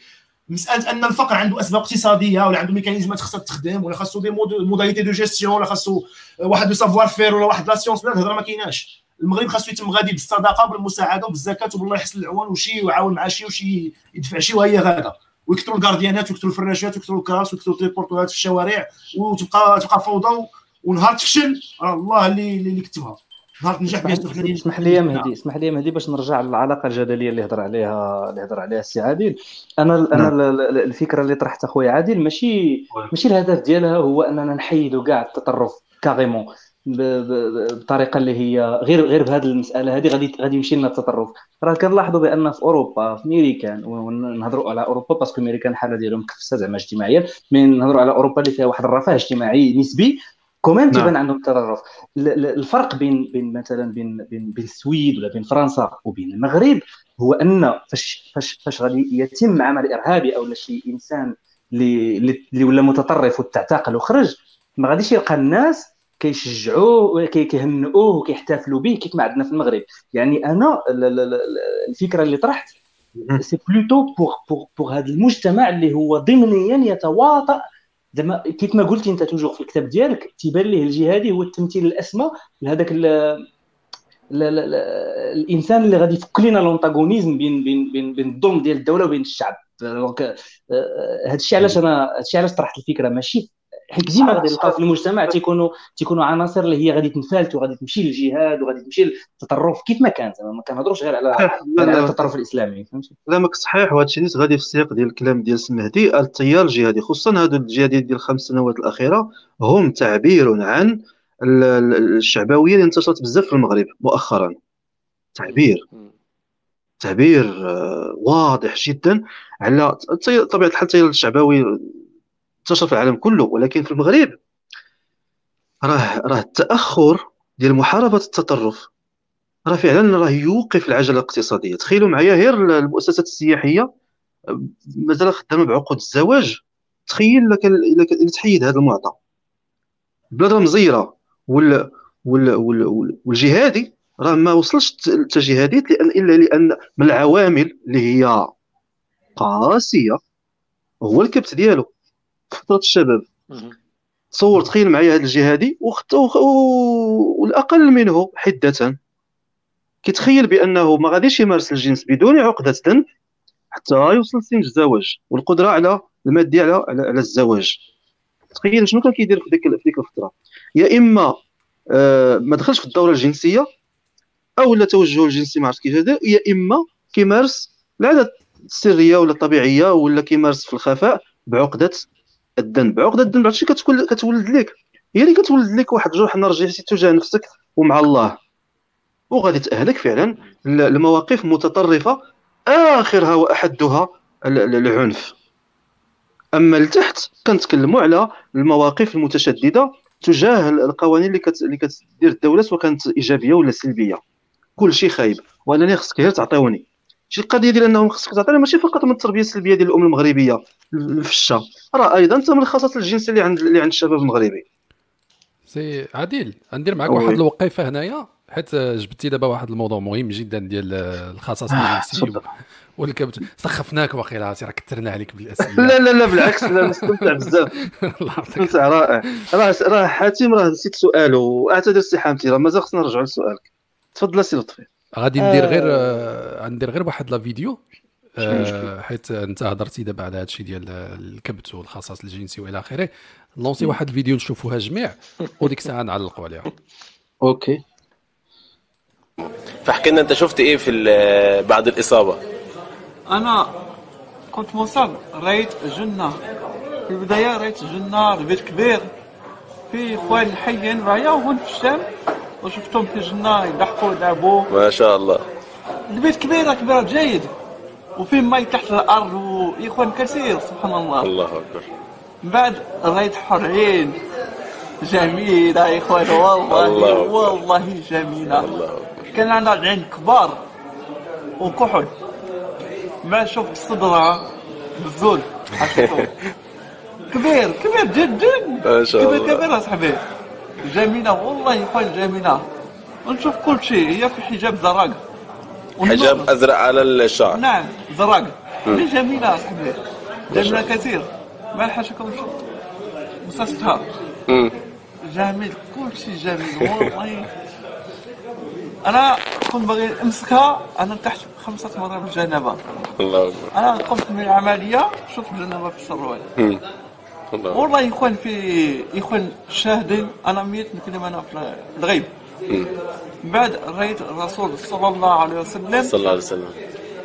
مسألة أن الفقر عنده أسباب اقتصادية ولا عنده ميكانيزمات خاصها تخدم ولا خاصو des modalités de gestion ولا خاصو واحد savoir-faire ولا واحد la science لا الهضرة ما كايناش. المغرب خاصو يتم غادي بالصدقه بالمساعدة وبالزكاة وبالله يحسن العوان وشي ويعاون مع شي وشي يدفع شي وهي غاده ويكثروا ال gardienات ويكثروا الفراشات ويكثروا الكراسة ويكثروا التريبورتورات في الشوارع وتبقى تبقى فوضى ونهار تفشل راه الله اللي اللي كتبها نهار تنجح بها اسمح لي مهدي اسمح لي مهدي باش نرجع للعلاقة الجدلية اللي هضر عليها اللي هضر عليها السي عادل. أنا أنا نعم. الفكرة اللي طرحتها خويا عادل ماشي ماشي الهدف ديالها هو أننا نحيدوا كاع التطرف carrément. بطريقة اللي هي غير غير بهذه المسألة هذه غادي غادي يمشي لنا التطرف. راه كنلاحظوا بأن في أوروبا في ميريكان ونهضروا على أوروبا parce que ميريكان الحاله ديالهم كفسه زعما اجتماعيا. من نهضروا على أوروبا اللي فيها واحد الرفاه اجتماعي نسبي quand même تيبان نعم. عندهم التطرف. الفرق بين بين مثلا بين بين بين السويد ولا بين فرنسا وبين المغرب هو أن فاش فاش فاش غادي يتم عمل إرهابي أو شي إنسان اللي اللي ولا متطرف وتعتقل وخرج ما غاديش يلقى الناس كيشجعوه كيهنئوه وكيحتفلوا به كيف ما عندنا في المغرب. يعني أنا الفكرة اللي طرحت c'est plutôt pour pour pour هذا المجتمع اللي هو ضمنيا يتواطأ. زعما كيف ما قلتي أنت toujours في الكتاب ديالك تيبان ليه الجهادي هو التمثيل الأسمى لهذاك لا لا لا الإنسان اللي غادي يفك لنا l'antagonisme بين بين بين بين الظلم ديال الدولة وبين الشعب. donc آه، هذا الشيء علاش أنا هذا الشيء علاش طرحت الفكرة ماشي حيت ديما غادي نلقاو في المجتمع تيكونوا تيكونوا عناصر اللي هي غادي تنفلت وغادي تمشي للجهاد وغادي تمشي للتطرف كيف ما كان زعما ما كنهضروش غير على على التطرف الإسلامي فهمتي؟ كلامك صحيح. وهذا الشيء غادي في السياق ديال الكلام ديال المهدي التيار الجهادي. خصوصا هادو الجهاديين ديال الخمس سنوات الأخيرة هم تعبير عن الشعبوية اللي انتشرت بزاف في المغرب مؤخرا. تعبير. تعبير آه، واضح جدا على طبيعة الحال التيار الشعبوي انتشر في العالم كله ولكن في المغرب راه راه التأخر ديال محاربة التطرف. راه فعلا راه يوقف العجلة الاقتصادية. تخيلوا معايا غير المؤسسات السياحية مازال خدامة بعقود الزواج. تخيل لك إلا تحيد هذا المعطى. راه مزيرة وال وال وال والجهادي راه ما وصلش التجهاديت لأن إلا لأن من العوامل اللي هي قاسية هو الكبت ديالو. فتره الشباب. تصور تخيل معايا هذا الجهادي والأقل منه حدة. كيتخيل بأنه ما غاديش يمارس الجنس بدون عقدة ذنب حتى يوصل سن الزواج والقدرة على المادية على على الزواج. تخيل شنو كان كيدير في ديك في ديك الفترة. يا إما آه ما دخلش في الدورة الجنسية أو لا توجهه الجنسي ما عرفت كيف يا إما كيمارس العادات السرية ولا الطبيعية ولا كيمارس في الخفاء بعقدة الذنب. عقدة الذنب عرفتي كتولد كتولد لك. هي اللي كتولد لك واحد الجرح نرجسي تجاه نفسك ومع الله. وغادي تأهلك فعلا لمواقف متطرفة آخرها وأحدها العنف. أما لتحت كنتكلموا على المواقف المتشددة تجاه القوانين اللي اللي كتدير الدولة سواء كانت إيجابية ولا سلبية. كل شيء خايب وانني خصك غير تعطيوني. شي القضية ديال انهم خصك تعطيني ماشي فقط من التربية السلبية ديال الأم المغربية الفشه راه أيضا من الخصائص الجنسيه اللي عند اللي عند الشباب المغربي. سي عادل غندير معك واحد الوقيفة هنايا حيت جبتي دابا واحد الموضوع مهم جدا ديال الخصائص الجنسية والكبت. سخفناك وأخيرا راه كثرنا عليك بالأسئلة. لا لا لا بالعكس لا مستمتع بزاف. مستمتع رائع. راه راه حاتم راه نسيت سؤاله وأعتذر سي حاتم راه مازال خصنا نرجعوا لسؤالك. تفضل سي لطفي. غادي ندير غير آه. آه، ندير غير واحد la vidéo. آه حيت انت هضرتي دابا على هذا الشيء ديال الكبت والخصاص الجنسي والى اخره. lancer واحد الفيديو نشوفوها جميع وديك الساعة نعلقوا عليها. OK. فاحكي لنا انت شفت إيه في بعد الإصابة؟ أنا كنت مصاب رأيت جنة. في البداية رأيت جنة البيت كبير. في خوان حيين معايا وهون في الشام. وشفتهم في جنة يضحكوا يلعبوا ما شاء الله. البيت كبير كبير جيد. وفي ماء تحت الأرض وإخوان كثير سبحان الله. الله أكبر. من بعد رايت حور عين جميلة يا إخوان والله الله والله جميلة. الله أكبر. كان عندها عين كبار وكحل. ما شفت صدرها بالزول. كبير كبير جدا ما شاء الله. كبير كبير اصاحبي جميلة والله اخوان جميلة. ونشوف كل شيء هي في حجاب زرق حجاب أزرق على الشعر. نعم زرق جميلة اصاحبي جميلة كثير. ما لحقكم مسستها. جميل كل شيء جميل والله. أنا كنت باغي أمسكها أنا تحت خمسة مرات بالجنابة الله أكبر. أنا قمت من العملية شفت الجنابة في السروال والله يا إخوان في إخوان شاهدين أنا ميت نكلم أنا في الغيب. بعد رأيت الرسول صلى الله عليه وسلم صلى الله عليه وسلم.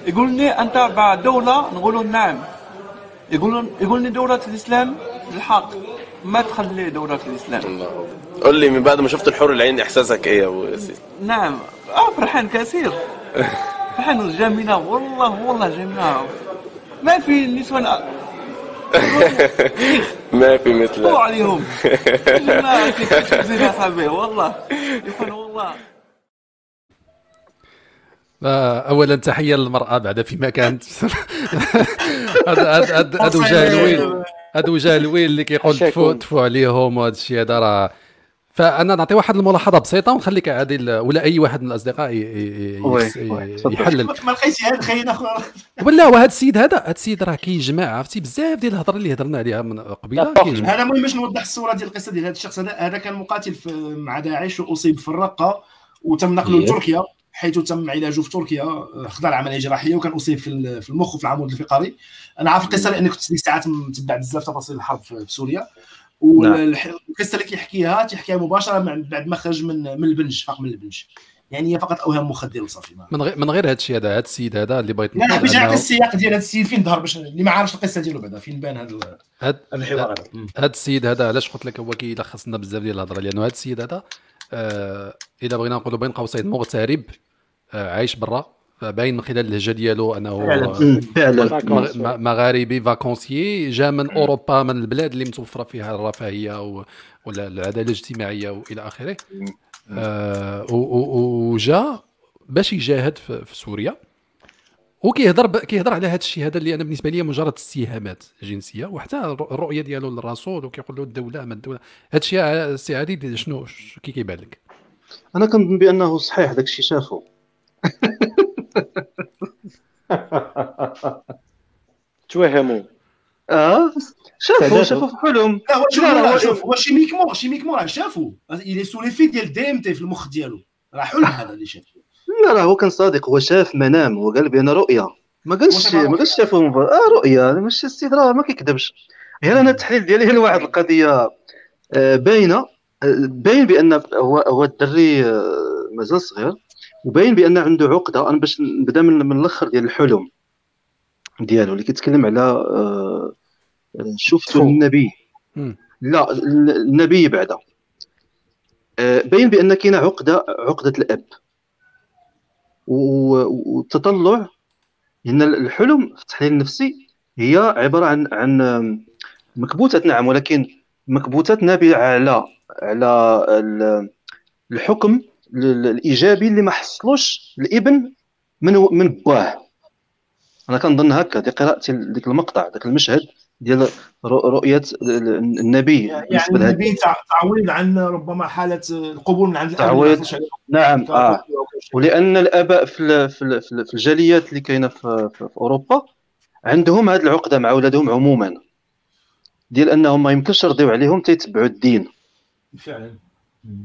يقول لي أنت بعد دولة؟ نقول نعم. يقولون يقول لي دولة الإسلام الحق ما تخلي دولة الإسلام. الله قول لي من بعد ما شفت الحور العين إحساسك إيه يا أبو ياسين؟ نعم. آه فرحان كثير. فرحان جميلة والله والله جميلة. ما في نسوان ما في مثله. عليهم. زين يا صاحبي والله. يكون والله. اولا تحية للمرأة بعد فيما كانت هذا هذا وجه الويل. هذا وجه الويل اللي كيقول تفو تفو عليهم وهذا الشيء هذا راه فأنا نعطي واحد الملاحظة بسيطة ونخليك عادل ولا أي واحد من الأصدقاء يحلل. ما لقيتش هذا خلينا ولا وهذا السيد هذا هذا السيد راه كيجمع عرفتي؟ بزاف ديال الهضرة اللي هضرنا عليها من قبيلة هذا مهم باش نوضح الصورة ديال القصة ديال هذا الشخص هذا. هذا كان مقاتل مع داعش وأصيب في الرقة وتم نقله لتركيا حيث تم علاجه في تركيا خضع العملية الجراحيه وكان أصيب في المخ وفي العمود الفقري. أنا عارف القصة لاني كنت ديك الساعات متبع بزاف تفاصيل الحرب في سوريا. والقصة اللي كيحكيها تيحكيها مباشرة بعد ما خرج من من البنج فاق من البنج يعني هي فقط أوهام مخدر وصافي من غير من غير هذا الشيء هذا هذا السيد هذا اللي بغيت لا باش نعطي السياق ديال هذا السيد فين ظهر باش اللي ما عارفش القصة ديالو بعدا فين بان هذا هذا الحوار هذا هذا السيد هذا علاش قلت لك هو كيلخص لنا بزاف ديال الهضرة؟ لأنه هذا السيد هذا آه إذا بغينا نقولوا بين قوسين مغترب آه عايش برا. باين من خلال اللهجه ديالو أنه فعلا. مغاربي فاكونسيي جا من أوروبا من البلاد اللي متوفرة فيها الرفاهية ولا العداله الاجتماعية والى آخره. آه وجا باش يجاهد في, في سوريا. وكيهضر كيهضر على هذا الشيء. هذا اللي أنا بالنسبة لي مجرد استهامات جنسية. وحتى الرؤية ديالو للرسول وكيقول له الدولة ما الدولة. هذا الشيء سي عادل شنو كي كيبان لك؟ أنا كنظن بأنه صحيح داك الشيء شافه توهموا آه؟ شافوا شافوا في حلم. لا هو شوف. هو chimiquement chimiquement راه شافوا il est sous les في ديال DMT في المخ ديالو. راه حلم هذا اللي شاف. لا لا هو كان صادق. هو شاف منام. هو قال بأن رؤيا. ما قالش ما قالش شافوا آه رؤيا. ماشي السيد راه ما كيكذبش. غير أنا التحليل ديالي هي واحد القضية آه، باينة. آه، باين بأن هو هو الدري آه، مازال صغير. وباين بأن عنده عقدة. أنا باش نبدأ من, من الأخر ديال الحلم ديالو اللي كيتكلم على آه شفت النبي. لا النبي بعدا آه باين بأن كاينة عقدة عقدة الأب. والتطلع إن الحلم في التحليل النفسي هي عبارة عن عن مكبوتات نعم ولكن مكبوتات نابعة على على الحكم الإيجابي اللي ما حصلوش الإبن من من باه أنا كنظن هكا دي قراءتي ديك المقطع داك المشهد ديال رؤية النبي يعني النبي تعويض عن ربما حالة القبول من عند تعويض نعم آه. ولأن الآباء في في الجاليات اللي كاينة في, في, في أوروبا عندهم هذه العقدة مع اولادهم عموما. ديال أنهم ما يمكنش يرضيو عليهم تيتبعوا الدين. فعلا.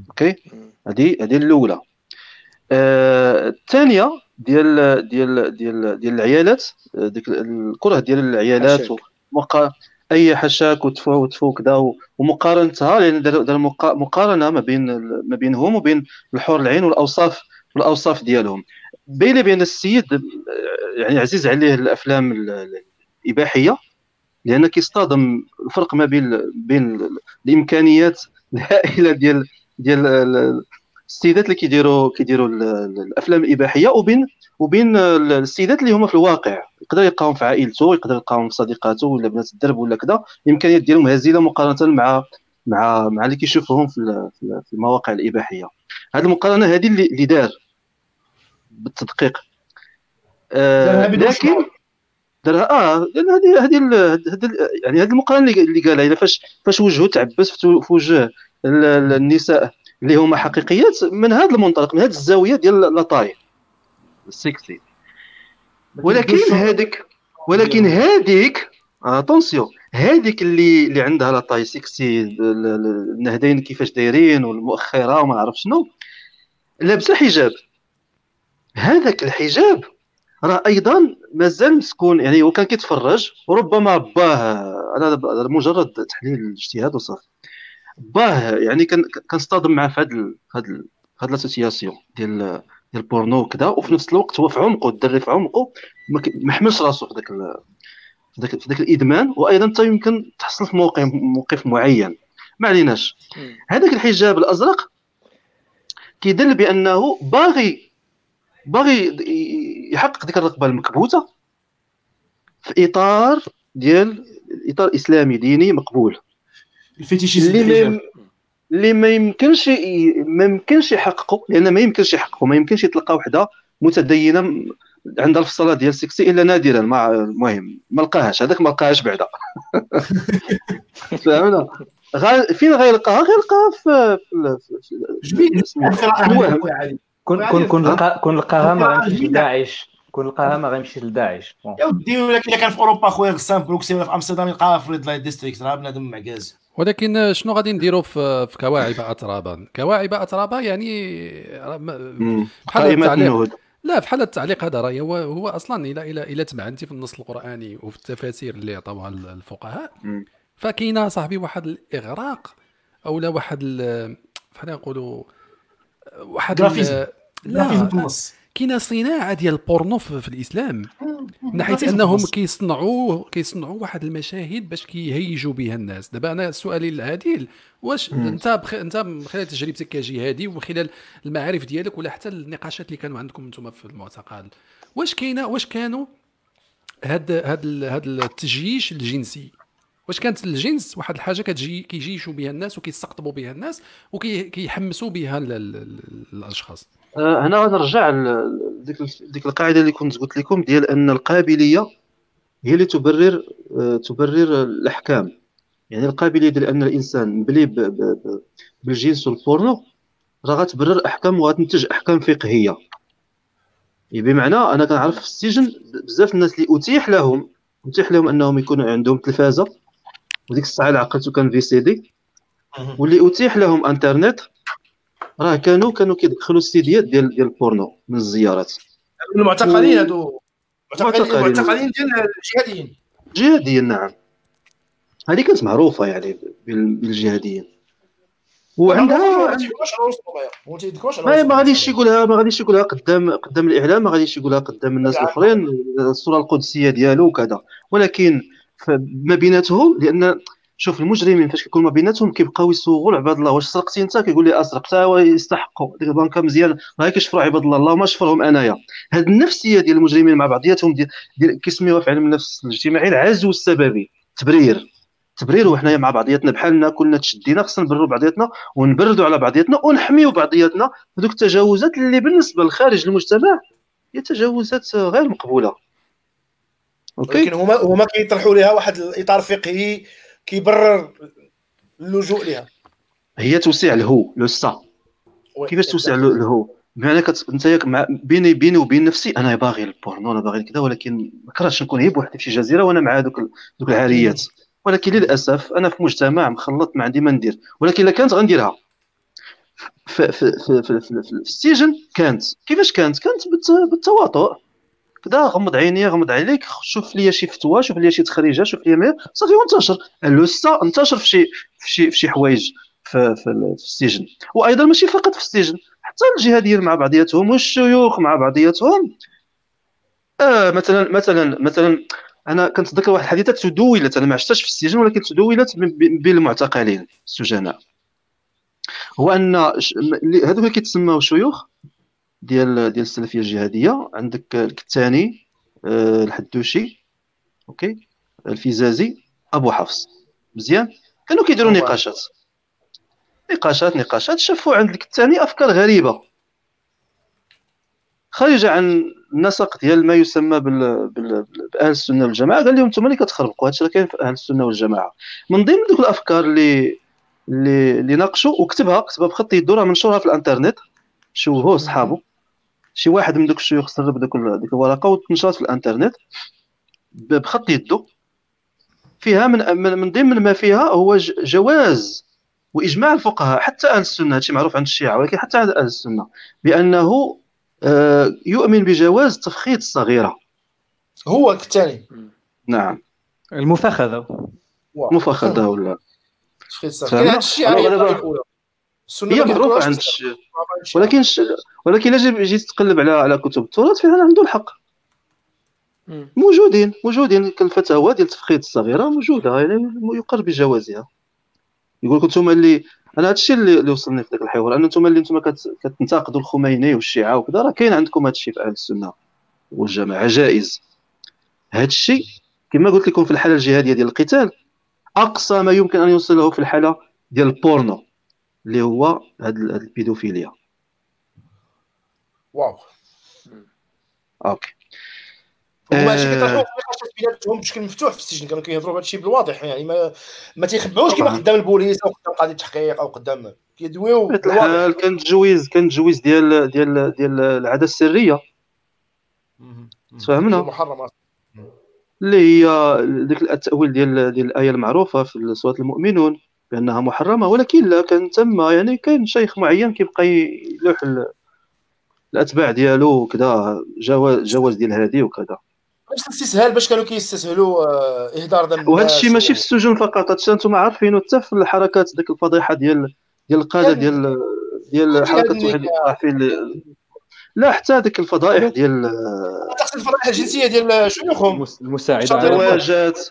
أوكي؟ هذه هذه الأولى. آه، الثانية ديال ديال ديال ديال العيالات ديك الكره ديال العيالات ومقا أي حشاك وتفو وتفو كذا ومقارنتها لأن دار مقارنة ما بين ما بينهم وبين الحور العين والأوصاف والأوصاف ديالهم. بين بين السيد يعني عزيز عليه الأفلام الإباحية لأن كيصطدم الفرق ما بين بين الإمكانيات الهائلة ديال ديال السيدات اللي كيديروا كيديروا الأفلام الإباحية وبين وبين السيدات اللي هما في الواقع. يقدر يلقاهم في عائلته يقدر يلقاهم في صديقاته ولا بنات الدرب ولا كذا الامكانيات ديالهم هزيله مقارنة مع مع مع اللي كيشوفوهم في في المواقع الإباحية. هذه المقارنة هذه اللي دار بالتدقيق. آه لكن دارها آه لأن هذه هذه يعني هذه المقارنة اللي قالها فاش فاش وجهه تعبس في وجه النساء اللي هما حقيقيات من هذا المنطلق من هذه الزاوية ديال لاطاي السكسي ولكن هذيك ولكن هذيك اتونسيون هذيك اللي اللي عندها لاطاي سكسي النهدين كيفاش دايرين والمؤخرة وما عرف شنو. لابسه حجاب هذاك الحجاب راه أيضا مازال مسكون يعني هو كان كيتفرج وربما باه هذا مجرد تحليل اجتهاد وصافي. باه يعني كنصطدم معاه في هذا هذا l'association ديال ديال البورنو وكذا وفي نفس الوقت هو في عمقه الدري في عمقه ما حملش راسو في ذاك في ذاك في ذاك الإدمان. وأيضا حتى يمكن تحصل في موقف موقف معين. ما عليناش. هذاك الحجاب الأزرق كيدل بأنه باغي باغي يحقق ديك الرغبة المكبوتة في إطار ديال إطار إسلامي ديني مقبول. fétichisme اللي اللي ما يمكنش ما يمكنش يحققوا لأن ما يمكنش يحققوا ما يمكنش يتلقى وحدة متدينة عندها الفصله ديال السكسي إلا نادرا ما المهم ما لقاهاش. هذاك ما لقاهاش بعدا. فهمنا؟ فين غيلقاها؟ غيلقاها في في الوهم كون كون كون لقى كون لقاها ما غيمشيش لداعش. كون لقاها ما غيمشيش لداعش. يا ودي ولكن الا كان في أوروبا خويا غسان بروكسي ولا في أمستردام يلقاها في ريد لايت ديستريكت. راه بنادم معكاز ولكن شنو غادي نديروا في في كواعب اترابا كواعب اترابا يعني بحال التعليق لا بحال التعليق هذا راه هو هو أصلا إلى إلى إلى تمعنتي في النص القرآني وفي التفاسير اللي عطاوها الفقهاء فكاينة صاحبي واحد الإغراق أو لا واحد بحال نقولوا واحد لا كاينة صناعة ديال البورنو في, الإسلام من حيث أنهم كيصنعوا كيصنعوا واحد المشاهد باش كيهيجوا بها الناس. دابا أنا سؤالي العادل واش مم. أنت بخ... أنت من خلال تجربتك كجهادي ومن خلال المعارف ديالك ولا حتى النقاشات اللي كانوا عندكم أنتم في المعتقل واش كاينة واش كانوا هاد هاد هاد التجييش الجنسي؟ واش كانت الجنس واحد الحاجة كتجي كيجيشوا بها الناس وكيستقطبوا بها الناس وكيحمسوا بها الأشخاص؟ هنا غنرجع لديك ديك القاعدة اللي كنت قلت لكم ديال أن القابلية هي اللي تبرر آه، تبرر الأحكام. يعني القابلية ديال أن الإنسان مبلي بالجنس والبورنو راه غتبرر أحكام وغتنتج أحكام فقهية. يعني بمعنى أنا كنعرف في السجن بزاف الناس اللي أتيح لهم أتيح لهم أنهم يكونوا عندهم تلفازة وديك الساعة عقلتو كان في سي دي واللي أتيح لهم إنترنت راه كانوا كانوا كيدخلوا السيديات ديال ديال البورنو من الزيارات. المعتقلين هادو. معتقلين ديال الجهاديين. جهاديين نعم. هذه كانت معروفة يعني بالجهاديين. وعندها ما ما غاديش يقولها ما غاديش يقولها قدام قدام الإعلام ما غاديش يقولها قدام الناس الآخرين. الصورة القدسية ديالو وكذا. ولكن ما بيناتهم لأن شوف المجرمين فاش كيكون ما بيناتهم كيبقاو يسوغوا لعباد الله واش سرقتي انت؟ كيقول لي اسرقت يستحقوا. ديك البنكة مزيان راه كيشفروا عباد الله. اللهم اشفرهم أنايا. هاد النفسية ديال المجرمين مع بعضياتهم ديال, ديال كيسميوها في علم النفس الاجتماعي العزو السببي. تبرير. تبرير وحنايا مع بعضياتنا. بحالنا كلنا تشدينا خصنا نبرروا بعضياتنا ونبردوا على بعضياتنا ونحميوا بعضياتنا هذوك التجاوزات اللي بالنسبة لخارج المجتمع هي تجاوزات غير مقبولة. أوكي؟ لكن هما هما كيطرحوا لها واحد الإطار فقهي كيبرر اللجوء لها هي توسيع الهو le ça. كيفاش توسع الهو؟ بمعنى كت... أنت مع... بيني بيني وبين نفسي أنا باغي البورنو أنا باغي كذا ولكن ما كرهتش نكون هي بوحدي في شي جزيره وأنا مع دوك دوك العاريات ولكن للأسف أنا في مجتمع مخلط ما عندي ما ندير. ولكن إلا كانت غنديرها. في, في, في, في, في, في السجن كانت. كيفاش كانت؟ كانت بالتواطؤ. كدا غمض عيني غمض عليك شوف لي شي فتوى شوف لي شي تخريجة شوف لي صافي وانتشر. لوسا انتشر في شي في شي في شي حوايج في, في, السجن. وأيضا ماشي فقط في السجن حتى الجهاديين مع بعضياتهم والشيوخ مع بعضياتهم. آه مثلا مثلا مثلا أنا كنتذكر واحد الحديثه تدولت أنا ما عشتش في السجن ولكن تدولت بين المعتقلين السجناء. هو أن هذوك اللي كيتسموا شيوخ؟ ديال ديال السلفية الجهادية. عندك الكتاني آه، الحدوشي أوكي؟ الفيزازي أبو حفص. مزيان؟ كانوا كيديروا نقاشات. نقاشات نقاشات. شافوا عند الكتاني أفكار غريبة. خارجه عن النسق ديال ما يسمى بال... بال... بأهل السنة والجماعة قال لهم أنتم اللي كتخربقوا. هادشي اللي كاين في أهل السنة والجماعة. من ضمن دوك الأفكار اللي اللي اللي ناقشوا وكتبها كتبها بخط يدو راه منشورها في الإنترنت. شوفوه صحابه شي واحد من دوك الشيوخ سرب دوك ديك الورقة وتنشرت في الانترنت بخط يدو. فيها من من ضمن ما فيها هو جواز وإجماع الفقهاء حتى أهل السنة هادشي معروف عند الشيعة ولكن حتى عند أهل السنة بأنه آه، يؤمن بجواز تفخيط الصغيره هو الثاني نعم. المفخذة. مفخذة ولا؟ تفخيط الصغيره الشيعه هي معروفة عند الشيعه ولكن ش... ولكن الا جيت تقلب على على كتب. التراث فعلا عنده الحق. موجودين موجودين. الفتاوى ديال التفخيط الصغيرة موجودة. يعني يقر بجوازها. يقول لك أنتم اللي أنا هذا الشيء اللي وصلني في ذاك الحوار. أن أنتم اللي أنتم كتنتقدوا الخميني والشيعة وكذا. راه كاين عندكم هذا الشيء في أهل السنة والجماعة. جائز. هذا الشيء كما قلت لكم في الحالة الجهادية ديال القتال أقصى ما يمكن أن يوصل له في الحالة ديال البورنو. اللي هو هاد البيدوفيليا. waouh. OK. هما ماشي كيطرحوا نقاشات بيناتهم بشكل مفتوح في السجن كانوا كيهضروا بهذا الشيء بالواضح يعني ما ما تيخبعوش كما قدام البوليس أو قدام قاضي التحقيق أو قدام كيدويو الحال كان تجويز كان تجويز ديال ديال ديال العادة السرية. تفهمنا محرمات اللي هي ديك التأويل ديال ديال الآية المعروفة في سوره المؤمنون. بانها محرمة ولكن لا كان تم يعني كاين شيخ معين كيبقى يلوح الأتباع ديالو وكذا جواز جواز ديال هذه وكذا. باش الاستسهال باش كانوا كيستسهلوا آه، إهدار دم وهذا الشيء ماشي في السجون فقط هادشي أنتم عارفين حتى في الحركات ديك الفضيحة ديال ديال القادة ديال ديال حركة واحد الصحفي لا حتى ديك الفضائح ديال الفضائح الجنسية ديال شيوخهم. المساعدة. زواجات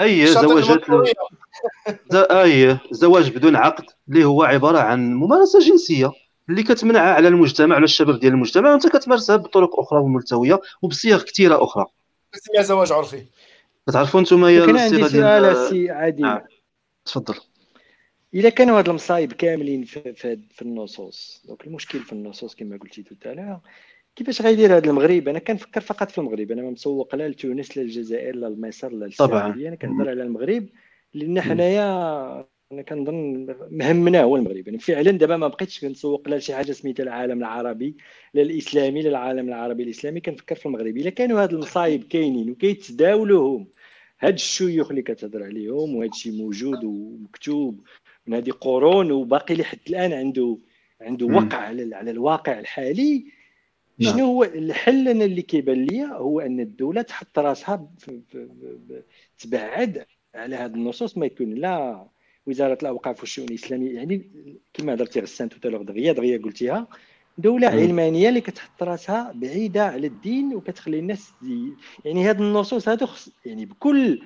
أي زواجات أي زواج بدون عقد اللي هو عبارة عن ممارسة جنسية اللي كتمنعها على المجتمع على الشباب ديال المجتمع وأنت كتمارسها بطرق أخرى وملتوية وبصيغ كثيره أخرى. سميها زواج عرفي. كتعرفوا أنتم هي كان عندي سؤال سي عادي آه. تفضل. الا كانوا هاد المصايب كاملين في, في, في النصوص donc المشكل في النصوص كما قلتي tout كيفاش غيدير هذا المغرب؟ أنا كنفكر فقط في المغرب. أنا ما مسوق لا لتونس لا الجزائر لا لمصر لا السعوديه أنا كنهضر على المغرب لأن حنايا أنا كنظن مهمنا هو المغرب. يعني فعلا دابا ما بقيتش كنسوق لا شي حاجة سميتها العالم العربي لا الإسلامي لا العالم العربي الإسلامي. كنفكر في المغرب. إلا كانوا هاد المصايب كاينين وكيتداولوهم هاد الشيوخ اللي كتهضر عليهم وهاد الشيء موجود ومكتوب من هذه قرون وباقي لحد الآن عنده عنده وقع على الواقع الحالي. نعم. شنو هو الحل أنا اللي كيبان لي هو أن الدولة تحط راسها تبعد على هذه النصوص ما يكون لا وزارة الأوقاف والشؤون الإسلامية يعني كما هضرتي غسان توتالوغ دغيا دغيا قلتيها دولة علمانية اللي كتحط راسها بعيدة على الدين وكتخلي الناس دي يعني هذه النصوص هذو يعني بكل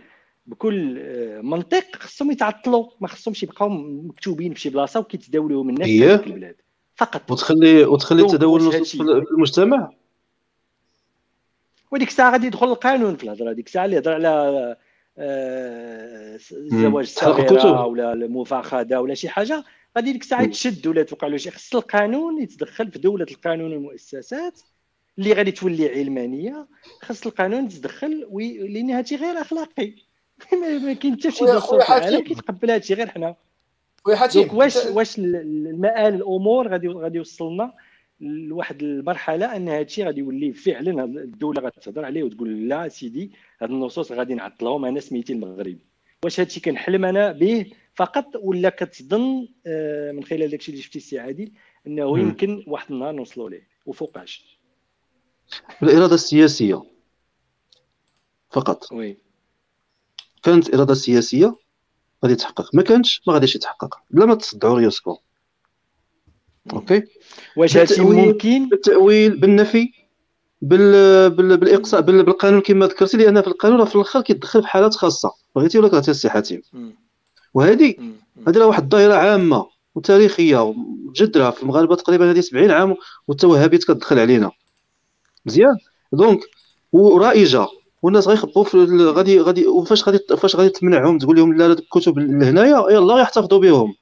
بكل آه، منطق خصهم يتعطلوا ما خصهمش يبقاو مكتوبين في شي بلاصة وكيتداولوهم الناس في البلاد فقط. وتخلي وتخلي التداول النصوص في المجتمع؟ وديك الساعة غادي يدخل القانون في الهضرة. ديك الساعة اللي يهضر على الزواج آه، الصغيره ولا المفاخذه ولا شي حاجة غادي ديك الساعة يتشد ولا توقع له شي. خص القانون يتدخل في دولة القانون والمؤسسات اللي غادي تولي علمانية. خص القانون يتدخل لأن هادشي غير أخلاقي. ما كاين حتى شي دستور كيتقبل هادشي غير حنا. خويا حاتم واش واش المآل الأمور غادي غادي يوصلنا لواحد المرحلة أن هذا الشيء غادي يولي فعلا الدولة غتهضر عليه وتقول لا سيدي هاد النصوص غادي نعطلهم أنا سميتي المغرب. واش هذا الشيء كنحلم أنا به فقط ولا كتظن آه، من خلال داكشي اللي شفتي السي عادل أنه يمكن واحد النهار نوصلوا ليه وفوقاش؟ الإرادة السياسية. فقط؟ وي. كانت اراده سياسيه غادي يتحقق ما كانش ما غاديش يتحقق. بلا ما تصدعوا ريوسكم OK؟ واش هادشي ممكن؟ بالتاويل بالنفي بال... بال... بالاقصاء بال... بالقانون كما ذكرتي لأن في القانون في الأخر كيدخل في حالات خاصة. بغيتي ولا كرهتي السي حاتم؟ وهذه هذه راه واحد الظاهره عامة وتاريخية ومجدره في المغاربه تقريبا هذه 70 عام والتوهبيت كتدخل علينا. مزيان؟ donc ورائجة. والناس غيخبطوا غادي غادي وفاش غادي فاش غادي تمنعهم تقول لهم لا الكتب لهنايا يلاه يحتفظوا بهم.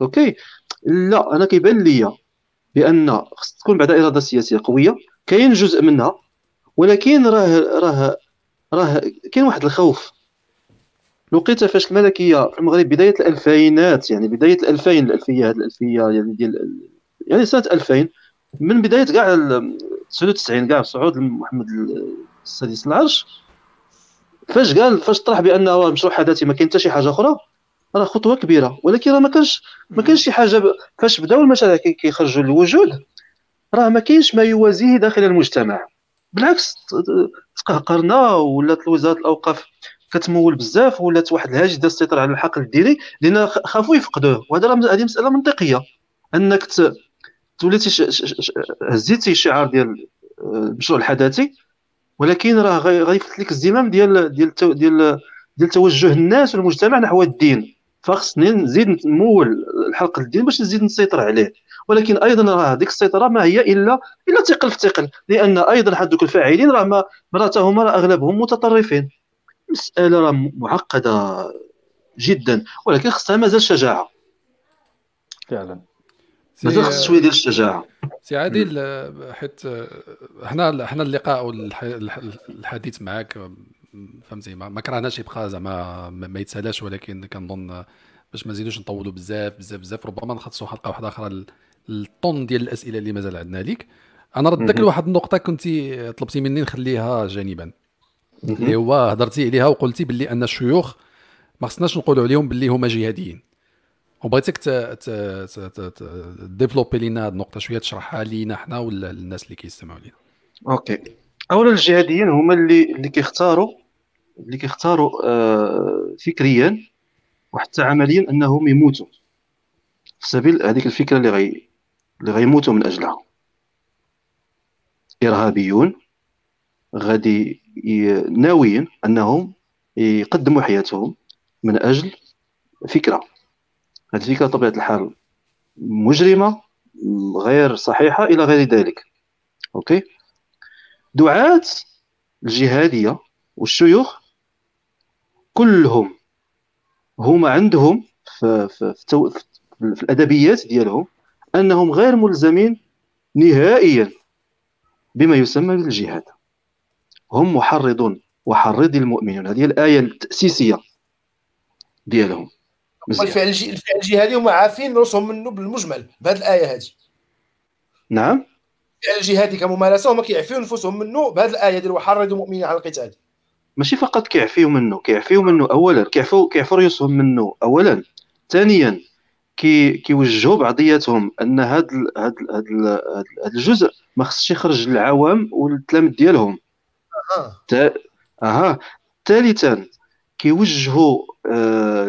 OK؟ لا أنا كيبان ليا بأن خص تكون بعد إرادة سياسية قوية كاين جزء منها ولكن راه راه راه كاين واحد الخوف. لقيت فاش الملكية في المغرب بداية الألفينات يعني بداية الألفين الألفية هذه الألفية يعني ديال يعني سنة 2000 من بداية كاع 99 كاع صعود محمد السادس العرش. فاش قال فاش طرح بأنه مشروع حداثي ما كاين حتى شي حاجة أخرى راه خطوة كبيرة ولكن راه ما كانش ما كانش شي حاجة. فاش بداو المشاريع كيخرجوا للوجود راه ما كاينش ما يوازيه داخل المجتمع. بالعكس تقهقرنا ولات وزارة الأوقاف كتمول بزاف ولات واحد الهاجس ديال السيطرة على الحقل الديني لأن خافوا يفقدوه. وهذا هذه مسألة منطقية. أنك ت... توليتي هزيتي الشعار ديال المشروع الحداثي ولكن راه غيفت لك الزمام ديال ديال ديال ديال توجه الناس والمجتمع نحو الدين. فخصني نزيد نمول الحلقة الدين باش نزيد نسيطر عليه. ولكن أيضا راه هذيك السيطرة ما هي الا إلا ثقل في ثقل. لأن أيضا حد دوك الفاعلين راه ما مراتهم راه أغلبهم متطرفين. مسألة راه معقدة جدا. ولكن خصها مازال شجاعة. فعلا. مازال خص شوية ديال الشجاعة. سي عادل حيت حنا حنا اللقاء والحديث معك فهمتي ما, كرهناش يبقى زعما ما يتسالاش ولكن كنظن باش ما نزيدوش نطولوا بزاف بزاف بزاف ربما نخصصوا حلقة واحدة أخرى الطون ديال الأسئلة اللي مازال عندنا ليك. أنا ردك لواحد النقطة كنت طلبتي مني نخليها جانبا. اللي هو هضرتي عليها وقلتي باللي أن الشيوخ ما خصناش نقولوا عليهم باللي هما جهاديين. وبغيتك développer لينا هذه النقطة شوية تشرحها لينا حنا ولا الناس اللي كيستمعوا لينا. OK. أولا الجهاديين هما اللي اللي كيختاروا اللي كيختاروا آه فكريا وحتى عمليا أنهم يموتوا. في سبيل هذيك الفكرة اللي غي اللي غيموتوا من أجلها. إرهابيون غادي ناويين أنهم يقدموا حياتهم من أجل فكرة. هذه الفكرة بطبيعه الحال. مجرمة غير صحيحة إلى غير ذلك. أوكي؟ دعاة الجهادية والشيوخ كلهم هما عندهم في, في, في, في الأدبيات ديالهم أنهم غير ملزمين نهائيا بما يسمى بالجهاد. هم محرضون وحرض المؤمنون. هذه الآية التأسيسية ديالهم. الفعل الفعل الجهادي هما عارفين راسهم منه بالمجمل بهذه الآية هذه نعم. الفعل الجهادي كممارسة هما كيعفيو نفوسهم منه بهذه الآية ديال وحرضوا المؤمنين على القتال. ماشي فقط كيعفيو منه كيعفيو منه اولا كيعفو كيعفو ريوسهم منه اولا. ثانيا كي كيوجهوا بعضياتهم أن هذا هذا هذا الجزء ما خصش يخرج للعوام والتلاميذ ديالهم. أها. أها. ثالثا كيوجهوا آه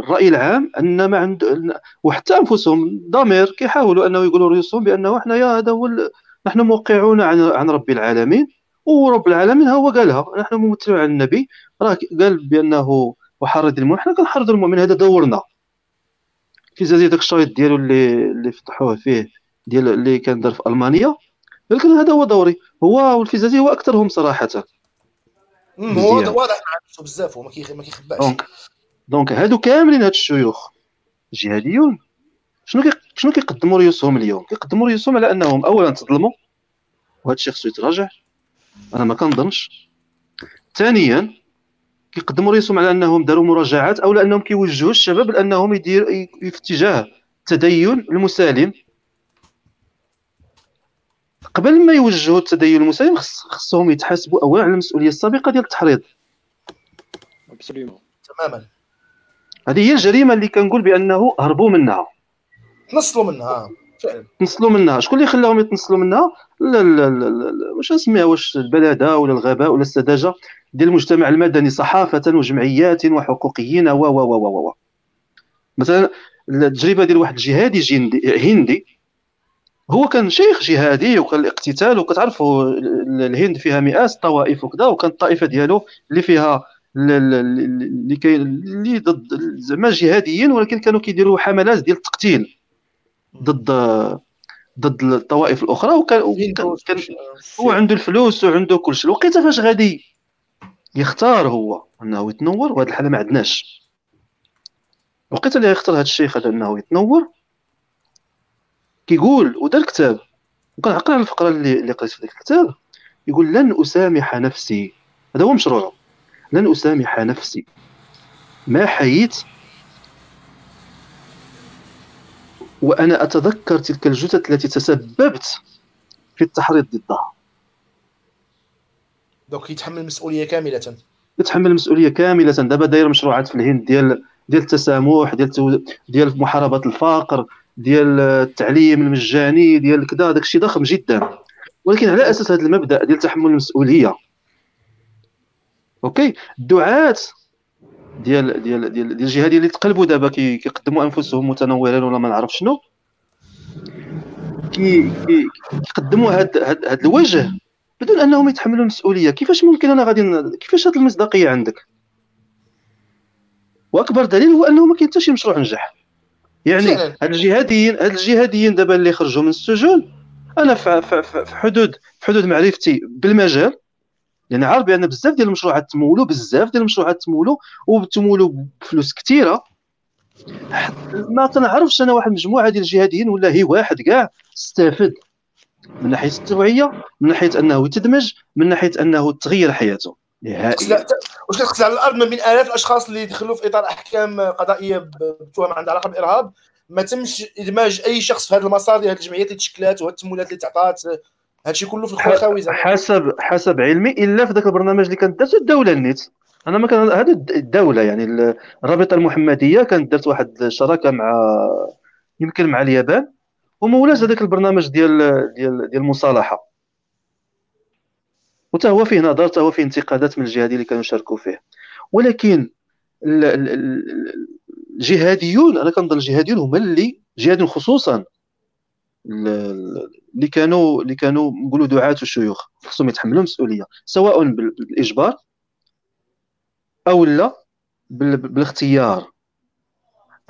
الرأي العام أن ما عند وحتى أنفسهم ضمير كيحاولوا أنه يقولوا رؤوسهم بأنه حنايا هذا هو نحن موقعون عن عن رب العالمين ورب العالمين هو قالها نحن ممثلون عن النبي راه قال بأنه وحرض المؤمن حنا كنحرض المؤمن هذا دورنا. في زازي داك الشريط ديالو اللي اللي فتحوه فيه ديال اللي كان دار في ألمانيا ولكن هذا هو دوري هو والفيزازي هو أكثرهم صراحة. هو واضح مع بزاف وما ما كيخباش. donc donc هادو كاملين هاد الشيوخ جهاديون. شنو كي شنو كيقدموا ريوسهم اليوم؟ كيقدموا ريوسهم على أنهم اولا تظلموا وهذا الشيء خصو يتراجع أنا ما كنظنش. ثانيا كيقدموا ريوسهم على أنهم داروا مراجعات أو لأنهم كيوجهوا الشباب لأنهم يدير في اتجاه التدين المسالم. قبل ما يوجهوا التدين المسالم خصهم يتحاسبوا أولا على المسؤولية السابقة ديال التحريض. تماما. هذه هي الجريمة اللي كنقول بأنه هربوا منها. تنصلوا منها فعلا. تنصلوا منها. شكون اللي خلاهم يتنصلوا منها؟ لا لا لا, لا. واش نسميها واش البلاده ولا الغباء ولا السذاجة ديال المجتمع المدني صحافة وجمعيات وحقوقيين و و و و مثلا التجربة ديال واحد الجهادي هندي هو كان شيخ جهادي وكان الاقتتال وكتعرفوا الهند فيها مئات الطوائف وكذا وكانت الطائفة ديالو اللي فيها اللي كاين اللي ضد زعما جهاديين ولكن كانوا كيديروا حملات ديال التقتيل ضد ضد الطوائف الأخرى وكان كان هو عنده الفلوس وعنده كل شيء الوقيته فاش غادي يختار هو أنه يتنور وهذه الحالة ما عندناش. الوقيته اللي يختار هذا الشيخ هذا أنه يتنور كيقول ودار كتاب وكنعقل على الفقرة اللي, اللي قريت في ذاك الكتاب. يقول لن أسامح نفسي. هذا هو مشروعه. لن أسامح نفسي. ما حييت؟ وأنا أتذكر تلك الجثث التي تسببت في التحريض ضدها. دونك يتحمل المسؤولية كاملة. يتحمل المسؤولية كاملة. دابا داير مشروعات في الهند ديال ديال التسامح ديال ديال محاربة الفقر. ديال التعليم المجاني ديال كذا داك الشيء ضخم جدا. ولكن على أساس هذا المبدأ ديال تحمل المسؤولية. أوكي؟ الدعاة ديال ديال ديال ديال الجهاديه اللي تقلبوا دابا كيقدموا أنفسهم متنورين ولا ما نعرف شنو. كي كيقدموا هاد هاد, هاد الوجه بدون أنهم يتحملوا المسؤولية. كيفاش ممكن أنا غادي كيفاش هاد المصداقية عندك؟ وأكبر دليل هو أنه ما كاين حتى شي مشروع نجح. يعني هاد الجهاديين هاد الجهاديين دابا اللي خرجوا من السجون أنا في حدود في حدود معرفتي بالمجال لأن عارف بأن بزاف ديال المشروعات تمولوا بزاف ديال المشروعات تمولوا وتمولوا بفلوس كثيره ما تنعرفش أنا واحد المجموعة ديال الجهاديين ولا هي واحد كاع استفد من ناحية التوعية من ناحية أنه يتدمج من ناحية أنه تغير حياته. نهائيا. واش كتقصد على الأرض؟ ما بين آلاف الأشخاص اللي دخلوا في إطار أحكام قضائية بتهم عندها علاقة بالإرهاب. ما تمش إدماج أي شخص في هذا المسار ديال الجمعيات اللي تشكلات وهاد التمويلات اللي تعطات هادشي كله في الخوي حسب حسب علمي إلا في ذاك البرنامج اللي كانت دارت الدولة النيت أنا ما كان هذا الدولة يعني الرابطة المحمدية كانت دارت واحد الشراكة مع يمكن مع اليابان ومولاش هذاك البرنامج ديال ديال ديال المصالحة. وتا هو فيه نظر تا هو فيه انتقادات من الجهات اللي كانوا شاركوا فيه ولكن الجهاديون أنا كنظن الجهاديون هما اللي جهاديون خصوصا اللي كانوا اللي كانوا نقولوا دعاة الشيوخ خصهم يتحملوا المسؤوليه سواء بالإجبار أو لا بالاختيار.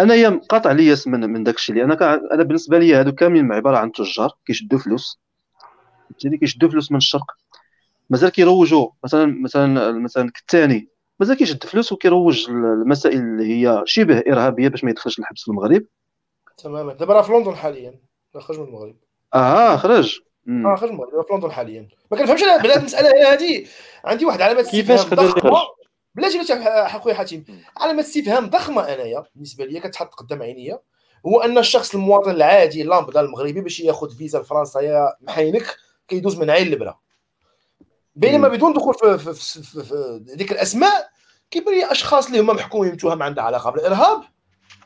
انايا قاطع ليا من من داك الشيء أنا أنا بالنسبة لي هادو كاملين عباره عن تجار كيشدوا فلوس. كيشدوا فلوس من الشرق. مازال كيروجوا مثلا مثلا مثلا الثاني. مازال كيشد فلوس وكيروج المسائل اللي هي شبه إرهابية باش ما يدخلش الحبس في المغرب. تماما. دابا راه في لندن حاليا خرج من المغرب. آه خرج. آه خرج من المغرب في لندن حاليا. ما كنفهمش أنا بلا المسألة هذه عندي واحد علامه كيفاش قدر يخرج بلاتي اخويا حاتم. علامه استفهام ضخمة أنايا بالنسبة لي كتحط قدام عينيا هو أن الشخص المواطن العادي اللامبدا المغربي باش ياخذ فيزا لفرنسا يا محينك كيدوز من عين لبره بينما بدون دخول في, في, في, في, في ذيك الاسماء كيبان لي أشخاص اللي هما محكومين متهم عندها علاقه بالارهاب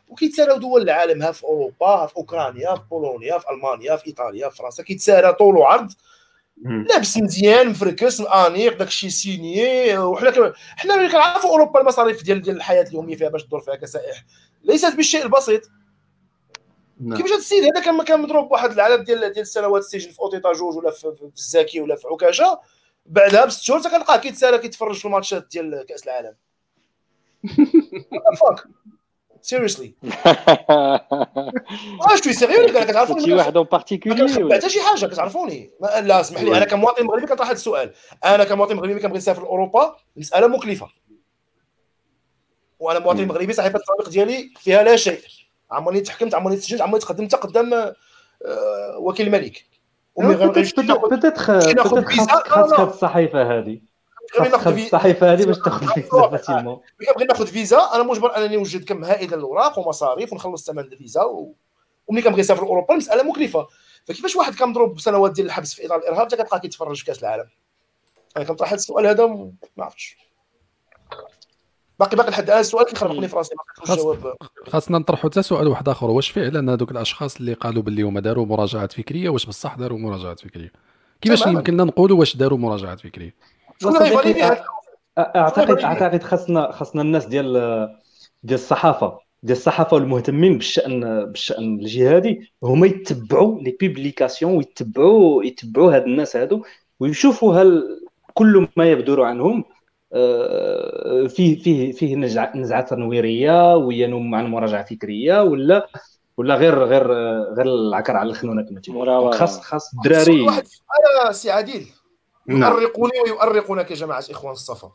وكيتساراو دول العالم ها في أوروبا ها في أوكرانيا في بولونيا في ألمانيا في إيطاليا في فرنسا كيتسارى طول وعرض لابس مزيان مفركس انيق داك الشيء سيني وحنا حنا كنعرفوا أوروبا المصاريف ديال ديال الحياة اليومية فيها باش تدور فيها كسائح. ليست بالشيء البسيط. نعم. كيفاش هذا السيد هذا كان كان مضروب بواحد العدد ديال ديال السنوات السجن في أوطيطة جوج ولا في, في الزاكي ولا في عكاشة؟ بعدها بست شهور كنلقاه كيتسالى كيتفرج في الماتشات ديال كأس العالم. fuck seriously واش t'es sérieux كتعرفوني شي واحد اون بارتيكولي حتى شي حاجة كتعرفوني؟ لا اسمح لي أنا كمواطن مغربي كنطرح هذا السؤال. أنا كمواطن مغربي كنبغي نسافر لأوروبا المساله مكلفة. وأنا مواطن مغربي صحيفه التطبيق ديالي فيها لا شيء. عمرني تحكمت عمرني تسجلت عمرني تقدمت قدام آه، وكيل الملك خاصك هاد الصحيفة هذه. الصحيفة هذه باش تاخذ فيزا فاسيلمون كنبغي ناخذ فيزا. أنا مجبر أنني نوجد كم هائل الأوراق ومصاريف ونخلص ثمن الفيزا و... وملي كنبغي نسافر لاوروبا المساله مكلفة. فكيفاش واحد كان بسنوات ديال الحبس في إطار الإرهاب حتى كتلقاه كيتفرج في كأس العالم؟ أنا كنطرح هذا السؤال هذا ما عرفتش. باقي باقي لحد الآن السؤال كيخربقني في راسي الجواب خاصنا نطرحوا حتى سؤال واحد آخر. واش فعلا هذوك الأشخاص اللي قالوا باللي هما داروا مراجعات فكرية واش بصح داروا مراجعات فكرية؟ كيفاش يمكننا نقولوا واش داروا مراجعات فكرية؟ اعتقد اعتقد خاصنا خاصنا الناس ديال ديال الصحافه ديال الصحافة والمهتمين بالشان بالشأن الجهادي هما يتبعوا لي بيبليكاسيون ويتبعوا يتبعوا هاد الناس هادو ويشوفوا هل كل ما يبدر عنهم فيه فيه فيه نزعة تنويرية وينم عن مراجعه فكرية ولا ولا غير غير غير العكر على الخنونه كما تيقولوا خاص خاص الدراري واحد سي عادل. نعم. يؤرقوني ويؤرقونك يا جماعة إخوان الصفا.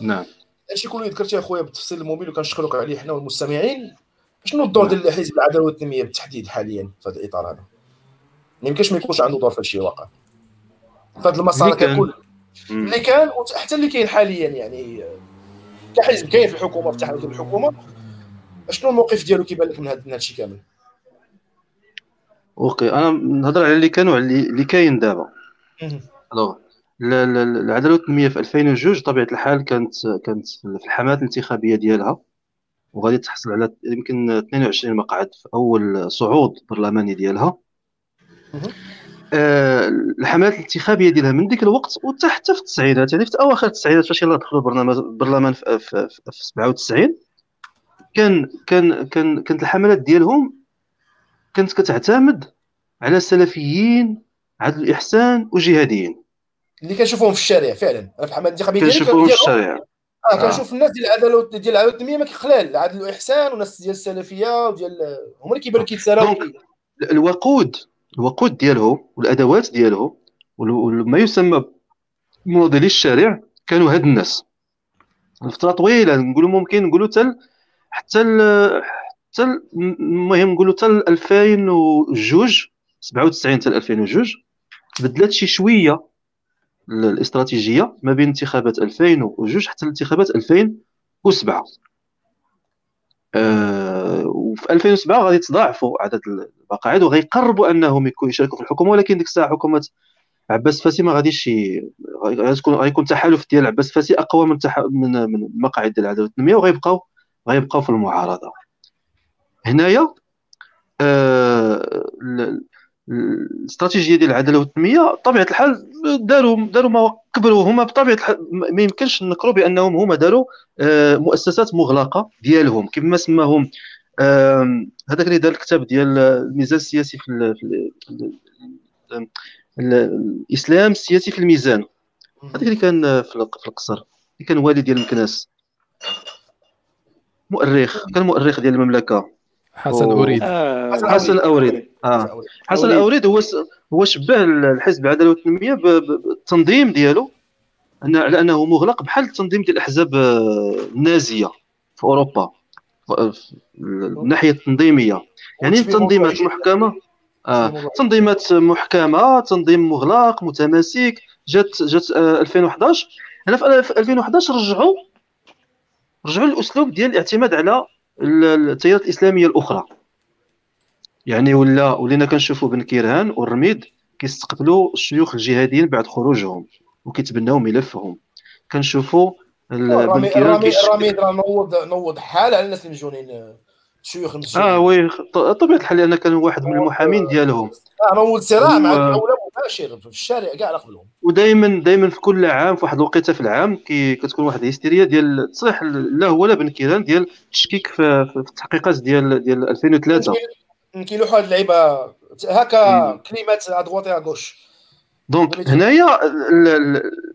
نعم. هادشي كله ذكرتي أخويا بالتفصيل الممل وكنشكرك عليه حنا والمستمعين. شنو الدور نعم. ديال حزب العداله والتنميه بالتحديد حاليا في هذا الإطار هذا؟ ما يمكنش ما يكونش عنده دور في هادشي واقع. في هذا المسار ككل. اللي كان وحتى اللي كاين حاليا يعني كحزب كاين في الحكومة في تحالف الحكومة. شنو الموقف ديالو كيبان لك من هذا الشيء كامل؟ okay أنا نهضر على اللي كان وعلى اللي كاين دابا. alors العدالة والتنميه في 2002 طبيعة الحال كانت كانت في الحملات الانتخابية ديالها وغادي تحصل على يمكن 22 مقعد في أول صعود برلماني ديالها. آه الحملات الانتخابية ديالها من ديك الوقت وحتى حتى في التسعينات يعني في أواخر التسعينات فاش يلاه دخلوا البرلمان البرلمان في, في, في, في 97 كان كان كان كانت الحملات ديالهم كانت كتعتمد على سلفيين عدل الإحسان وجهاديين. اللي كنشوفهم في الشارع فعلا. في الحملات الانتخابية كنشوفهم في الشارع. آه كنشوف الناس ديال العداله ديال العداله التنمية ما كيخلال. عدل الإحسان وناس ديال السلفية وديال هما اللي كيبانوا كيتساراو الوقود الوقود ديالهم والأدوات ديالهم وما يسمى مناضلي الشارع كانوا هاد الناس. لفترة طويلة نقولوا ممكن نقولوا حتى حتى حتى المهم نقولوا حتى 2002 97 حتى 2002 تبدلات شي شوية الاستراتيجية ما بين انتخابات 2002 حتى الانتخابات 2007 أه وفي 2007 غادي يتضاعفوا عدد المقاعد وغيقربوا انهم يشاركوا في الحكومة ولكن ديك الساعة حكومة عباس فاسي ما غاديش غيكون غيكون تحالف ديال عباس فاسي أقوى من تح... من من المقاعد ديال العداله والتنميه وغيبقاو غيبقاو في المعارضة. هنايا آه الاستراتيجية ديال العدالة والتنمية بطبيعة الحال داروا داروا ما كبروا هما بطبيعة الحال ما يمكنش نكروا بأنهم هما داروا آه مؤسسات مغلقة ديالهم. كما سماهم هذاك اللي دار الكتاب ديال الميزان السياسي في, في الإسلام السياسي في الميزان. هذاك اللي كان في القصر اللي كان والي ديال مكناس. مؤرخ كان مؤرخ ديال المملكة. حسن أوريد. آه حسن أوريد. آه. حسن أوريد. هو هو شبه الحزب العداله والتنمية بالتنظيم ديالو. على انه مغلق بحال التنظيم ديال الأحزاب آه، النازية في أوروبا الناحية التنظيمية. يعني التنظيمات محكمة آه تنظيمات محكمة تنظيم مغلق متماسك. جات جات آه 2011 هنا في 2011 رجعوا رجعوا للاسلوب ديال الاعتماد على التيارات الإسلامية الأخرى. يعني ولا ولينا كنشوفوا بن كيرهان والرميد كيستقبلوا الشيوخ الجهاديين بعد خروجهم وكيتبناو ملفهم. كنشوفوا بنكيران الرميد راه نوض نوض حال على الناس المسجونين شيوخ المسجونين آه oui طبيعة الحال لأن كان واحد من المحامين ديالهم. آه نوض صراع مع الدولة مباشر في الشارع كاع على قبلهم ودائما دائما في كل عام في واحد الوقيتة في العام كي كتكون واحد الهستيريا ديال تصح لا هو لا بن كيران ديال التشكيك في, في التحقيقات ديال ديال 2003 كيلوحوا هاد اللعيبة. هكا كلمات ادغوتي اغوش دونك هنايا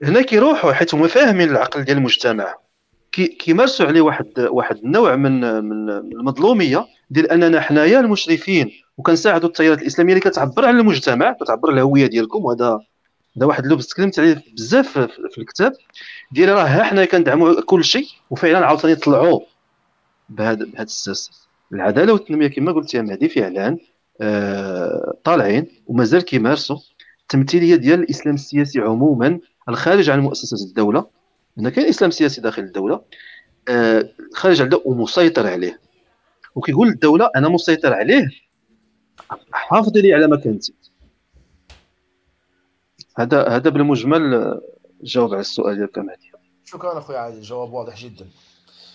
هنا كيروحوا حيت هما فاهمين العقل ديال المجتمع. كيمارسوا عليه واحد واحد النوع من من المظلومية ديال أننا حنايا المشرفين. وكنساعدوا التيارات الإسلامية اللي كتعبر على المجتمع كتعبر على الهوية ديالكم. وهذا هذا واحد اللبس تكلمت عليه بزاف في الكتاب ديال راه ها حنا كندعموا كل شيء وفعلا عاوتاني طلعوا بهذا بهذا الساس. العدالة والتنمية كما قلت يا مهدي فعلا آه طالعين ومازال كيمارسوا التمثيلية ديال الإسلام السياسي عموما الخارج عن مؤسسات الدولة. هنا كاين إسلام سياسي داخل الدولة آه خارج على ومسيطر عليه. وكيقول الدولة أنا مسيطر عليه حافظ لي على مكانتي هذا هذا بالمجمل جاوب على السؤال ديالك مهدي. شكرا اخويا عادل الجواب واضح جدا.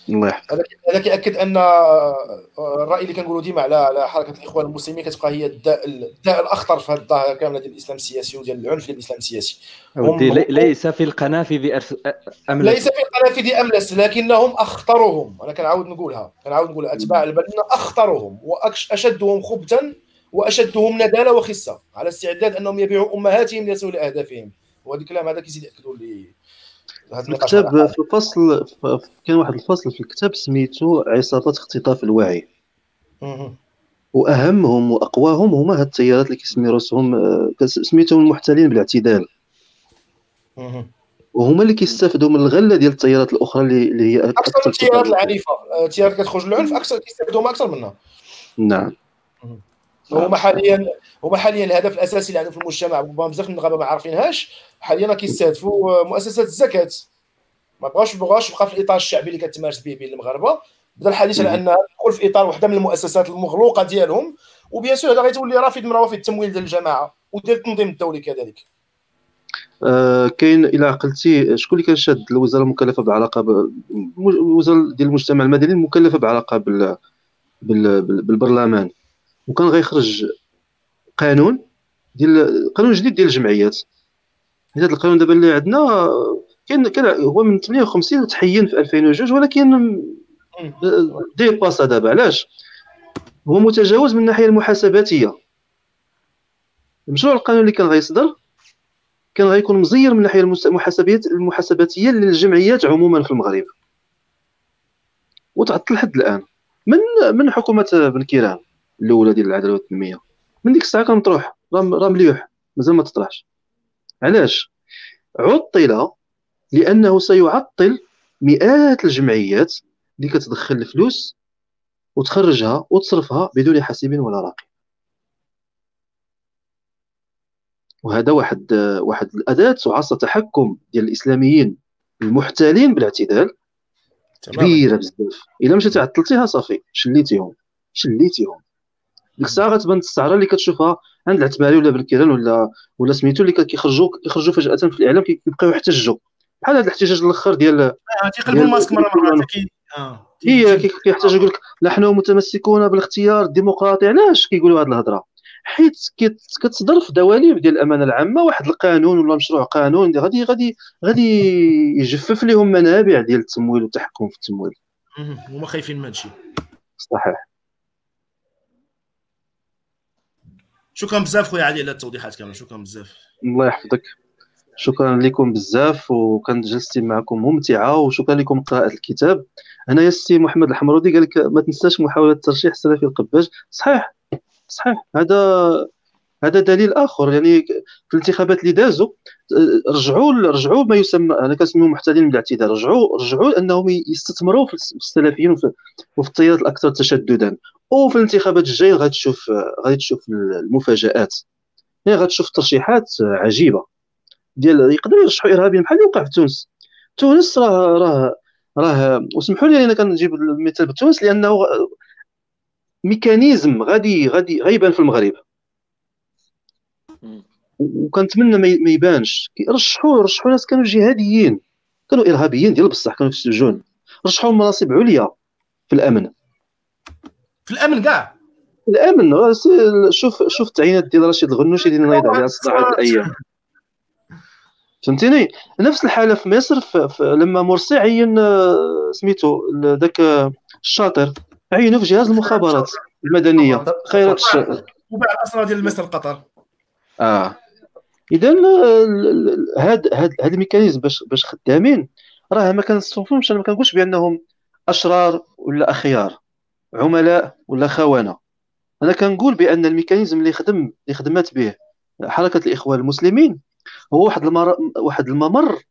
الله يحفظك. هذا كيأكد أن آه، الرأي اللي كنقولوا ديما على على حركة الإخوان المسلمين كتبقى هي الداء الداء الأخطر في هذه الظاهرة كاملة ديال الإسلام السياسي وديال العنف ديال الإسلام السياسي. ليس في القنافذ املس ليس في القنافذ املس لكنهم أخطرهم. أنا كنعاود نقولها. كنعاود نقولها أتباع البلدنا أخطرهم واشدهم خبثا وأشدهم نداله وخسه على استعداد أنهم يبيعوا أمهاتهم ليصلوا لاهدافهم وهذا الكلام هذا كيزيد يأكدوا لي. الكتاب في الفصل كان واحد الفصل في الكتاب سميتو عصابات اختطاف الوعي. وأهمهم وأقواهم هما هاد التيارات اللي كيسمي راسهم آه، سميتهم المحتلين بالاعتدال. وهما اللي كيستافدوا من الغلة ديال التيارات الأخرى اللي, اللي هي أكثر التيارات العنيفة. التيارات كتخرج للعنف أكثر كيستافدوا أكثر منها نعم. هما حاليا هما حاليا الهدف الأساسي اللي عندهم في المجتمع. ربما بزاف من النغابه ما عارفينهاش. حاليا كيستهدفوا مؤسسات الزكاة. ما بغاوش بغاوش يبقى في الإطار الشعبي اللي كتمارس به بين المغاربة. بدا الحديث على انها تدخل في إطار واحدة من المؤسسات المغلوقة ديالهم. وبيان سور هذا غيتولي رافد من روافد التمويل ديال الجماعة وديال التنظيم الدولي كذلك. آه كاين إلى عقلتي شكون اللي كان شاد الوزارة المكلفة بالعلاقه ب... الوزاره ديال المجتمع المدني المكلفة بالعلاقه بال... بال... بالبرلمان؟ وكان غيخرج قانون ديال قانون جديد ديال الجمعيات. هذا القانون دابا اللي عندنا كان كان هو من 58 وتحين في 2002 ولكن ديباسا دابا. علاش؟ هو متجاوز من الناحية المحاسباتية. المشروع القانوني اللي كان غيصدر كان غيكون مزير من الناحيه المحاسبات المحاسباتية للجمعيات عموما في المغرب. وتعطل لحد الآن. من من حكومة بن كيران؟ الأولى ديال العدالة والتنميه من ديك الساعة كنطروح. راه مليوح. مازال ما تطرحش. علاش؟ عطل لأنه سيعطل مئات الجمعيات اللي كتدخل الفلوس وتخرجها وتصرفها بدون حاسب ولا راقب وهذا واحد واحد الأداة وعصا تحكم ديال الإسلاميين المحتالين بالاعتدال. كبيرة بزاف. إلا مشيتي عطلتيها صافي. شليتيهم. شليتيهم. ديك الساعة غتبان السعره اللي كتشوفها عند العتماري ولا بالكيران ولا ولا سميتو اللي كيخرجوا كيخرجوا فجأة في الإعلام كيبقاو يحتجوا بحال هذا الاحتجاج الأخر ديال آه تيقلبوا الماسك مره مرة آه هي كيحتاج يقول لك نحن متمسكون بالاختيار الديمقراطي علاش كيقولوا هذه الهضرة؟ حيت كتصدر في دواليب ديال الأمانة العامة واحد القانون ولا مشروع قانون غادي غادي غادي يجفف لهم منابع ديال التمويل والتحكم في التمويل. هما خايفين من هادشي. صحيح. شكرا بزاف خويا علي على التوضيحات كامل شكرا بزاف. الله يحفظك. شكرا لكم بزاف وكانت جلستي معكم ممتعة وشكرا لكم قراءة الكتاب. هنا السي محمد الحمرودي قال لك ما تنساش محاولة ترشيح سلفي القباج. صحيح صحيح هذا هذا دليل آخر يعني في الانتخابات اللي دازوا رجعوا رجعوا ما يسمى أنا كنسميهم محتلين من الاعتدال رجعوا رجعوا أنهم يستثمروا في السلفيين وفي التيارات الأكثر تشددا. وفي الانتخابات الجاية غادي تشوف غادي تشوف المفاجآت. يعني غادي تشوف ترشيحات عجيبة. ديال يقدروا يرشحوا إرهابيين بحال اللي وقع في تونس. تونس راه راه راه وسمحوا لي أنا كنجيب المثال بتونس لأنه ميكانيزم غادي غادي غيبان في المغرب. وكنتمنى ما يبانش. رشحوا رشحوا ناس كانوا جهاديين. كانوا إرهابيين ديال بصح كانوا في السجون. رشحوا مناصب عليا في الأمن. في الأمن كاع؟ الأمن. شوف شوف التعيينات ديال رشيد الغنوشي اللي نايض عليها الصداع هذه الأيام. فهمتيني؟ نفس الحالة في مصر في في لما مرسي عين آه، سميتو ذاك الشاطر عينوا في جهاز المخابرات المدنية. خيرات. الشاطر وباع الاسرى ديال مصر قطر. آه. اذا هاد هاد هاد الميكانيزم باش باش خدامين راه ما كنصنفهمش أنا ما كنقولش بأنهم أشرار ولا أخيار عملاء ولا خونة. أنا كنقول بأن الميكانيزم اللي خدم اللي خدمت به حركة الإخوان المسلمين هو واحد المر... واحد الممر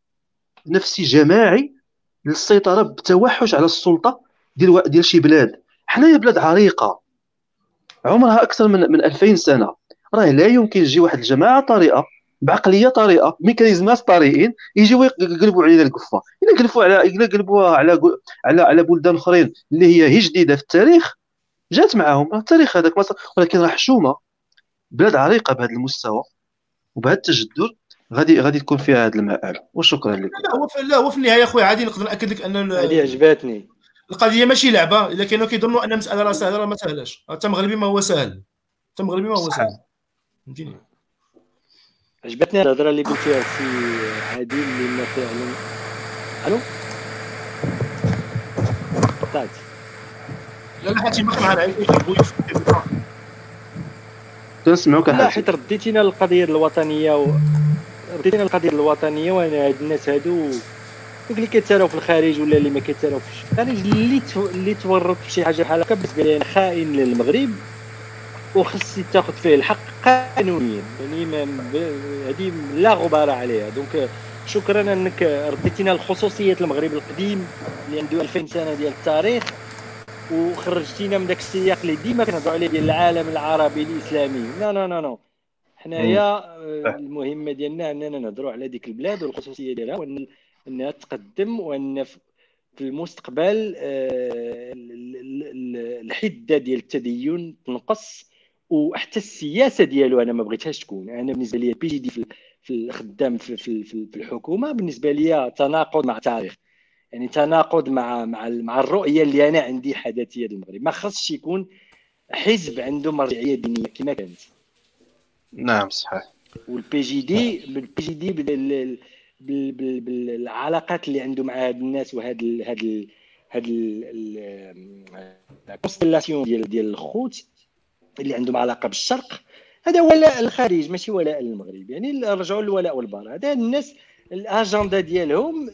نفسي جماعي للسيطرة بالتوحش على السلطة ديال ديال شي بلاد. حنايا بلاد عريقة عمرها أكثر من من 2000 سنة. راه لا يمكن يجي واحد الجماعة طريقة بعقلية طريقة ميكانيزمات طريقين يجيو يقلبوا علينا القفه إلا قلبوا على إلا قلبوها على على على بلدان أخرين اللي هي هي جديدة في التاريخ جات معاهم. التاريخ هذاك ولكن راه حشومة. بلاد عريقة بهذا المستوى وبهذا التجدد. غادي غادي تكون فيها هذا المآل. وشكرا لك. لا هو في لا هو في النهاية خويا عادي نقدر نأكد لك أن هذه عجباتني. القضية ماشي لعبة. إلا كانوا كيظنوا أن المساله راه سهلة راه ما سهلاش حتى مغربي ما هو سهل. حتى مغربي ما هو سهل. فهمتيني عجبتني الهضرة اللي قلتيها في عادل لأن فعلا ألو؟ قطعت لا لا حتى معنا تنسمعوك لا حيت رديتينا للقضيه الوطنية و... رديتينا القضية الوطنية وأنا هاد الناس هادو دوك اللي كيتساراو في الخارج ولا اللي ما كيتساراو في الخارج اللي تو... اللي تورط في شي حاجة بحال هكا بالنسبة لي خائن للمغرب. وخص تاخذ فيه الحق قانونيا يعني هذه لا غبار عليها. donc شكرا أنك رديتينا لخصوصيات المغرب القديم اللي عنده 2000 سنة ديال التاريخ وخرجتينا من ذاك السياق اللي ديما كنهضروا عليه ديال العالم العربي الإسلامي. لا لا لا لا. حنايا آه، المهمه ديالنا أننا نهضروا على ديك البلاد والخصوصية ديالها وان أنها تقدم وأن في المستقبل آه، الحدة ديال التدين تنقص. وحتى السياسة ديالو أنا ما بغيتهاش تكون. أنا بالنسبة لي PJD في الخدام في, في, في الحكومة بالنسبة لي تناقض مع التاريخ. يعني تناقض مع مع مع الرؤية اللي أنا عندي حداثيه المغرب. ما خصش يكون حزب عنده مرجعية دينية كما كانت. نعم صحيح. وال PJD بال PJD بالعلاقات اللي عنده مع هاد الناس وهاد ال هاد ال هاد ال constellation ديال ديال الخوت اللي عندهم علاقة بالشرق هذا ولاء الخارج ماشي ولاء المغرب يعني رجعوا للولاء والبراء. هذا الناس الأجندة ديالهم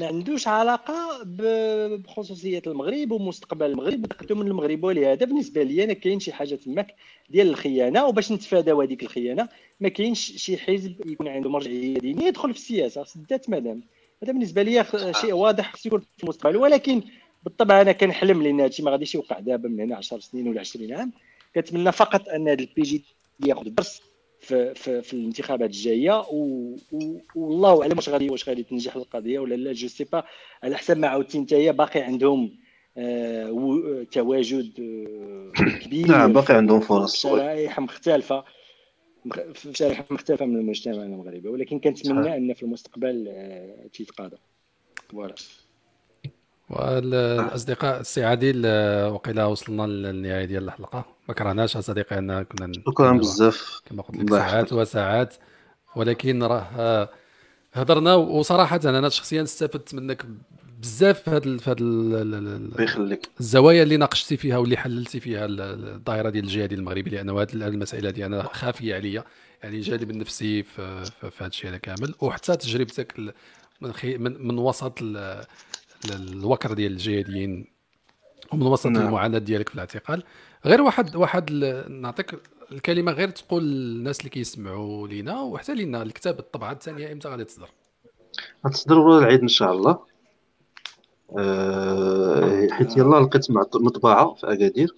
ما عندوش علاقة بخصوصية المغرب ومستقبل المغرب وتقدم المغرب. ولهذا بالنسبة لي أنا كاين شي حاجة تماك ديال الخيانة وباش نتفاداو هذيك الخيانة ما كاينش شي حزب يكون عنده مرجعية دينية يدخل في السياسة. سدات مدام. هذا بالنسبة لي شيء واضح خصو يكون في المستقبل. ولكن بالطبع أنا كنحلم لأن هادشي ما غاديش يوقع دابا من هنا 10 سنين ولا 20 عام. كنتمنى فقط أن هذا ال PJD ياخذ الدرس في, في, في الانتخابات الجاية و... و... والله أعلم واش غادي واش غادي تنجح القضية ولا لا je sais pas. على حسب ما عاودتي أنت باقي عندهم آه و... تواجد آه كبير. نعم باقي عندهم فرص. شرائح مختلفة. في شرائح مختلفة من المجتمع المغربي. ولكن كنتمنى أن في المستقبل آه تيتقاضى. voilà والأصدقاء السي عادل وقيلا وصلنا للنهاية ديال الحلقة. ما كرهناش أصدقائي أن كنا شكرا بزاف. كما قلت لك ساعات وساعات. ولكن راه آه، هضرنا وصراحة أنا شخصيا استفدت منك بزاف في هذا في هذا يخليك. الزوايا اللي ناقشتي فيها واللي حللتي فيها الظاهره ديال الجهاد المغربي لأن هذه المسائل هذه أنا خافية عليا يعني الجانب النفسي في, في, في هذا الشيء هذا كامل. وحتى تجربتك من, من وسط الوكر ديال الجهاديين ومن وسط نعم. المعاناة ديالك في الاعتقال. غير واحد واحد نعطيك الكلمة غير تقول للناس اللي كيسمعوا لينا وحتى لينا الكتاب الطبعة الثانية إمتى غادي تصدر؟ غتصدر ورا العيد إن شاء الله. أه حيت يلا لقيت مطبعة في أكادير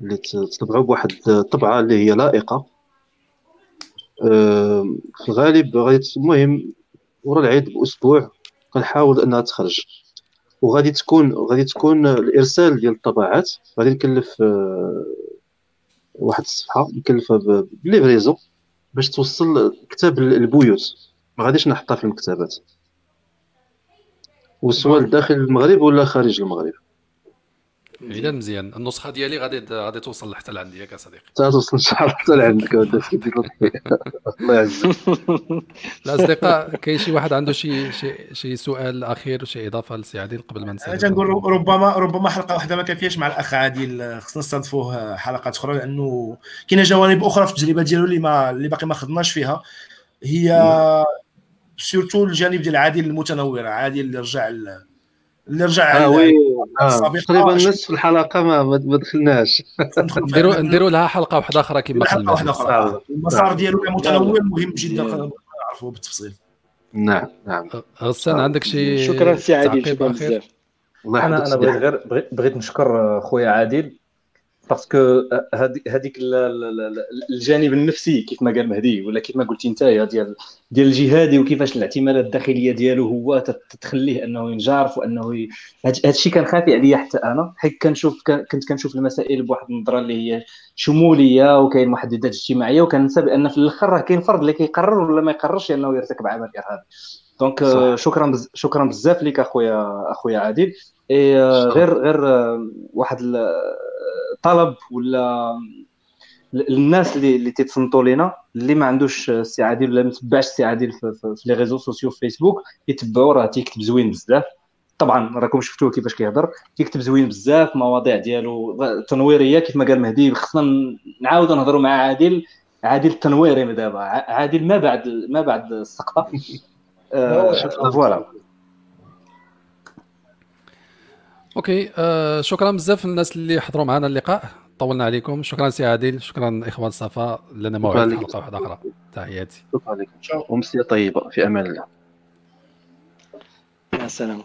اللي تطبعوا بواحد الطبعة اللي هي لائقة. أه في الغالب غادي المهم ورا العيد بأسبوع كنحاول إنها تخرج. وغادي تكون غادي تكون الإرسال ديال الطبعات غادي نكلف آه، واحد الصفحة نكلفها بليفريزو باش توصل كتاب البيوت. ما غاديش نحطها في المكتبات. والسؤال داخل المغرب ولا خارج المغرب؟ اذا مزيان. النسخة ديالي غادي غادي توصل حتى لعندي ياك صديقي. توصل ان شاء الله حتى لعندك الله يعزك. الاصدقاء كاين شي واحد عنده شي شي شي سؤال أخير شي إضافة لسي عادل قبل ما نسال أنا تنقول ربما ربما حلقة واحدة ما كافياش مع الأخ عادل. خصنا نستضيفوه حلقات أخرى لأنه كاينة جوانب أخرى في التجربة ديالو اللي ما اللي باقي ما خدناش فيها. هي surtout الجانب ديال عادل المتنور عادل اللي رجع اللي رجع آه oui. آه. تقريبا نصف الحلقة ما ما دخلناش. نديروا نديروا لها حلقة واحدة أخرى كما حلقة واحدة أخرى. المسار ديالو متنوع مهم جدا. نعرفوه بالتفصيل. نعم نعم. غسان عندك شي شكرا سي عادل شكرا بزاف. أنا أنا بغيت غير بغيت نشكر خويا عادل. parce que هذيك الجانب النفسي كيف ما قال مهدي ولا كيف ما قلتي انت ديال ديال الجهادي وكيفاش الاعتمادات الداخليه ديالو هو تخليه انه ينجرف وانه ي... هذا الشيء كان خافي عليا حتى أنا حيت كنشوف كنت كنشوف المسائل بواحد النظره اللي هي شموليه وكاين محددات اجتماعيه وكننسى بان في الآخر راه كاين فرد اللي كيقرر ولا ما يقررش انه يرتكب عمل ارهابي donc شكرا بز... شكرا بزاف لك اخويا اخويا عادل غير غير واحد طلب ولا الناس اللي اللي تيتصنتوا لينا اللي ما عندوش السي عادل ولا ما تبعش السي عادل في, في, في les réseaux sociaux في فيسبوك يتبعوا راه تيكتب زوين بزاف. طبعا راكم شفتوه كيفاش كيهضر. كيكتب زوين بزاف مواضيع ديالو تنويرية كيف ما قال مهدي خصنا نعاودوا نهضروا مع عادل. عادل التنويري دابا عادل ما بعد ما بعد السقطة. آه voilà. okay آه شكرا بزاف للناس اللي حضروا معنا اللقاء. طولنا عليكم. شكرا سي عادل شكرا إخوان صفا. لنا موعد في حلقة واحدة أخرى. تحياتي. شكرا لكم ومسيه طيبة. في أمان الله. مع السلامة.